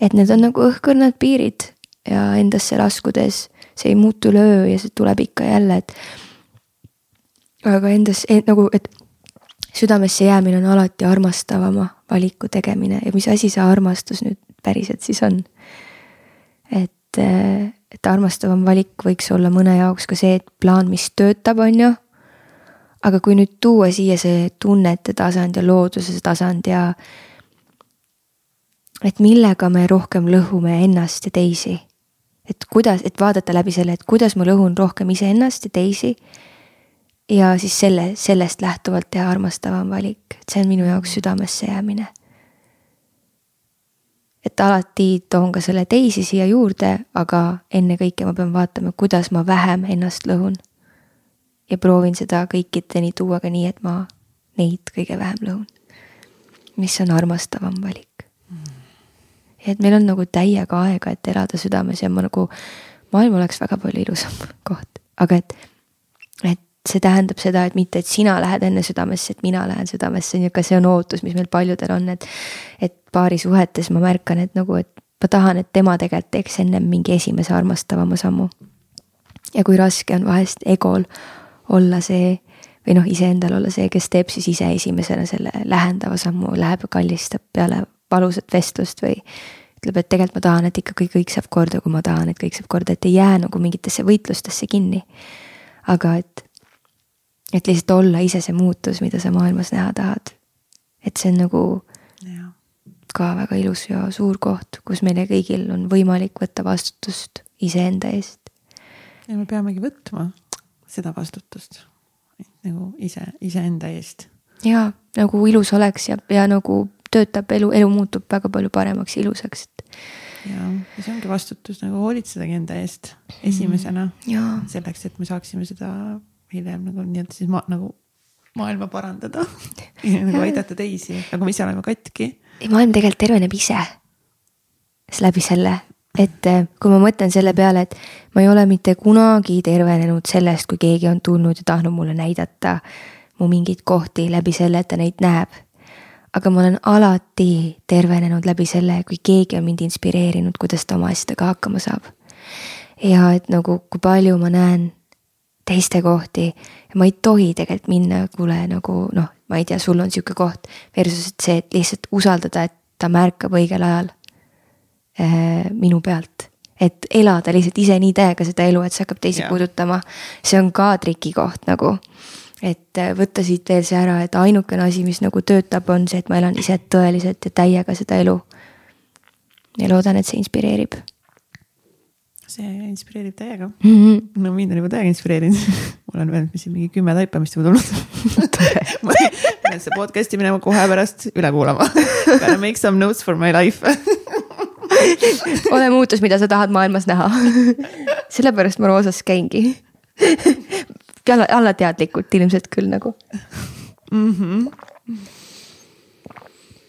et need on nagu õhkõrnad piirid ja endasse laskudes see ei muutu üleöö ja see tuleb ikka jälle, et. aga endas et, nagu, et südamesse jäämine on alati armastavama valiku tegemine ja mis asi see armastus nüüd päriselt siis on? et et armastavam valik võiks olla mõne jaoks ka see, et plaan, mis töötab, on ju. aga kui nüüd tuua siia see tunnete tasand ja looduse tasand ja. et millega me rohkem lõhume ennast ja teisi. et kuidas, et vaadata läbi selle, et kuidas ma lõhun rohkem iseennast ja teisi. ja siis selle, sellest lähtuvalt teha armastavam valik, et see on minu jaoks südamesse jäämine et alati toon ka selle teisi siia juurde, aga ennekõike ma pean vaatama, kuidas ma vähem ennast lõhun. ja proovin seda kõikideni tuua ka nii, et ma neid kõige vähem lõhun. mis on armastavam valik mm.. et meil on nagu täiega aega, et elada südames ja ma nagu, maailm oleks väga palju ilusam koht, aga et, see tähendab seda, et mitte, et sina lähed enne südamesse, et mina lähen südamesse, on ju, ka see on ootus, mis meil paljudel on, et. et paarisuhetes ma märkan, et nagu, et ma tahan, et tema tegelikult teeks ennem mingi esimese armastavama sammu. ja kui raske on vahest egol olla see või noh, iseendal olla see, kes teeb siis ise esimesena selle lähendava sammu, läheb ja kallistab peale valusat vestlust või ütleb, et tegelikult ma tahan, et ikkagi kõik saab korda, kui ma tahan, et kõik saab korda, et ei jää nagu mingitesse võitlustesse kinni. aga et, et lihtsalt olla ise see muutus, mida sa maailmas näha tahad. et see on nagu ka väga ilus ja suur koht, kus meile kõigil on võimalik võtta vastutust iseenda eest. ja me peamegi võtma seda vastutust nagu ise, iseenda eest. ja nagu ilus oleks ja, ja nagu töötab elu, elu muutub väga palju paremaks, ilusaks, et. ja, ja see ongi vastutus nagu hoolitsedagi enda eest esimesena mm,. selleks, et me saaksime seda hiljem nagu nii-öelda siis ma nagu maailma parandada nagu aidata teisi, nagu me ise oleme katki ei, maailm tegelikult terveneb ise. läbi selle, et äh, kui ma mõtlen selle peale, et ma ei ole mitte kunagi tervenenud sellest, kui keegi on tulnud ja tahtnud mulle näidata mu mingeid kohti läbi selle, et ta neid näeb. aga ma olen alati tervenenud läbi selle, kui keegi on mind inspireerinud, kuidas ta oma asjadega hakkama saab. ja et nagu, kui palju ma näen teiste kohti ma ei tohi tegelikult minna, kuule nagu noh, ma ei tea, sul on sihuke koht. Versus et see, et lihtsalt usaldada, et ta märkab õigel ajal äh, minu pealt. et elada lihtsalt ise nii täiega seda elu, et see hakkab teisi yeah. puudutama. see on ka trikikoht nagu. et äh, võtta siit veel see ära, et ainukene asi, mis nagu töötab, on see, et ma elan ise tõeliselt ja täiega seda elu. ja loodan, et see inspireerib see inspireerib täiega mm. -hmm. no mind on juba täiega inspireerinud mul on veel siin mingi kümme taipamist juba tulnud ma pean seda podcast'i minema kohe pärast üle kuulama. Gotta make some notes for my life ole muutus, mida sa tahad maailmas näha sellepärast ma roosas käingi alla, allateadlikult ilmselt küll nagu mm. -hmm.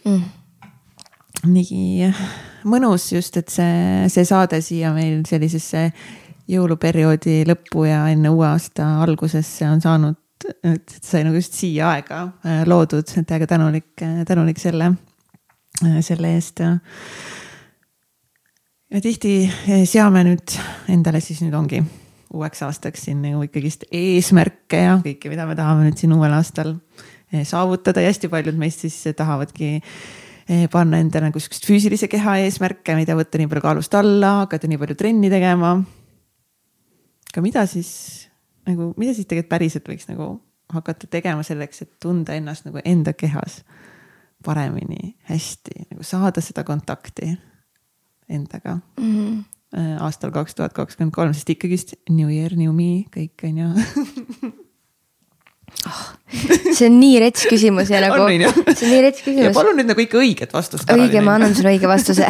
Mm. nii mõnus just, et see, see saade siia meil sellisesse jõuluperioodi lõppu ja enne uue aasta algusesse on saanud, et sai nagu just siia aega äh, loodud, et väga tänulik, tänulik selle, selle eest. Ja tihti seame nüüd endale siis nüüd ongi uueks aastaks siin nagu ikkagist eesmärke ja kõike, mida me tahame nüüd siin uuel aastal saavutada. Ja hästi paljud meist siis tahavadki panna endale nagu sihukest füüsilise keha eesmärke, mida võtta nii palju kaalust alla, hakata nii palju trenni tegema. aga mida siis nagu, mida siis tegelikult päriselt võiks nagu hakata tegema selleks, et tunda ennast nagu enda kehas paremini, hästi nagu saada seda kontakti endaga mm. -hmm aastal kaks tuhat kakskümmend kolm, sest ikkagist New Year, New Me kõik on ju oh, see on nii rets küsimus ja nagu, see on nii rets küsimus. palun nüüd nagu ikka õiget vastust. õige, ma annan sulle õige vastuse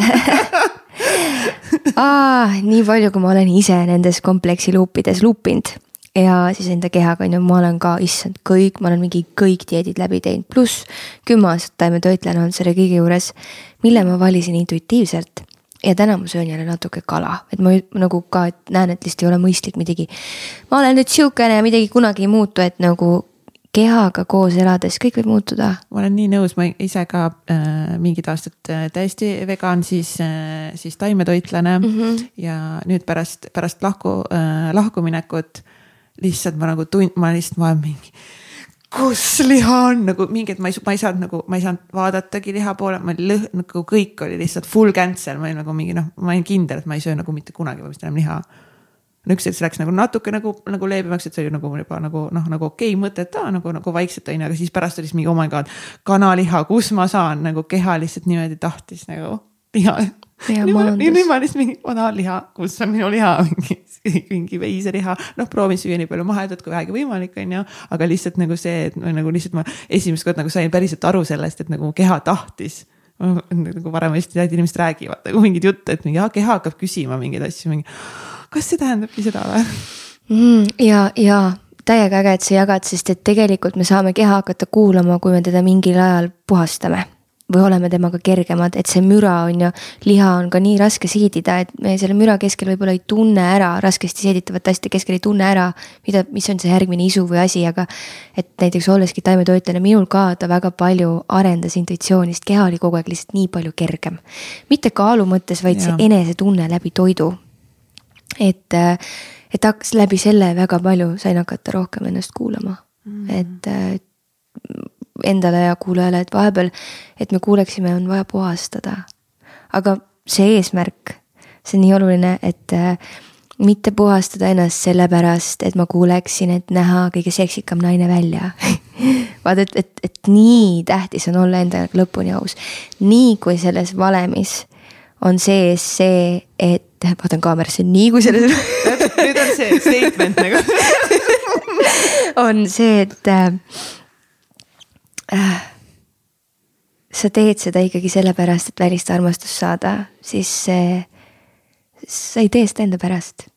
ah, nii palju, kui ma olen ise nendes kompleksi luupides luupinud ja siis enda kehaga on ju, ma olen ka, issand, kõik, ma olen mingi kõik dieedid läbi teinud, pluss kümme aastat taimetoitlane olnud selle kõige juures, mille ma valisin intuitiivselt ja täna ma söön jälle natuke kala, et ma nagu ka et näen, et lihtsalt ei ole mõistlik midagi. ma olen nüüd sihukene ja midagi kunagi ei muutu, et nagu kehaga koos elades kõik võib muutuda. ma olen nii nõus, ma ise ka äh, mingid aastad äh, täiesti vegan, siis äh,, siis taimetoitlane mm -hmm. ja nüüd pärast, pärast lahku äh,, lahkuminekut lihtsalt ma nagu tund-, ma lihtsalt, ma olen mingi kus liha on nagu mingi, et ma ei, ma ei saanud nagu, ma ei saanud vaadatagi liha poole, ma lõh-, nagu kõik oli lihtsalt full cancel, ma olin nagu mingi noh, ma olin kindel, et ma ei söö nagu mitte kunagi vist enam liha. See läks nagu natuke nagu, nagu leebemaks, et see oli nagu juba nagu noh, nagu okei okay, mõte, et aa nagu, nagu vaikselt on ju, aga siis pärast oli siis mingi oh my god, kanaliha, kus ma saan nagu keha lihtsalt niimoodi tahtis nagu liha. nüüd ma lihtsalt mingi, ma tahan liha, kus on minu liha mingi mingi veiseliha, noh, proovin süüa nii palju mahedat kui vähegi võimalik, on ju. aga lihtsalt nagu see, et nagu lihtsalt ma esimest korda nagu sain päriselt aru sellest, et nagu keha tahtis nagu varem hästi tead, inimesed räägivad nagu mingeid jutte, et mingi keha hakkab küsima mingeid asju, mingi. Kas see tähendabki seda või mm,? ja, ja täiega äge, et sa jagad, sest et tegelikult me saame keha hakata kuulama, kui me teda mingil ajal puhastame või oleme temaga kergemad, et see müra on ju, liha on ka nii raske siidida, et me selle müra keskel võib-olla ei tunne ära, raskesti seeditavate asjade keskel ei tunne ära, mida, mis on see järgmine isu või asi, aga. et näiteks olleski taimetoitlane, minul ka ta väga palju arendas intuitsiooni, sest keha oli kogu aeg lihtsalt nii palju kergem. mitte kaalu mõttes, vaid ja. see enesetunne läbi toidu. Et, et hakkas läbi selle väga palju, sain hakata rohkem ennast kuulama mm., et endale ja kuulajale, et vahepeal, et me kuuleksime, on vaja puhastada. aga see eesmärk, see on nii oluline, et äh, mitte puhastada ennast sellepärast, et ma kuuleksin, et näha kõige seksikam naine välja vaata, et, et, et nii tähtis on olla endaga lõpuni aus. nii kui selles valemis on sees see, et vaatan kaamerasse, nii kui selles nüüd on see statement nagu on see, et äh, äh, sa teed seda ikkagi sellepärast, et välist armastust saada, siis see, sa ei tee seda enda pärast.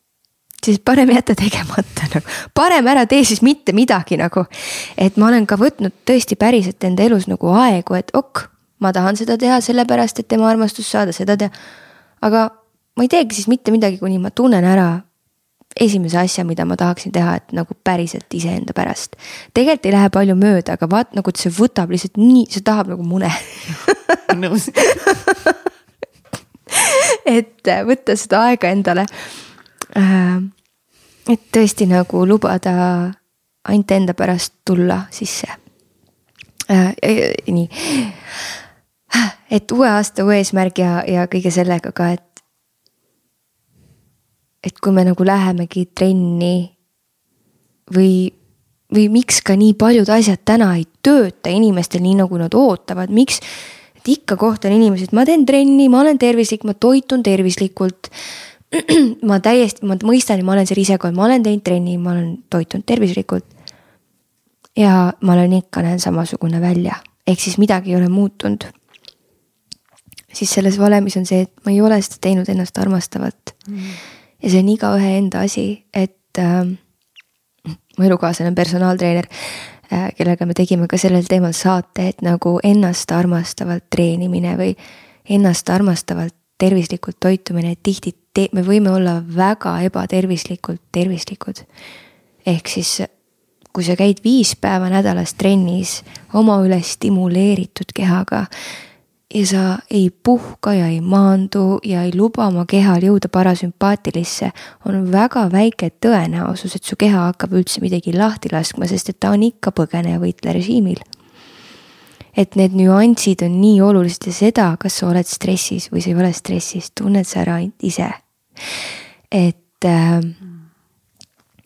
siis parem jätta tegemata nagu, parem ära tee siis mitte midagi nagu. et ma olen ka võtnud tõesti päriselt enda elus nagu aegu, et ok, ma tahan seda teha sellepärast, et tema armastust saada, seda teha. aga ma ei teegi siis mitte midagi, kuni ma tunnen ära esimese asja, mida ma tahaksin teha, et nagu päriselt iseenda pärast. tegelikult ei lähe palju mööda, aga vaat nagu see võtab lihtsalt nii, see tahab nagu mune nõus et äh, võtta seda aega endale. Äh, et tõesti nagu lubada ainult enda pärast tulla sisse. Äh, nii, et uue aasta uue eesmärgi ja, ja kõige sellega ka, et et kui me nagu lähemegi trenni või, või miks ka nii paljud asjad täna ei tööta inimestel nii, nagu nad ootavad, miks. et ikka kohtan inimesi, et ma teen trenni, ma olen tervislik, ma toitun tervislikult. ma täiesti, ma mõistan ja ma olen seal ise ka, ma olen teinud trenni, ma olen toitunud tervislikult. ja ma olen ikka, näen samasugune välja, ehk siis midagi ei ole muutunud siis selles valemis on see, et ma ei ole seda teinud ennast armastavat mm ja see on igaühe enda asi, et äh, mu elukaaslane on personaaltreener äh,, kellega me tegime ka sellel teemal saate, et nagu ennast armastavalt treenimine või ennast armastavalt tervislikult toitumine, et tihti te, me võime olla väga ebatervislikult tervislikud. ehk siis kui sa käid viis päeva nädalas trennis oma üle stimuleeritud kehaga ja sa ei puhka ja ei maandu ja ei luba oma kehal jõuda parasümpaatilisse, on väga väike tõenäosus, et su keha hakkab üldse midagi lahti laskma, sest et ta on ikka põgeneja-võitleja režiimil. et need nüansid on nii olulised ja seda, kas sa oled stressis või sa ei ole stressis, tunned sa ära ise. et äh,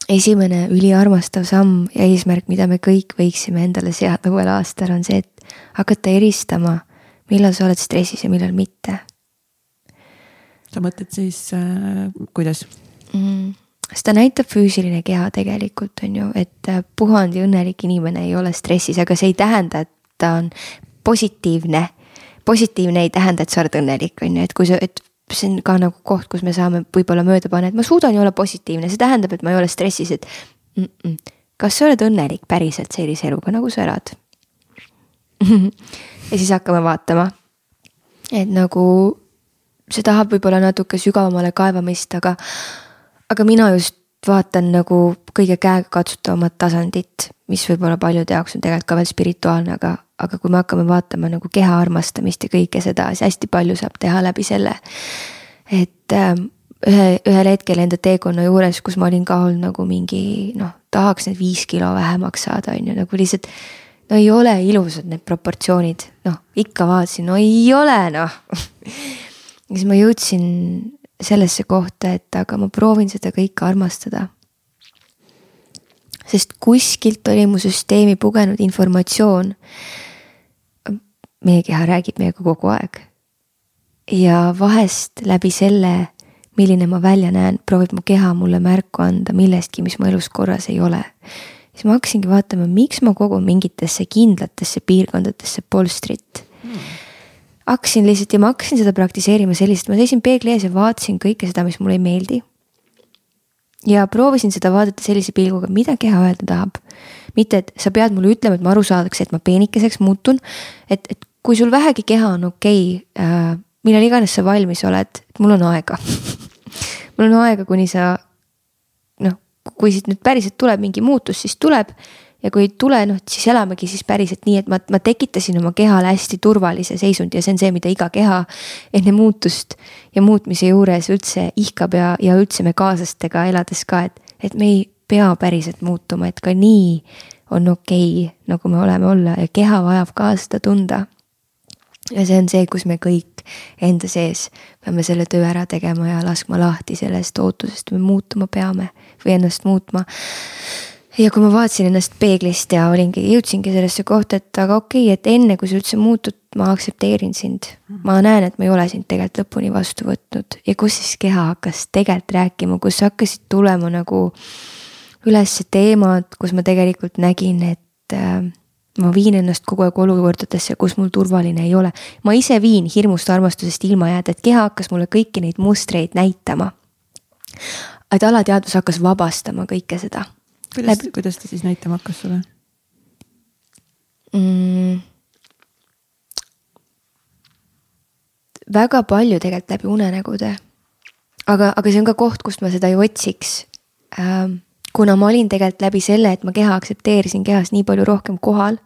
esimene üliarmastav samm ja eesmärk, mida me kõik võiksime endale seada uuel aastal, on see, et hakata eristama, millal sa oled stressis ja millal mitte. sa mõtled siis äh, kuidas mm,? seda näitab füüsiline keha tegelikult on ju, et äh, puhanud ja õnnelik inimene ei ole stressis, aga see ei tähenda, et ta on positiivne. positiivne ei tähenda, et sa oled õnnelik, on ju, et kui sa, et see on ka nagu koht, kus me saame võib-olla mööda panna, et ma suudan ju olla positiivne, see tähendab, et ma ei ole stressis, et mm. -mm. kas sa oled õnnelik päriselt sellise eluga, nagu sa elad ja siis hakkame vaatama. et nagu see tahab võib-olla natuke sügavamale kaevamist, aga, aga mina just vaatan nagu kõige käegakatsutavamat tasandit, mis võib-olla paljude jaoks on tegelikult ka veel spirituaalne, aga aga kui me hakkame vaatama nagu keha armastamist ja kõike seda, siis hästi palju saab teha läbi selle. et ähm, ühe, ühel hetkel enda teekonna juures, kus ma olin ka olnud nagu mingi noh, tahaks need viis kilo vähemaks saada, on ju, nagu lihtsalt. No ei ole ilusad need proportsioonid, noh ikka vaatasin, no ei ole noh ja siis ma jõudsin sellesse kohta, et aga ma proovin seda kõike armastada sest kuskilt oli mu süsteemi pugenud informatsioon, meie keha räägib meiega kogu aeg. ja vahest läbi selle, milline ma välja näen, proovib mu keha mulle märku anda millestki, mis mu elus korras ei ole. Siis ma hakkasingi vaatama, miks ma kogun mingitesse kindlatesse piirkondadesse polstrit hmm. hakkasin lihtsalt ja ma hakkasin seda praktiseerima selliselt, ma seisin peegli ees ja vaatasin kõike seda, mis mulle ei meeldi. ja proovisin seda vaadata sellise pilguga, mida keha öelda tahab mitte, et sa pead mulle ütlema, et ma aru saadaks, et ma peenikeseks muutun. et, et kui sul vähegi keha on okei okay, äh,, millal iganes sa valmis oled, et mul on aega mul on aega, kuni sa noh, kui siit nüüd päriselt tuleb mingi muutus, siis tuleb. ja kui ei tule, noh siis elamegi siis päriselt nii, et ma, ma tekitasin oma kehale hästi turvalise seisundi ja see on see, mida iga keha enne muutust ja muutmise juures üldse ihkab ja, ja üldse me kaaslastega elades ka, et, et me ei pea päriselt muutuma, et ka nii on okei okay,, nagu me oleme olla ja keha vajab ka seda tunda ja see on see, kus me kõik enda sees peame selle töö ära tegema ja laskma lahti sellest ootusest, me muutuma peame või ennast muutma. ja kui ma vaatasin ennast peeglist ja olingi, jõudsingi sellesse kohta, et aga okei okay,, et enne kui sa üldse muutud, ma aktsepteerin sind. ma näen, et ma ei ole sind tegelikult lõpuni vastu võtnud ja kus siis keha hakkas tegelikult rääkima, kus hakkasid tulema nagu üles teemad, kus ma tegelikult nägin, et äh, ma viin ennast kogu aeg olukordadesse, kus mul turvaline ei ole. ma ise viin hirmust armastusest ilma jääda, et keha hakkas mulle kõiki neid mustreid näitama. et alateadvus hakkas vabastama kõike seda. kuidas Läb..., kuidas ta siis näitama hakkas sulle mm.? väga palju tegelikult läbi unenägude. aga, aga see on ka koht, kust ma seda ju otsiks ähm kuna ma olin tegelikult läbi selle, et ma keha aktsepteerisin kehas nii palju rohkem kohal,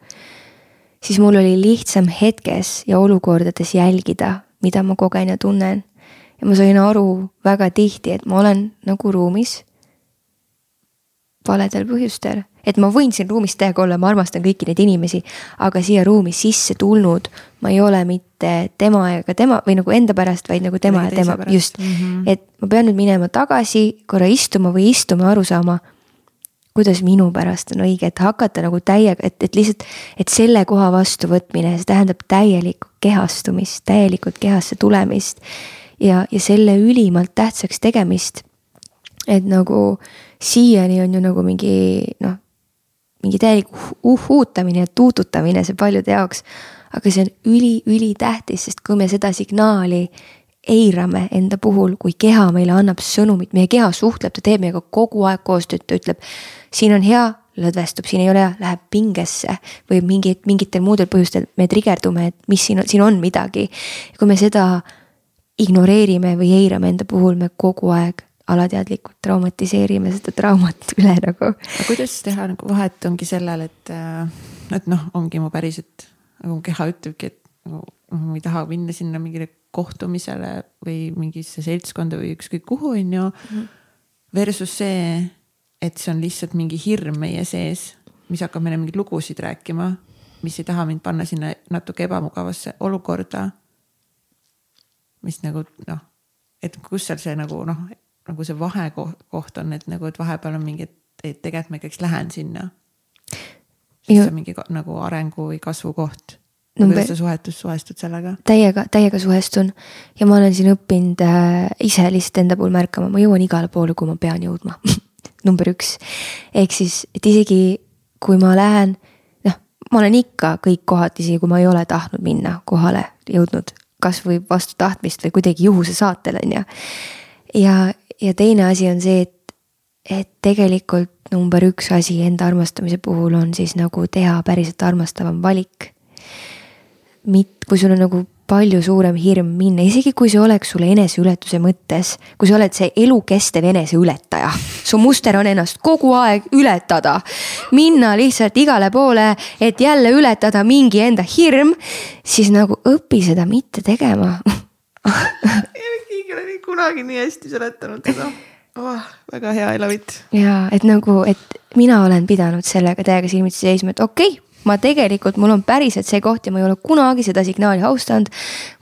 siis mul oli lihtsam hetkes ja olukordades jälgida, mida ma kogen ja tunnen. ja ma sain aru väga tihti, et ma olen nagu ruumis valedel põhjustel, et ma võin siin ruumis täiega olla, ma armastan kõiki neid inimesi, aga siia ruumi sisse tulnud ma ei ole mitte tema ega tema või nagu enda pärast, vaid nagu tema ja tema, just mm. -hmm. et ma pean nüüd minema tagasi, korra istuma või istuma, aru saama kuidas minu pärast on õige, et hakata nagu täiega, et, et lihtsalt, et selle koha vastuvõtmine, see tähendab täielikku kehastumist, täielikult kehasse tulemist. ja, ja selle ülimalt tähtsaks tegemist. et nagu siiani on ju nagu mingi noh, mingi täielik uhuutamine ja tuututamine see paljude jaoks. aga see on üli-ülitähtis, sest kui me seda signaali eirame enda puhul, kui keha meile annab sõnumit, meie keha suhtleb, ta teeb meiega kogu aeg koostööd, ta ütleb siin on hea, lõdvestub, siin ei ole hea, läheb pingesse või mingit, mingitel muudel põhjustel me trigerdume, et mis siin on, siin on midagi. kui me seda ignoreerime või eirame enda puhul, me kogu aeg alateadlikult traumatiseerime seda traumat üle nagu. aga kuidas teha nagu vahet ongi sellel, et, et noh, ongi mu päriselt nagu keha ütlebki, et nagu ma ei taha minna sinna mingile kohtumisele või mingisse seltskonda või ükskõik kuhu, on ju. Mhm. Versus see, et see on lihtsalt mingi hirm meie sees, mis hakkab meile mingeid lugusid rääkima, mis ei taha mind panna sinna natuke ebamugavasse olukorda. mis nagu noh, et kus seal see nagu noh, nagu see vahekoht on, et nagu, et vahepeal on mingi, et tegelikult ma ikkagi lähen sinna. see on mingi nagu arengu või kasvu koht Number... kuidas sa suhetus, suhestud sellega? täiega, täiega suhestun. Ja ma olen siin õppinud äh, ise lihtsalt enda puhul märkama, ma jõuan igale poole, kuhu ma pean jõudma. Number üks, ehk siis, et isegi kui ma lähen, noh, ma olen ikka kõik kohad, isegi kui ma ei ole tahtnud minna kohale jõudnud, kasvõi vastu tahtmist või kuidagi juhuse saatel on ju. ja, ja teine asi on see, et, et tegelikult number üks asi enda armastamise puhul on siis nagu teha päriselt armastavam valik mit-, kui sul on nagu palju suurem hirm minna, isegi kui see oleks sulle eneseületuse mõttes, kui sa oled see elukestev eneseületaja, su muster on ennast kogu aeg ületada, minna lihtsalt igale poole, et jälle ületada mingi enda hirm, siis nagu õpi seda mitte tegema keegi ei ole kunagi nii hästi seletanud seda oh,. väga hea, I love it. ja et nagu, et mina olen pidanud sellega täiega silmitsi seisma, et okei okay, ma tegelikult, mul on päriselt see koht ja ma ei ole kunagi seda signaali austanud.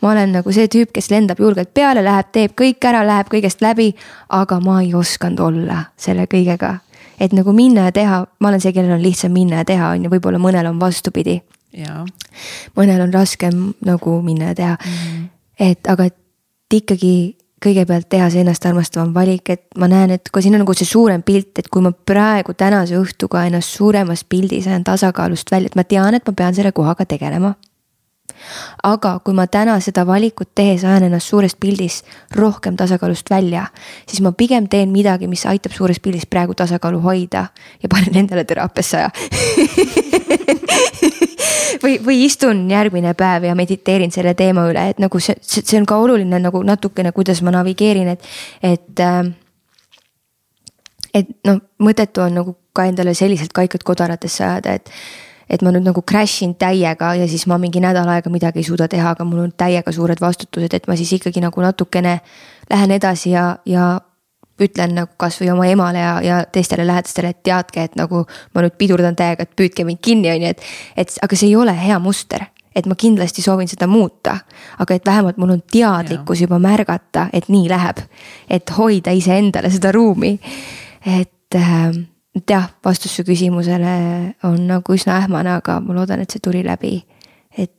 ma olen nagu see tüüp, kes lendab julgelt peale, läheb, teeb kõik ära, läheb kõigest läbi, aga ma ei osanud olla selle kõigega. et nagu minna ja teha, ma olen see, kellel on lihtsam minna ja teha, on ju, võib-olla mõnel on vastupidi. mõnel on raskem nagu minna ja teha mm. -hmm. et aga et ikkagi kõigepealt teha see ennast armastavam valik, et ma näen, et kui siin on nagu see suurem pilt, et kui ma praegu tänase õhtuga ennast suuremas pildis ajan tasakaalust välja, et ma tean, et ma pean selle kohaga tegelema. aga kui ma täna seda valikut tehes ajan ennast suurest pildis rohkem tasakaalust välja, siis ma pigem teen midagi, mis aitab suures pildis praegu tasakaalu hoida ja panen endale teraapiasse aja või, või istun järgmine päev ja mediteerin selle teema üle, et nagu see, see, on ka oluline nagu natukene, kuidas ma navigeerin, et, et äh,. et noh, mõttetu on nagu ka endale selliselt kaikad kodaratesse ajada, et et ma nüüd nagu crash in täiega ja siis ma mingi nädal aega midagi ei suuda teha, aga mul on täiega suured vastutused, et ma siis ikkagi nagu natukene lähen edasi ja, ja ütlen nagu kasvõi oma emale ja, ja teistele lähedastele, et teadke, et nagu ma nüüd pidurdan täiega, et püüdke mind kinni, on ju, et. et aga see ei ole hea muster, et ma kindlasti soovin seda muuta. aga et vähemalt mul on teadlikkus juba märgata, et nii läheb. et hoida iseendale seda ruumi. et äh, jah, vastus su küsimusele on nagu üsna ähmane, aga ma loodan, et see tuli läbi. et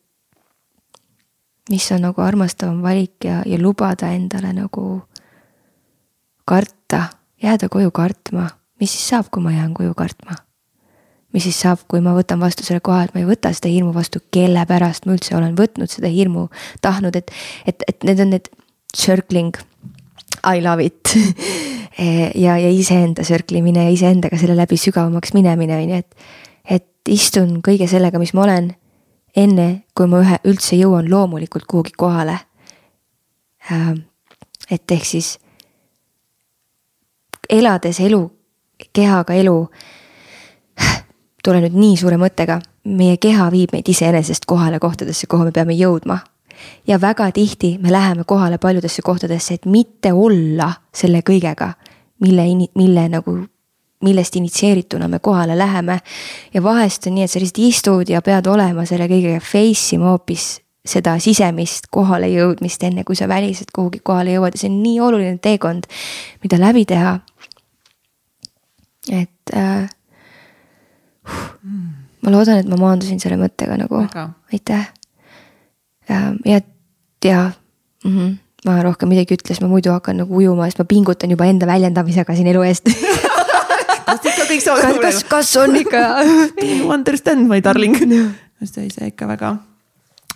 mis on nagu armastavam valik ja, ja lubada endale nagu karta, jääda koju kartma, mis siis saab, kui ma jään koju kartma? mis siis saab, kui ma võtan vastu selle koha, et ma ei võta seda hirmu vastu, kelle pärast ma üldse olen võtnud seda hirmu, tahtnud, et, et, et need on need circling. I love it ja, ja iseenda circle imine ja iseendaga selle läbi sügavamaks minemine on ju, et, et istun kõige sellega, mis ma olen. enne kui ma ühe üldse jõuan loomulikult kuhugi kohale. et ehk siis elades elu, kehaga elu. tulen nüüd nii suure mõttega, meie keha viib meid iseenesest kohale kohtadesse, kuhu me peame jõudma. ja väga tihti me läheme kohale paljudesse kohtadesse, et mitte olla selle kõigega, mille, mille nagu millest initsieerituna me kohale läheme. ja vahest on nii, et sa lihtsalt istud ja pead olema selle kõigega face ima hoopis seda sisemist kohalejõudmist, enne kui sa väliselt kuhugi kohale jõuad ja see on nii oluline teekond, mida läbi teha et äh, ma loodan, et ma maandusin selle mõttega nagu, aitäh. ja, ja, ja mm -hmm, ma rohkem midagi ei ütle, sest ma muidu hakkan nagu ujuma, sest ma pingutan juba enda väljendamisega siin elu eest. Kas ikka kõik saavad aru? kas, kas on ikka? You understand my darling. Sest ei, see ikka väga,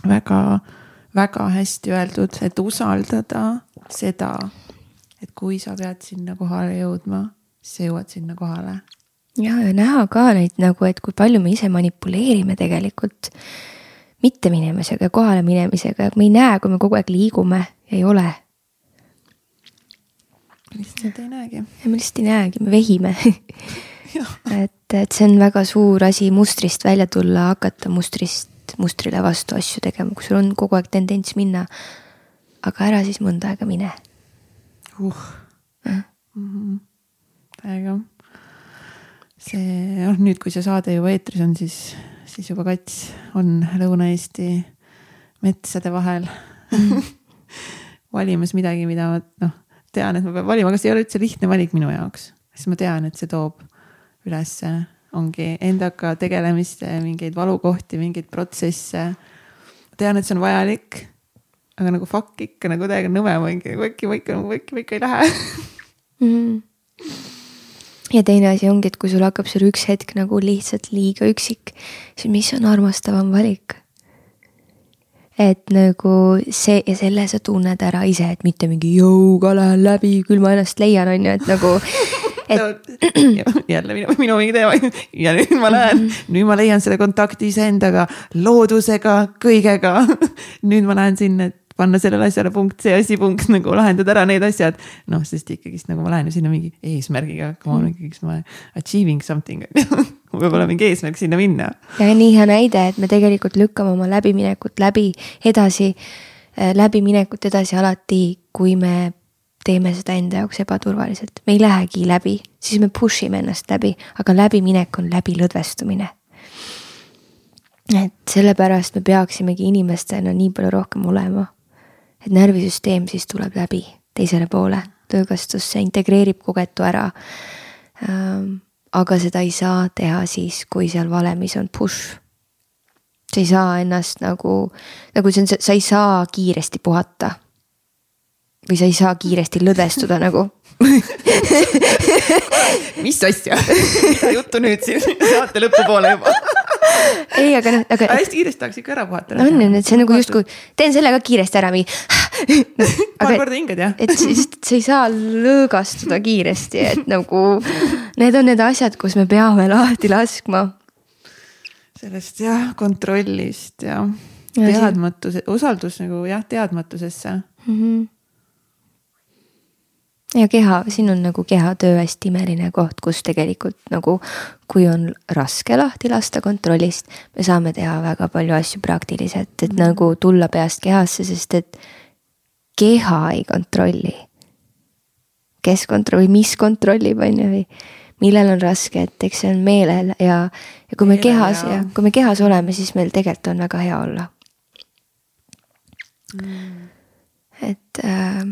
väga, väga hästi öeldud, et usaldada seda, et kui sa pead sinna kohale jõudma siis sa jõuad sinna kohale. ja, ja näha ka neid nagu, et kui palju me ise manipuleerime tegelikult mitte minemisega ja kohale minemisega, me ei näe, kui me kogu aeg liigume ei ole lihtsalt ei näegi. ja me lihtsalt ei näegi, me vehime et, et see on väga suur asi mustrist välja tulla, hakata mustrist, mustrile vastu asju tegema, kui sul on kogu aeg tendents minna. aga ära siis mõnda aega mine uh mm. -hmm. Täiega. see, noh nüüd, kui see saade juba eetris on, siis, siis juba kats on Lõuna-Eesti metsade vahel valimas midagi, mida ma noh, tean, et ma pean valima, aga see ei ole üldse lihtne valik minu jaoks, sest ma tean, et see toob ülesse, ongi endaga tegelemist, mingeid valukohti, mingeid protsesse. tean, et see on vajalik. aga nagu fuck ikka nagu täiega nõme, ma mingi äkki ma ikka, äkki ma ikka ei lähe mm. -hmm. Ja teine asi ongi, et kui sul hakkab seal üks hetk nagu lihtsalt liiga üksik, siis mis on armastavam valik? Et nagu see ja selle sa tunned ära ise, et mitte mingi jõuga lähen läbi, küll ma ennast leian, on ju, et nagu et.... jälle minu, minu mingi teema. Ja nüüd ma lähen, nüüd ma leian selle kontakti iseendaga, loodusega, kõigega. nüüd ma lähen sinna, et panna sellele asjale punkt, see asi punkt nagu lahendada ära need asjad. noh, sest ikkagist nagu ma lähen ju sinna mingi eesmärgiga, come on ikkagist ma achieving something mul peab olema mingi eesmärk sinna minna. ja nii hea näide, et me tegelikult lükkame oma läbiminekut läbi edasi, äh, läbiminekut edasi alati, kui me teeme seda enda jaoks ebaturvaliselt, me ei lähegi läbi, siis me push ime ennast läbi, aga läbiminek on läbilõdvestumine. et sellepärast me peaksimegi inimestena nii palju rohkem olema. Et närvisüsteem siis tuleb läbi teisele poole, töökastusse, integreerib kogetu ära. Ähm, aga seda ei saa teha siis, kui seal valemis on push. Sa ei saa ennast nagu, nagu see on, sa ei saa kiiresti puhata. Või sa ei saa kiiresti lõdvestuda nagu. Mis asja, mida juttu nüüd siin saate lõpupoole juba ei, aga noh, aga. hästi kiiresti tahaks ikka ära puhata. on, on, et see nagu justkui teen selle ka kiiresti ära mingi no,. paar korda hingad jah. et siis sa ei saa lõõgastuda kiiresti, et nagu need on need asjad, kus me peame lahti laskma. sellest jah, kontrollist ja, ja teadmatuse, usaldus nagu jah, teadmatusesse mm. -hmm ja keha, siin on nagu kehatöö hästi imeline koht, kus tegelikult nagu, kui on raske lahti lasta kontrollist, me saame teha väga palju asju praktiliselt, et mm. nagu tulla peast kehasse, sest et keha ei kontrolli. kes kontrollib, mis kontrollib, on ju, või millel on raske, et eks see on meelel ja, ja kui me Meelel, kehas ja kui me kehas oleme, siis meil tegelikult on väga hea olla mm.. et äh,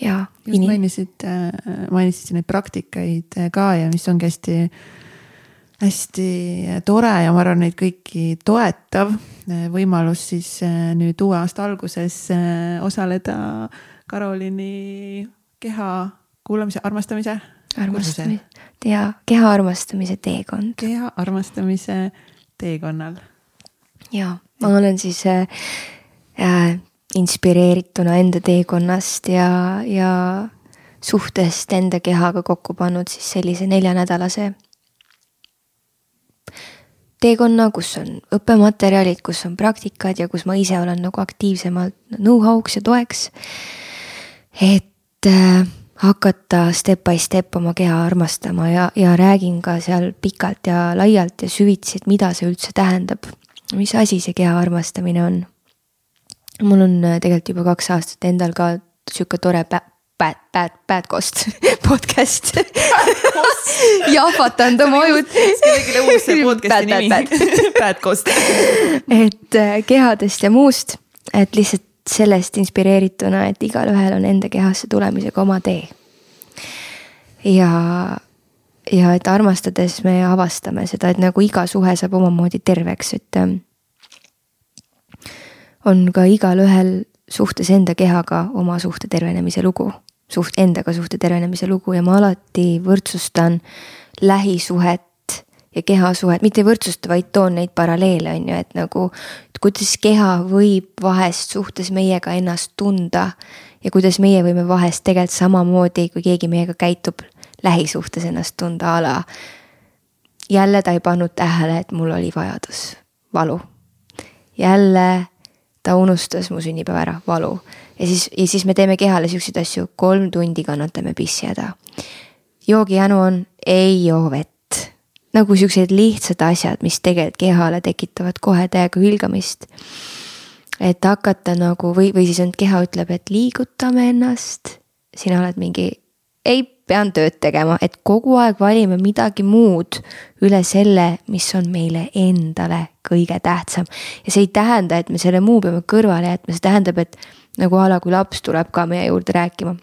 ja. just inim... mainisid, äh, mainisid neid praktikaid äh, ka ja mis ongi hästi, hästi tore ja ma arvan, neid kõiki toetav äh, võimalus siis nüüd uue aasta alguses osaleda Karoliini keha kuulamise, armastamise. armastamise ja keha armastamise teekond. keha armastamise teekonnal. ja ma olen siis äh, inspireerituna enda teekonnast ja, ja suhtest enda kehaga kokku pannud siis sellise neljanädalase teekonna, kus on õppematerjalid, kus on praktikad ja kus ma ise olen nagu aktiivsemalt know-how'ks ja toeks. et äh, hakata step by step oma keha armastama ja, ja räägin ka seal pikalt ja laialt ja süvitsi, et mida see üldse tähendab. mis asi see keha armastamine on mul on äh, tegelikult juba kaks aastat endal ka sihuke tore bad, bad, bad, bad cost podcast jahvatanud oma ajud. kellelegi uus see podcast'i nimi. Bad cost et äh, kehadest ja muust, et lihtsalt sellest inspireerituna, et igalühel on enda kehasse tulemisega oma tee. ja, ja et armastades me avastame seda, et nagu iga suhe saab omamoodi terveks, et ähm, on ka igalühel suhtes enda kehaga oma suhte tervenemise lugu, suht endaga suhte tervenemise lugu ja ma alati võrdsustan lähisuhet ja kehasuhet, mitte ei võrdsusta, vaid toon neid paralleele, on ju, et nagu, et kuidas keha võib vahest suhtes meiega ennast tunda ja kuidas meie võime vahest tegelikult samamoodi, kui keegi meiega käitub, lähisuhtes ennast tunda a la. jälle ta ei pannud tähele, et mul oli vajadus, valu. jälle ta unustas mu sünnipäeva ära, valu. ja siis, ja siis me teeme kehale siukseid asju, kolm tundi kannatame pissihäda. joogijänu on, ei joo vett. nagu siuksed lihtsad asjad, mis tegelikult kehale tekitavad kohe täiega hülgamist. et hakata nagu või, või siis on keha ütleb, et liigutame ennast. sina oled mingi, ei pean tööd tegema, et kogu aeg valime midagi muud üle selle, mis on meile endale kõige tähtsam. ja see ei tähenda, et me selle muu peame kõrvale jätma, see tähendab, et nagu a la kui laps tuleb ka meie juurde rääkima.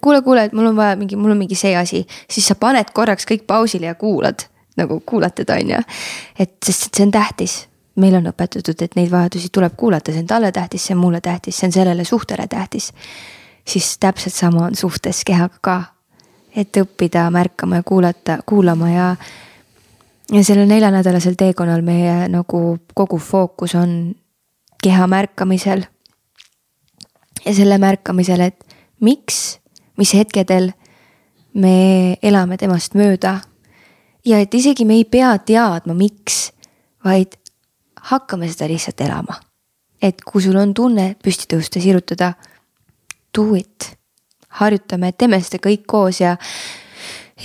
kuule, kuule, et mul on vaja mingi, mul on mingi see asi, siis sa paned korraks kõik pausile ja kuulad nagu kuulad teda, on ju. et sest see on tähtis meil on õpetatud, et neid vajadusi tuleb kuulata, see on talle tähtis, see on mulle tähtis, see on sellele suhtele tähtis siis täpselt sama on suhtes kehaga ka. et õppida märkama ja kuulata, kuulama ja, ja sellel neljanädalasel teekonnal meie nagu kogu fookus on keha märkamisel. ja selle märkamisel, et miks, mis hetkedel me elame temast mööda. ja et isegi me ei pea teadma, miks, vaid hakkame seda lihtsalt elama. et kui sul on tunne püsti tõusta, sirutada do it. harjutame, teeme seda kõik koos ja,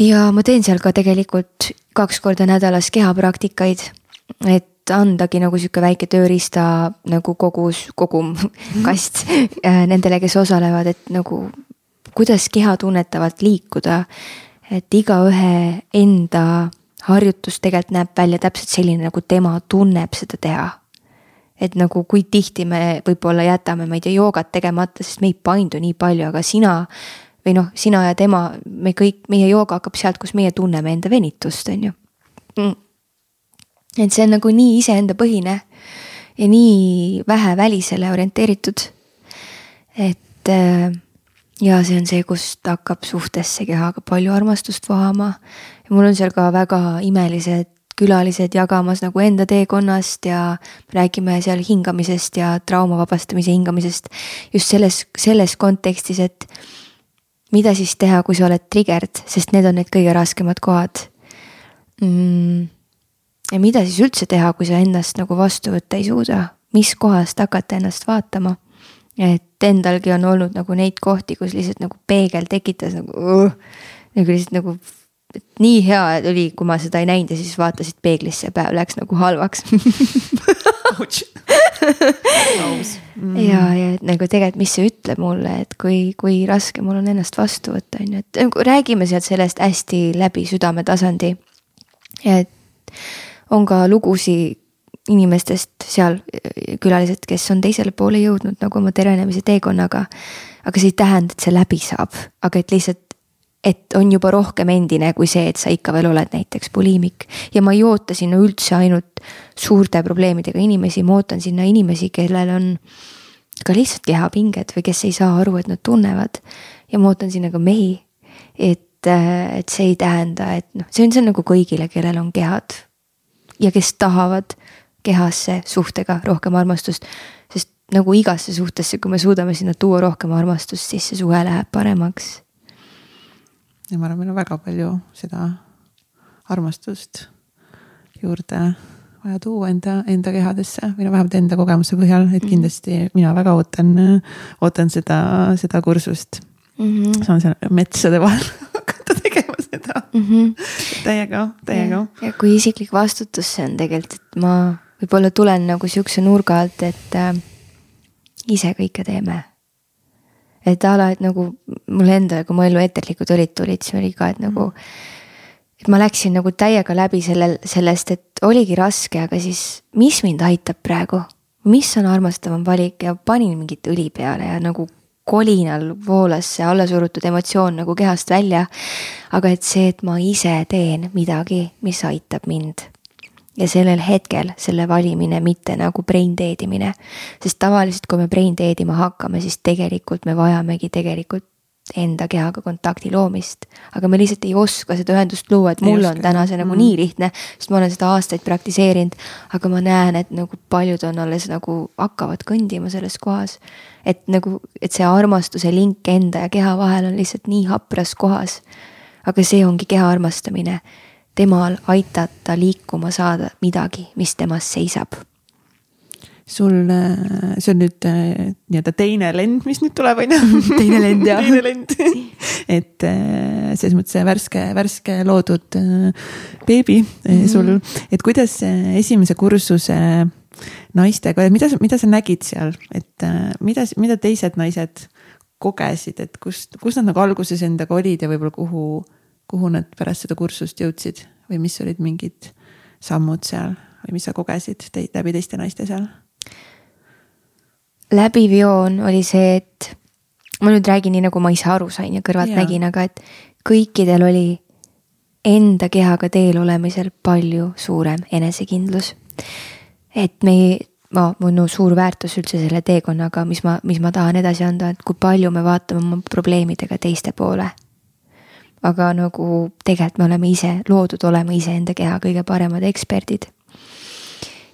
ja ma teen seal ka tegelikult kaks korda nädalas kehapraktikaid. et andagi nagu sihuke väike tööriista nagu kogus, kogum kast äh, nendele, kes osalevad, et nagu kuidas keha tunnetavalt liikuda. et igaühe enda harjutus tegelikult näeb välja täpselt selline, nagu tema tunneb seda teha et nagu kui tihti me võib-olla jätame, ma ei tea, joogat tegemata, sest me ei paindu nii palju, aga sina või noh, sina ja tema, me kõik, meie jooga hakkab sealt, kus meie tunneme enda venitust, on ju mm.. et see on nagu nii iseenda põhine ja nii vähe välisele orienteeritud. et äh, ja see on see, kust hakkab suhtesse kehaga palju armastust vohama. ja mul on seal ka väga imelised külalised jagamas nagu enda teekonnast ja räägime seal hingamisest ja trauma vabastamise hingamisest. just selles, selles kontekstis, et mida siis teha, kui sa oled triggered, sest need on need kõige raskemad kohad mm.. ja mida siis üldse teha, kui sa ennast nagu vastu võtta ei suuda, mis kohast hakata ennast vaatama. et endalgi on olnud nagu neid kohti, kus lihtsalt nagu peegel tekitas nagu uh,, nagu lihtsalt nagu et nii hea oli, kui ma seda ei näinud ja siis vaatasid peeglisse päev läks nagu halvaks ja, ja nagu tegelikult, mis see ütleb mulle, et kui, kui raske mul on ennast vastu võtta, on ju, et nagu räägime sealt sellest hästi läbi südametasandi. et on ka lugusid inimestest seal, külalised, kes on teisele poole jõudnud nagu oma tervenemise teekonnaga. aga see ei tähenda, et see läbi saab, aga et lihtsalt et on juba rohkem endine kui see, et sa ikka veel oled näiteks poliimik. ja ma ei oota sinna üldse ainult suurte probleemidega inimesi, ma ootan sinna inimesi, kellel on ka lihtsalt kehapinged või kes ei saa aru, et nad tunnevad. ja ma ootan sinna ka mehi. et, et see ei tähenda, et noh, see on, see on nagu kõigile, kellel on kehad ja kes tahavad kehasse suhtega rohkem armastust. sest nagu igasse suhtesse, kui me suudame sinna tuua rohkem armastust, siis see suhe läheb paremaks ja ma arvan, meil on väga palju seda armastust juurde vaja tuua enda, enda kehadesse või no vähemalt enda kogemuse põhjal, et mhm. kindlasti mina väga ootan, ootan seda, seda kursust mm. -hmm. saan seal metsade vahel hakata tegema seda mm -hmm. täiega, täiega. ja kui isiklik vastutus see on tegelikult, et ma võib-olla tulen nagu sihukese nurga alt, et äh, ise kõike teeme et a la, et nagu mulle endale, kui mu ellu eeterlikud õlid tulid, siis oli ka, et nagu. et ma läksin nagu täiega läbi sellel, sellest, et oligi raske, aga siis, mis mind aitab praegu. mis on armastavam valik ja panin mingit õli peale ja nagu kolinal voolas see allasurutud emotsioon nagu kehast välja. aga et see, et ma ise teen midagi, mis aitab mind ja sellel hetkel selle valimine, mitte nagu brain dead imine. sest tavaliselt, kui me brain dead ima hakkame, siis tegelikult me vajamegi tegelikult enda kehaga kontakti loomist. aga me lihtsalt ei oska seda ühendust luua, et mul on täna see nagu mm. nii lihtne, sest ma olen seda aastaid praktiseerinud. aga ma näen, et nagu paljud on alles nagu hakkavad kõndima selles kohas. et nagu, et see armastuse link enda ja keha vahel on lihtsalt nii hapras kohas. aga see ongi keha armastamine temal aitata liikuma saada midagi, mis temas seisab. sul, äh, see on nüüd äh, nii-öelda teine lend, mis nüüd tuleb, on ju. teine lend jah. teine lend et äh, selles mõttes see värske, värske loodud beebi mm -hmm. sul, et kuidas esimese kursuse naistega, mida, mida sa nägid seal, et mida, mida teised naised kogesid, et kust, kus nad nagu alguses endaga olid ja võib-olla kuhu, kuhu nad pärast seda kursust jõudsid või mis olid mingid sammud seal või mis sa kogesid te, läbi teiste naiste seal? läbiv joon oli see, et ma nüüd räägin nii, nagu ma ise aru sain ja kõrvalt ja. nägin, aga et kõikidel oli enda kehaga teel olemisel palju suurem enesekindlus. et me ei, ma, minu suur väärtus üldse selle teekonnaga, mis ma, mis ma tahan edasi anda, et kui palju me vaatame oma probleemidega teiste poole. Aga nagu tegelikult me oleme ise loodud olema iseenda keha kõige paremad eksperdid.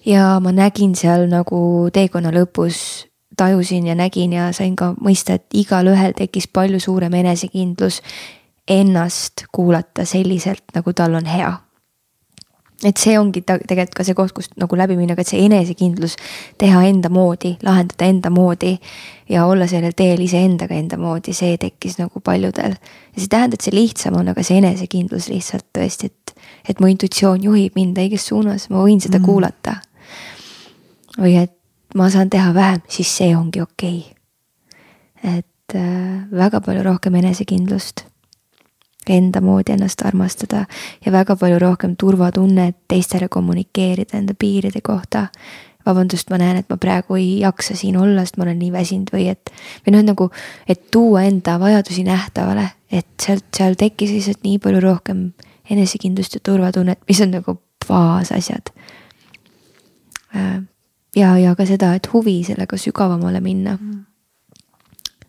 ja ma nägin seal nagu teekonna lõpus tajusin ja nägin ja sain ka mõista, et igalühel tekkis palju suurem enesekindlus ennast kuulata selliselt, nagu tal on hea. Et see ongi ta tegelikult ka see koht, kust nagu läbi minna, aga et see enesekindlus teha enda moodi, lahendada enda moodi ja olla sellel teel iseendaga enda moodi, see tekkis nagu paljudel. ja see ei tähenda, et see lihtsam on, aga see enesekindlus lihtsalt tõesti, et, et mu intuitsioon juhib mind õiges suunas, ma võin seda mm. kuulata. või et ma saan teha vähem, siis see ongi okei okay.. et äh, väga palju rohkem enesekindlust, enda moodi ennast armastada ja väga palju rohkem turvatunnet teistele kommunikeerida enda piiride kohta. vabandust, ma näen, et ma praegu ei jaksa siin olla, sest ma olen nii väsinud või et, või noh, nagu, et tuua enda vajadusi nähtavale, et sealt, seal tekkis lihtsalt nii palju rohkem enesekindlust ja turvatunnet, mis on nagu baasasjad äh, ja, ja ka seda, et huvi sellega sügavamale minna mm.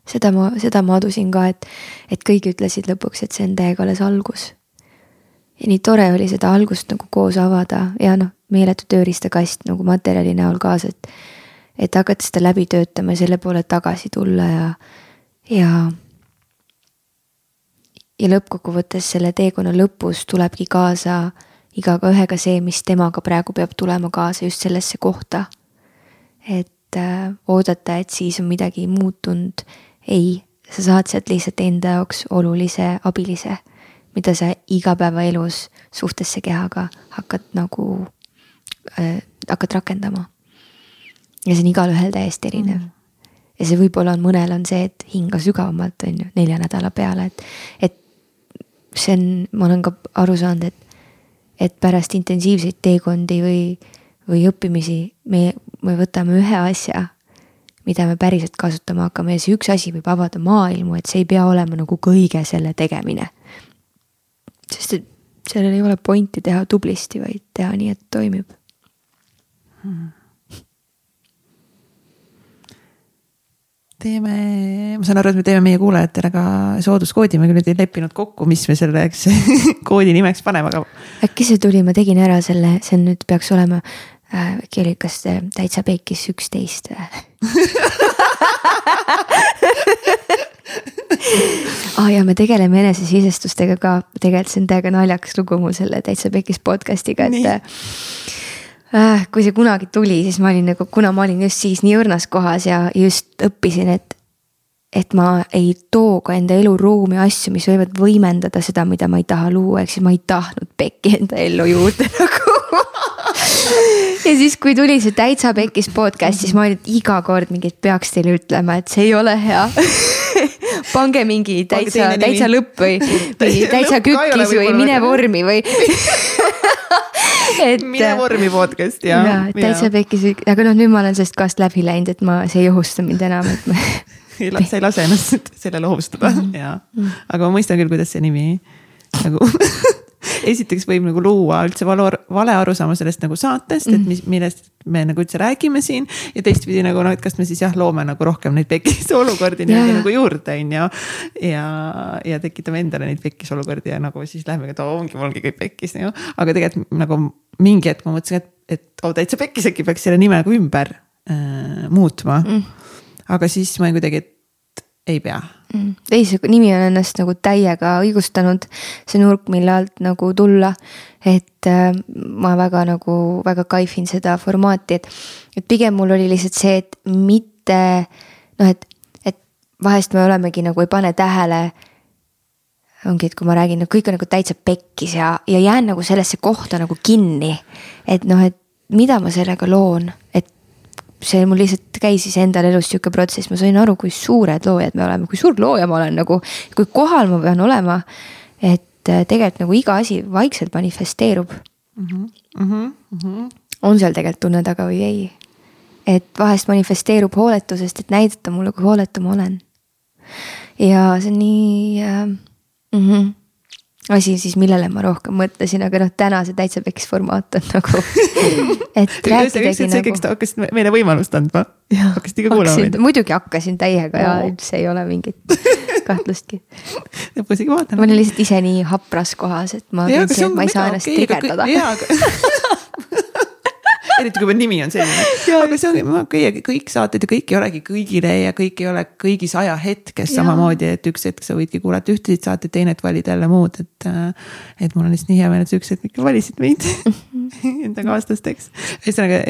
Seda ma, seda ma adusin ka, et, et kõik ütlesid lõpuks, et see on täiega alles algus. ja nii tore oli seda algust nagu koos avada ja noh, meeletu tööriistakast nagu materjali näol kaasa, et, et hakata seda läbi töötama ja selle poole tagasi tulla ja, ja ja lõppkokkuvõttes selle teekonna lõpus tulebki kaasa igaühega see, mis temaga praegu peab tulema kaasa just sellesse kohta et äh, oodata, et siis on midagi muutunud. Ei, sa saad sealt lihtsalt enda jaoks olulise abilise, mida sa igapäevaelus suhtesse kehaga hakkad nagu äh,, hakkad rakendama. ja see on igalühel täiesti erinev mm. ja see võib-olla on, mõnel on see, et hinga sügavamalt, on ju, nelja nädala peale, et, et see on, ma olen ka aru saanud, et, et pärast intensiivseid teekondi või, või õppimisi me me võtame ühe asja, mida me päriselt kasutama hakkame ja see üks asi võib avada maailmu, et see ei pea olema nagu kõige selle tegemine. sest et sellel ei ole pointi teha tublisti, vaid teha nii, et toimib hmm.. teeme, ma saan aru, et me teeme meie kuulajatele ka sooduskoodi, me küll nüüd ei leppinud kokku, mis me selleks koodi nimeks paneme, aga. äkki see tuli, ma tegin ära selle, see nüüd peaks olema äh, äkki oli kas äh, täitsa peikis üksteist või ah ja me tegeleme enesesisestustega ka, tegelikult see on täiega naljakas lugu mul selle Täitsa Pekis podcast'iga, et äh, kui see kunagi tuli, siis ma olin nagu, kuna ma olin just siis nii õrnas kohas ja just õppisin, et et ma ei too ka enda eluruumi asju, mis võivad võimendada seda, mida ma ei taha luua, ehk siis ma ei tahtnud pekki enda ellu juurde nagu ja siis, kui tuli see täitsa pekkis podcast, siis ma olin iga kord mingi, et peaks teile ütlema, et see ei ole hea pange mingi täitsa, täitsa lõpp või, või täitsa kükkis või mine vormi või et. mine vormi podcast ja. ja, täitsa pekkis, aga noh, nüüd ma olen sellest kohast läbi läinud, et ma, see ei ohusta mind enam, et ma ei lase, ei lase ennast sellele ohustada mm -hmm. ja, aga ma mõistan küll, kuidas see nimi nagu esiteks võib nagu luua üldse vale, vale arusaama sellest nagu saatest, et mis, millest me nagu üldse räägime siin. ja teistpidi nagu noh, et kas me siis jah, loome nagu rohkem neid pekkis olukordi nii-öelda nagu juurde, on ju. ja, ja tekitame endale neid pekkis olukordi ja nagu siis lähme, et oo, ongi mulgi kõik pekkis, ju. aga tegelikult nagu mingi hetk ma mõtlesin, et, et oo täitsa pekkis, äkki peaks selle nime nagu ümber äh, muutma mm aga siis ma kuidagi, et ei pea. Mm.. ei, see nimi on ennast nagu täiega õigustanud, see nurk, mille alt nagu tulla. et äh, ma väga nagu, väga kaifin seda formaati, et, et pigem mul oli lihtsalt see, et mitte noh, et, et vahest me olemegi nagu ei pane tähele ongi, et kui ma räägin, no kõik on nagu täitsa pekkis ja, ja jään nagu sellesse kohta nagu kinni. et noh, et mida ma sellega loon, et see mul lihtsalt käis iseendal elus sihuke protsess, ma sain aru, kui suured loojad me oleme, kui suur looja ma olen nagu, kui kohal ma pean olema. et äh, tegelikult nagu iga asi vaikselt manifesteerub mm. -hmm, mm -hmm. on seal tegelikult tunne taga või ei? et vahest manifesteerub hooletusest, et näidata mulle, kui hooletu ma olen. ja see on nii äh, mm. -hmm asi siis, millele ma rohkem mõtlesin, aga noh, täna see täitsa peks formaat on nagu, et rääkidagi nagu. sa hakkasid meile võimalust andma, hakkasid ikka kuulama meid. muidugi hakkasin täiega ja üldse ei ole mingit kahtlustki. ma isegi vaatan. ma olin lihtsalt ise nii hapras kohas, et ma tundsin, et ma ei saa ennast okay, trigerdada eriti kui nimi on selline. aga see ongi, kõik, kõik saated ja kõik ei olegi kõigile ja kõik ei ole kõigis ajahetkes samamoodi, et üks hetk sa võidki kuulata ühtesid saateid, teine hetk valida jälle muud, et. Äh, et mul on lihtsalt nii hea meel, et sa üks hetk ikka valisid meid enda kaaslasteks. ühesõnaga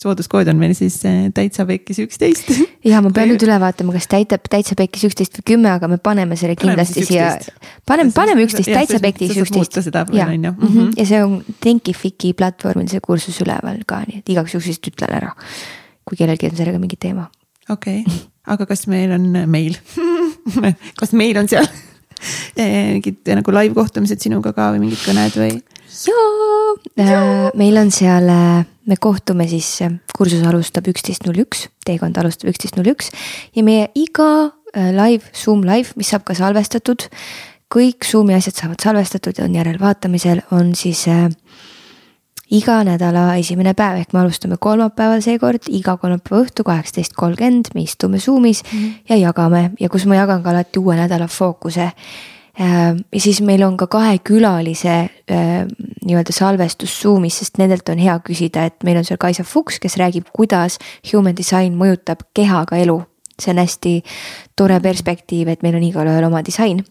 sooduskood on meil siis eh, täitsa pekkis üksteist. ja ma pean nüüd üle vaatama, kas täita, täitsa pekkis üksteist või kümme, aga me paneme selle kindlasti siia. paneme, paneme üksteist, täitsa pekkis üksteist. ja, mm -hmm. ja see on Thinkifici platvormil see kursus üleval ka, nii et igaks juhuks lihtsalt ütlen ära. kui kellelgi on sellega mingi teema. okei okay., aga kas meil on meil kas meil on seal eh, mingid nagu live kohtumised sinuga ka või mingid kõned või? Jaa, meil on seal, äh, me kohtume siis, äh, kursus alustab üksteist null üks, teekond alustab üksteist null üks ja meie iga äh, live, Zoom live, mis saab ka salvestatud. kõik Zoom'i asjad saavad salvestatud ja on järelvaatamisel, on siis äh, iga nädala esimene päev, ehk me alustame kolmapäeval seekord, iga kolmapäeva õhtu kaheksateist kolmkümmend, me istume Zoom'is mm -hmm. ja jagame ja kus ma jagan ka alati uue nädala fookuse Äh, ja siis meil on ka kahekülalise äh, nii-öelda salvestus Zoom'is, sest nendelt on hea küsida, et meil on seal Kaisa Fuchs, kes räägib, kuidas human design mõjutab kehaga elu. see on hästi tore perspektiiv, et meil on igalühel oma disain.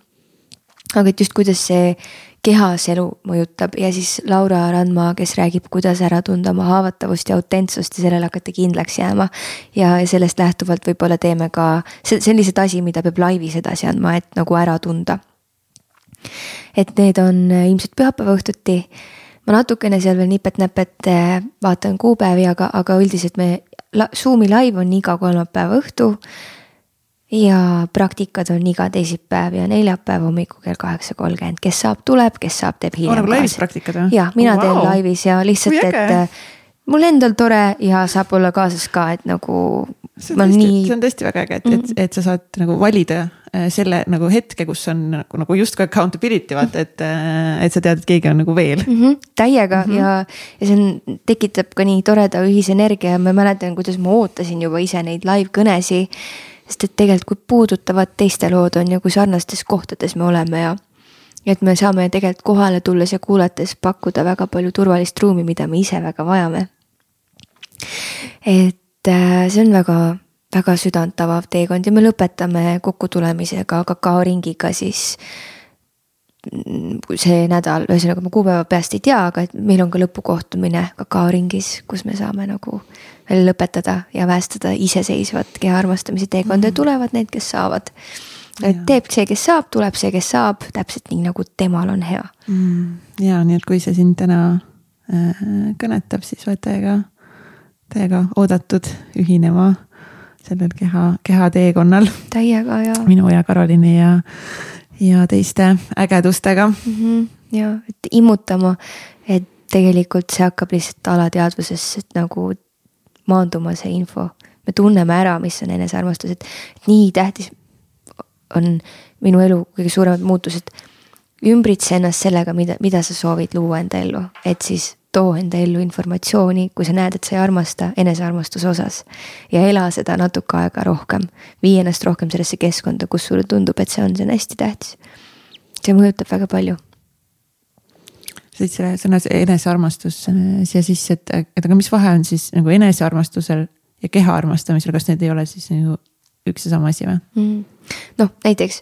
aga et just, kuidas see kehas elu mõjutab ja siis Laura Randma, kes räägib, kuidas ära tunda oma haavatavust ja autentsust ja sellele hakata kindlaks jääma. ja sellest lähtuvalt võib-olla teeme ka, see, see on lihtsalt asi, mida peab laivis edasi andma, et nagu ära tunda et need on äh, ilmselt pühapäeva õhtuti. ma natukene seal veel nipet-näpet äh, vaatan kuupäevi, aga, aga üldiselt me, Zoom'i live on iga kolmapäeva õhtu. ja praktikad on iga teisipäev ja neljapäev hommikul kell kaheksa kolmkümmend, kes saab, tuleb, kes saab, teeb hiljem. on nagu laivis praktikad või? jah, mina wow. teen laivis ja lihtsalt, et äh, mul endal tore ja saab olla kaasas ka, et nagu. see on tõesti nii..., see on tõesti väga äge, et mm, -hmm. et, et sa saad nagu valida Äh, selle nagu hetke, kus on nagu, nagu justkui accountability vaata, et, äh, et sa tead, et keegi on nagu veel mm. -hmm, täiega mm -hmm. ja, ja see on, tekitab ka nii toreda ühisenergia ja ma mäletan, kuidas ma ootasin juba ise neid live kõnesi. sest et tegelikult, kui puudutavad teiste lood on ja kui sarnastes kohtades me oleme ja et me saame tegelikult kohale tulles ja kuulates pakkuda väga palju turvalist ruumi, mida me ise väga vajame. Et äh, see on väga väga südant avav teekond ja me lõpetame kokkutulemisega kakaoringiga siis see nädal, ühesõnaga ma kuupäeva peast ei tea, aga et meil on ka lõpukohtumine kakaoringis, kus me saame nagu veel lõpetada ja päästada iseseisvat keha armastamise teekonda. Ja mm. tulevad need, kes saavad. et teeb see, kes saab, tuleb see, kes saab, täpselt nii nagu temal on hea. Mm.. ja nii, et kui see sind täna äh, kõnetab, siis oled täiega, täiega oodatud ühinema sellel keha, kehateekonnal. täiega ja. minu ja Karoliini ja, ja teiste ägedustega mm. -hmm. ja, et immutama, et tegelikult see hakkab lihtsalt alateadvusesse, et nagu maanduma see info. me tunneme ära, mis on enesearmastus, et nii tähtis on minu elu kõige suuremad muutused. ümbritse ennast sellega, mida, mida sa soovid luua enda ellu, et siis too enda ellu informatsiooni, kui sa näed, et sa ei armasta enesearmastuse osas. ja ela seda natuke aega rohkem, vii ennast rohkem sellesse keskkonda, kus sulle tundub, et see on, see on hästi tähtis. see mõjutab väga palju. sa tõid selle sõna enesearmastus äh, siia sisse, et, et aga mis vahe on siis nagu enesearmastusel ja keha armastamisel, kas need ei ole siis nagu üks ja sama asi või mm.? noh, näiteks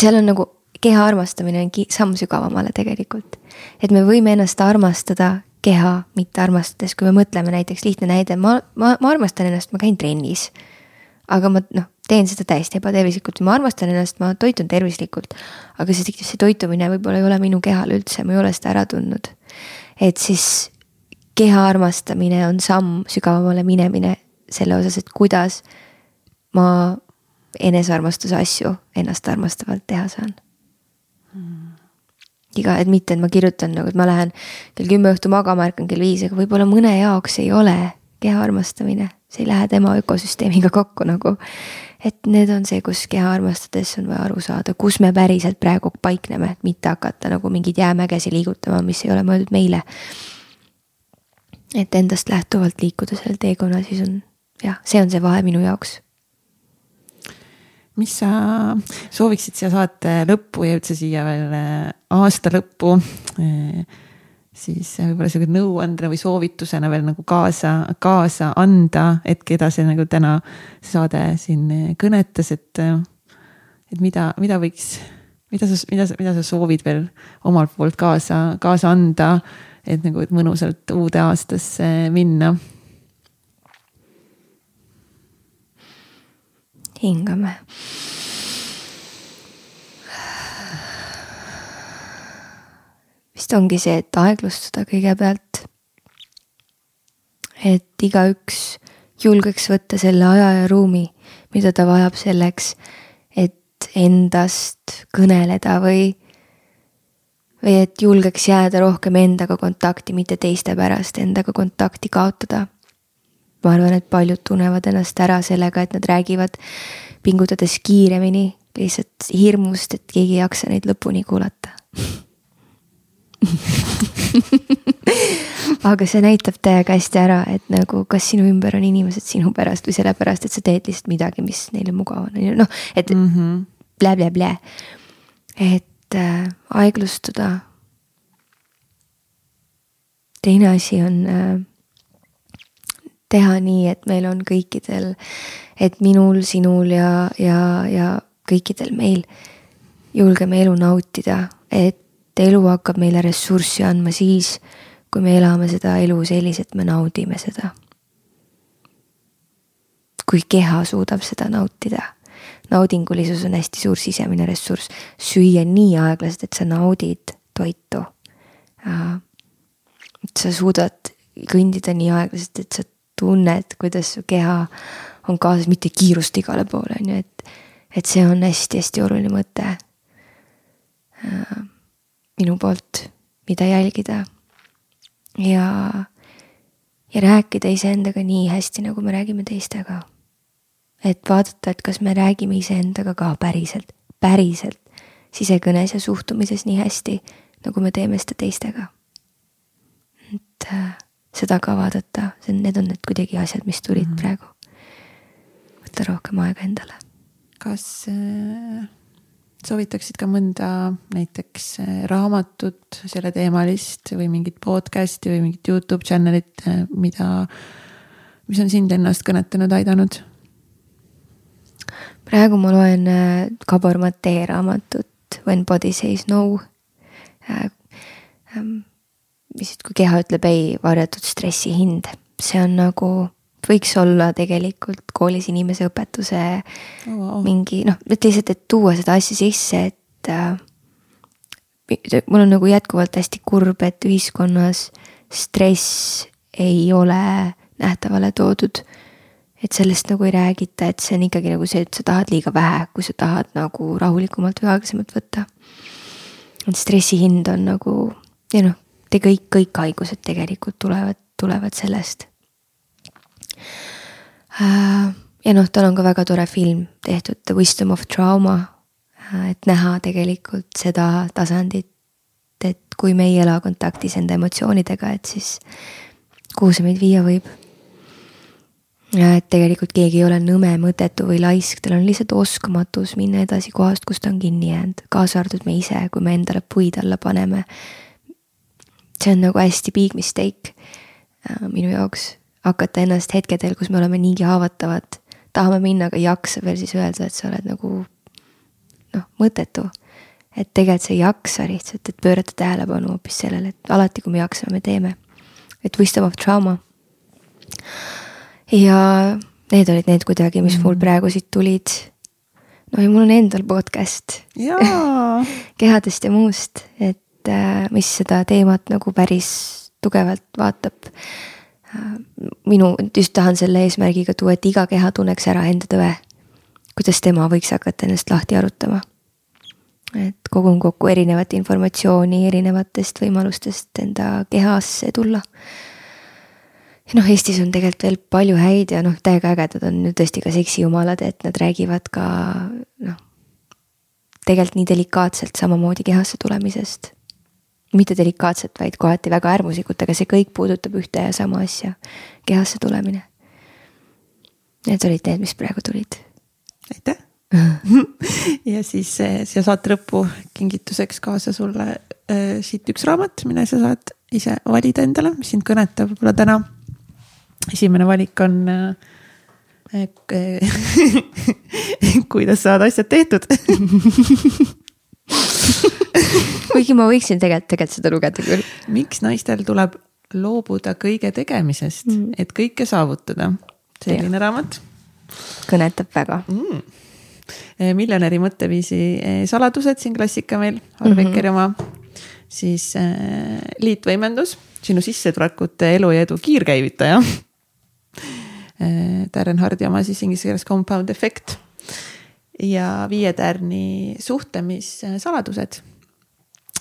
seal on nagu keha armastamine on samm sügavamale tegelikult. et me võime ennast armastada keha mitte armastades, kui me mõtleme näiteks lihtne näide, ma, ma, ma armastan ennast, ma käin trennis. aga ma noh, teen seda täiesti ebatervislikult, ma armastan ennast, ma toitun tervislikult. aga see, see toitumine võib-olla ei ole minu kehale üldse, ma ei ole seda ära tundnud. et siis keha armastamine on samm sügavamale minemine selle osas, et kuidas ma enesearmastuse asju ennast armastavalt teha saan. Iga, et mitte, et ma kirjutan nagu, et ma lähen kell kümme õhtu magama, ärkan kell viis, aga võib-olla mõne jaoks ei ole keha armastamine, see ei lähe tema ökosüsteemiga kokku nagu. et need on see, kus keha armastades on vaja aru saada, kus me päriselt praegu paikneme, et mitte hakata nagu mingeid jäämägesi liigutama, mis ei ole mõeldud meile. et endast lähtuvalt liikuda sellel teekonnal, siis on jah, see on see vahe minu jaoks mis sa sooviksid siia saate lõppu ja üldse siia veel äh, aasta lõppu? Äh, siis võib-olla sihuke nõuandena või soovitusena veel nagu kaasa, kaasa anda, et keda see nagu täna saade siin äh, kõnetas, et, et mida, mida võiks, mida sa, mida sa, mida sa soovid veel omalt poolt kaasa, kaasa anda, et nagu, et mõnusalt uude aastasse minna hingame. vist ongi see, et aeglustada kõigepealt. et igaüks julgeks võtta selle aja ja ruumi, mida ta vajab selleks, et endast kõneleda või, või et julgeks jääda rohkem endaga kontakti, mitte teiste pärast endaga kontakti kaotada ma arvan, et paljud tunnevad ennast ära sellega, et nad räägivad pingutades kiiremini, lihtsalt hirmust, et keegi ei jaksa neid lõpuni kuulata aga see näitab täiega hästi ära, et nagu, kas sinu ümber on inimesed sinu pärast või sellepärast, et sa teed lihtsalt midagi, mis neile mugav on, on ju, noh, et mm -hmm. blä-blä-blä. et äh, aeglustuda. teine asi on äh, teha nii, et meil on kõikidel, et minul, sinul ja, ja, ja kõikidel meil julgeme elu nautida, et elu hakkab meile ressurssi andma siis, kui me elame seda elu selliselt, me naudime seda. kui keha suudab seda nautida. naudingulisus on hästi suur sisemine ressurss, süüa nii aeglaselt, et sa naudid toitu. et sa suudad kõndida nii aeglaselt, et sa tunned, kuidas su keha on kaasas, mitte kiirust igale poole, on ju, et, et see on hästi-hästi oluline mõte äh, minu poolt, mida jälgida. ja, ja rääkida iseendaga nii hästi, nagu me räägime teistega. et vaadata, et kas me räägime iseendaga ka päriselt, päriselt sisekõnes ja suhtumises nii hästi, nagu me teeme seda teistega. et äh, seda ka vaadata, see on, need on need kuidagi asjad, mis tulid mm -hmm. praegu. võtta rohkem aega endale. kas äh, soovitaksid ka mõnda näiteks äh, raamatut selleteemalist või mingit podcast'i või mingit Youtube channel'it, äh, mida, mis on sind ennast kõnetanud, aidanud? praegu ma loen äh, Gabor Matee raamatut When body says no mis, kui keha ütleb ei, varjatud stressi hind, see on nagu, võiks olla tegelikult koolis inimese õpetuse oh, wow. mingi noh, et lihtsalt, et tuua seda asja sisse, et äh, mul on nagu jätkuvalt hästi kurb, et ühiskonnas stress ei ole nähtavale toodud. et sellest nagu ei räägita, et see on ikkagi nagu see, et sa tahad liiga vähe, kui sa tahad nagu rahulikumalt või aeglasemalt võtta. et stressi hind on nagu ja noh, te kõik, kõik haigused tegelikult tulevad, tulevad sellest. Äh, ja noh, tal on ka väga tore film tehtud, The Wisdom of Trauma. Äh, et näha tegelikult seda tasandit, et kui me ei ela kontaktis enda emotsioonidega, et siis kuhu see meid viia võib. ja et tegelikult keegi ei ole nõme, mõttetu või laisk, tal on lihtsalt oskamatus minna edasi kohast, kus ta on kinni jäänud, kaasa arvatud me ise, kui me endale puid alla paneme see on nagu hästi big mistake äh, minu jaoks, hakata ennast hetkedel, kus me oleme niigi haavatavad, tahame minna, aga ei jaksa veel siis öelda, et sa oled nagu noh, mõttetu. et tegelikult sa ei jaksa lihtsalt, et pöörata tähelepanu hoopis sellele, et alati, kui me jaksame, me teeme. et wisdom of trauma. ja need olid need kuidagi, mis mul mhm. praegu siit tulid. no ja mul on endal podcast kehadest ja muust, et mis seda teemat nagu päris tugevalt vaatab minu, just tahan selle eesmärgiga tuua, et iga keha tunneks ära enda tõe. kuidas tema võiks hakata ennast lahti arutama. et kogun kokku erinevat informatsiooni erinevatest võimalustest enda kehasse tulla. ja noh, Eestis on tegelikult veel palju häid ja noh, täiega ägedad on ju tõesti ka seksijumalad, et nad räägivad ka noh, tegelikult nii delikaatselt samamoodi kehasse tulemisest mitte delikaatselt, vaid kohati väga äärmuslikult, aga see kõik puudutab ühte ja sama asja, kehasse tulemine. Need olid need, mis praegu tulid. aitäh ja siis eh, siia saate lõppu kingituseks kaasa sulle äh, siit üks raamat, mille sa saad ise valida endale, mis sind kõnetab võib-olla täna. esimene valik on äh, äh, kuidas saada asjad tehtud kuigi ma võiksin tegelikult, tegelikult seda lugeda küll. miks naistel tuleb loobuda kõige tegemisest mm., et kõike saavutada? selline ja. raamat. kõnetab väga mm.. Eh, miljonäri mõtteviisi eh, saladused siin klassika meil, Harbeckeri mm -hmm. oma. siis äh, liitvõimendus, sinu sissetulekute, elu ja edu kiirkäivitaja. Darren Hardi oma siis inglise keeles compound effect ja Viie tärni suhtlemissaladused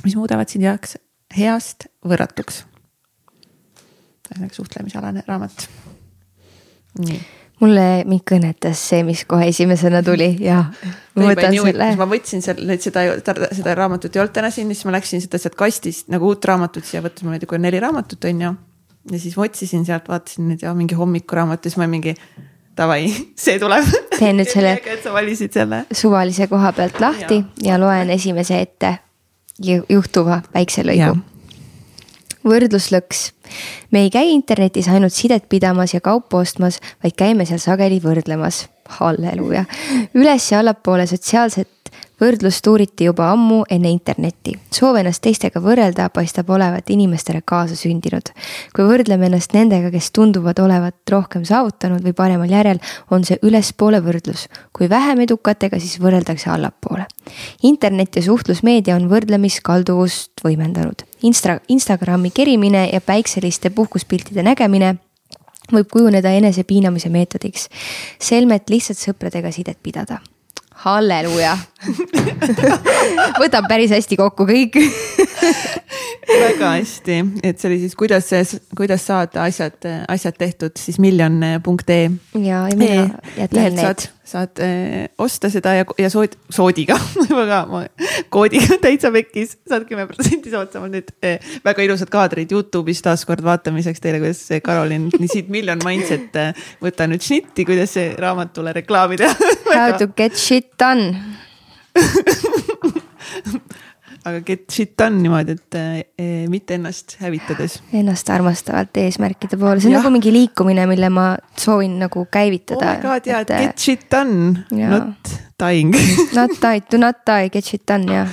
mis muudavad sind heaks, heast võrratuks. suhtlemisalane raamat. nii mulle, mind kõnetas see, mis kohe esimesena tuli ja. ma võtan selle. ma võtsin selle, seda, seda raamatut ei olnud täna siin, siis ma läksin seda sealt kastist nagu uut raamatut siia ma ei tea, kui neli raamatut on ju. ja siis ma otsisin sealt, vaatasin nüüd ja mingi hommikuraamat ja siis ma mingi davai, see tuleb. teen nüüd et selle. suvalise koha pealt lahti ja, ja loen esimese ette juhtuva väikse lõigu. võrdluslõks. me ei käi internetis ainult sidet pidamas ja kaupa ostmas, vaid käime seal sageli võrdlemas. halleluuja. üles ja allapoole sotsiaalset võrdlust uuriti juba ammu enne internetti. soov ennast teistega võrrelda paistab olevat inimestele kaasasündinud. kui võrdleme ennast nendega, kes tunduvad olevat rohkem saavutanud või paremal järjel, on see ülespoole võrdlus. kui vähem edukatega, siis võrreldakse allapoole. internet ja suhtlusmeedia on võrdlemiskalduvust võimendanud. Insta, Instagrami kerimine ja päikseliste puhkuspiltide nägemine võib kujuneda enesepiinamise meetodiks, selmet lihtsalt sõpradega sidet pidada halleluuja võtab päris hästi kokku kõik. Väga hästi, et see oli siis, kuidas, kuidas saada asjad, asjad tehtud siis miljon.ee. ja, ja mina jätan need saad äh, osta seda ja, ja sood, soodiga väga, koodiga täitsa pekkis, saad kümme protsenti soodsamalt nüüd äh, väga ilusad kaadrid Youtube'is taaskord vaatamiseks teile, kuidas Karolin siit Million Mindset äh, võta nüüd šnitti, kuidas see raamatule reklaami teha How to get shit done aga get shit done niimoodi, et eh, mitte ennast hävitades. Ennast armastavalt eesmärkide poole, see on ja. nagu mingi liikumine, mille ma soovin nagu käivitada. oh my god jaa, et get shit done, not dying Not die, do not die, get shit done jah.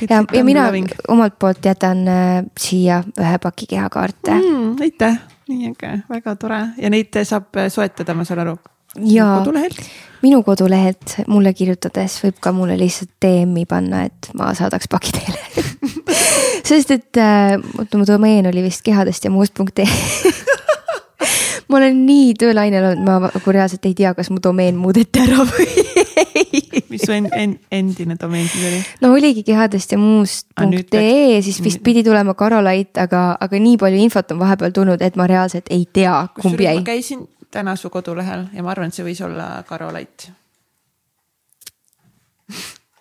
ja, ja, ja mina loving. omalt poolt jätan äh, siia ühe paki kehakaarte mm,. aitäh, nii äge, väga tore ja neid saab soetada, ma saan aru. Kodulehelt minu kodulehelt mulle kirjutades võib ka mulle lihtsalt DM-i panna, et ma saadaks paki teile sest et äh, mu domeen oli vist kehadest ja muust.ee ma olen nii töölainel olnud, ma nagu reaalselt ei tea, kas mu domeen muudeti ära või ei. mis su en, en, endine domeen siis oli? no oligi kehadest ja muust.ee, siis vist pidi tulema Karolait, aga, aga nii palju infot on vahepeal tulnud, et ma reaalselt ei tea, kumb jäi. ma käisin täna su kodulehel ja ma arvan, et see võis olla Karo Lait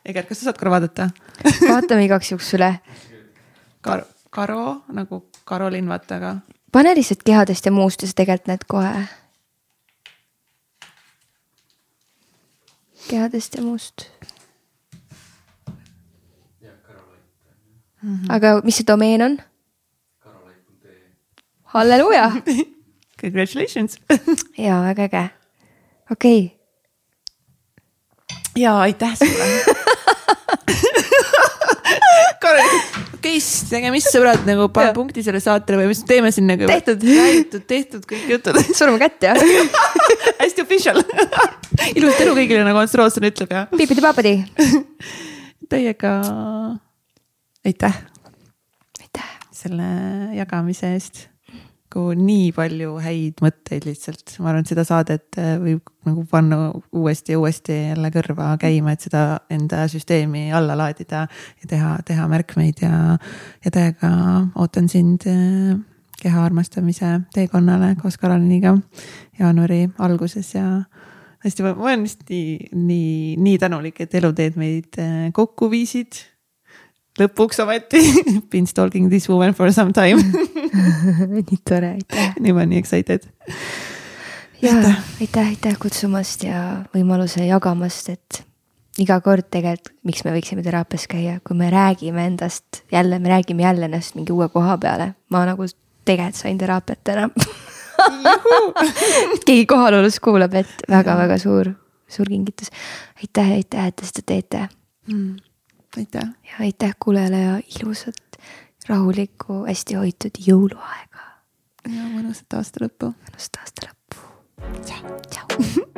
Egert, kas sa saad korra vaadata vaatame igaks juhuks üle Kar. Karo nagu Karolin, vaata, aga. pane lihtsalt kehadest ja muust ja sa tegelikult näed kohe. kehadest ja muust. -hmm. aga mis see domeen on? halleluuja Congratulations ja väga äge. okei okay. ja aitäh sulle Karel, okei, siis tegemist sõbrad nagu pane punkti selle saatele või mis teeme siin nagu. tehtud. räägitud, tehtud kõik jutud surma kätt ja hästi official ilusat elu kõigile, nagu Ants Rootson ütleb ja. piipidi-paapadi Teiega aitäh. aitäh. selle jagamise eest nagu nii palju häid mõtteid lihtsalt, ma arvan, et seda saadet äh, võib nagu panna uuesti ja uuesti jälle kõrva käima, et seda enda süsteemi alla laadida ja teha, teha märkmeid ja, ja täiega ootan sind äh, keha armastamise teekonnale koos Karoliniga jaanuari alguses ja hästi, ma olen lihtsalt nii, nii, nii tänulik, et eluteed meid äh, kokku viisid lõpuks ometi been stalking this woman for some time nii tore, aitäh. nüüd ma olen nii excited. ja aitäh, aitäh kutsumast ja võimaluse jagamast, et iga kord tegelikult, miks me võiksime teraapias käia, kui me räägime endast jälle, me räägime jälle ennast mingi uue koha peale. ma nagu tegelikult sain teraapiat täna keegi kohalolus kuulab, et väga-väga suur, suur kingitus. aitäh, aitäh, et te seda teete mm aitäh. ja aitäh kuulajale ja ilusat, rahulikku, hästi hoitud jõuluaega. ja mõnusat aasta lõppu. mõnusat aasta lõppu. tšau. tšau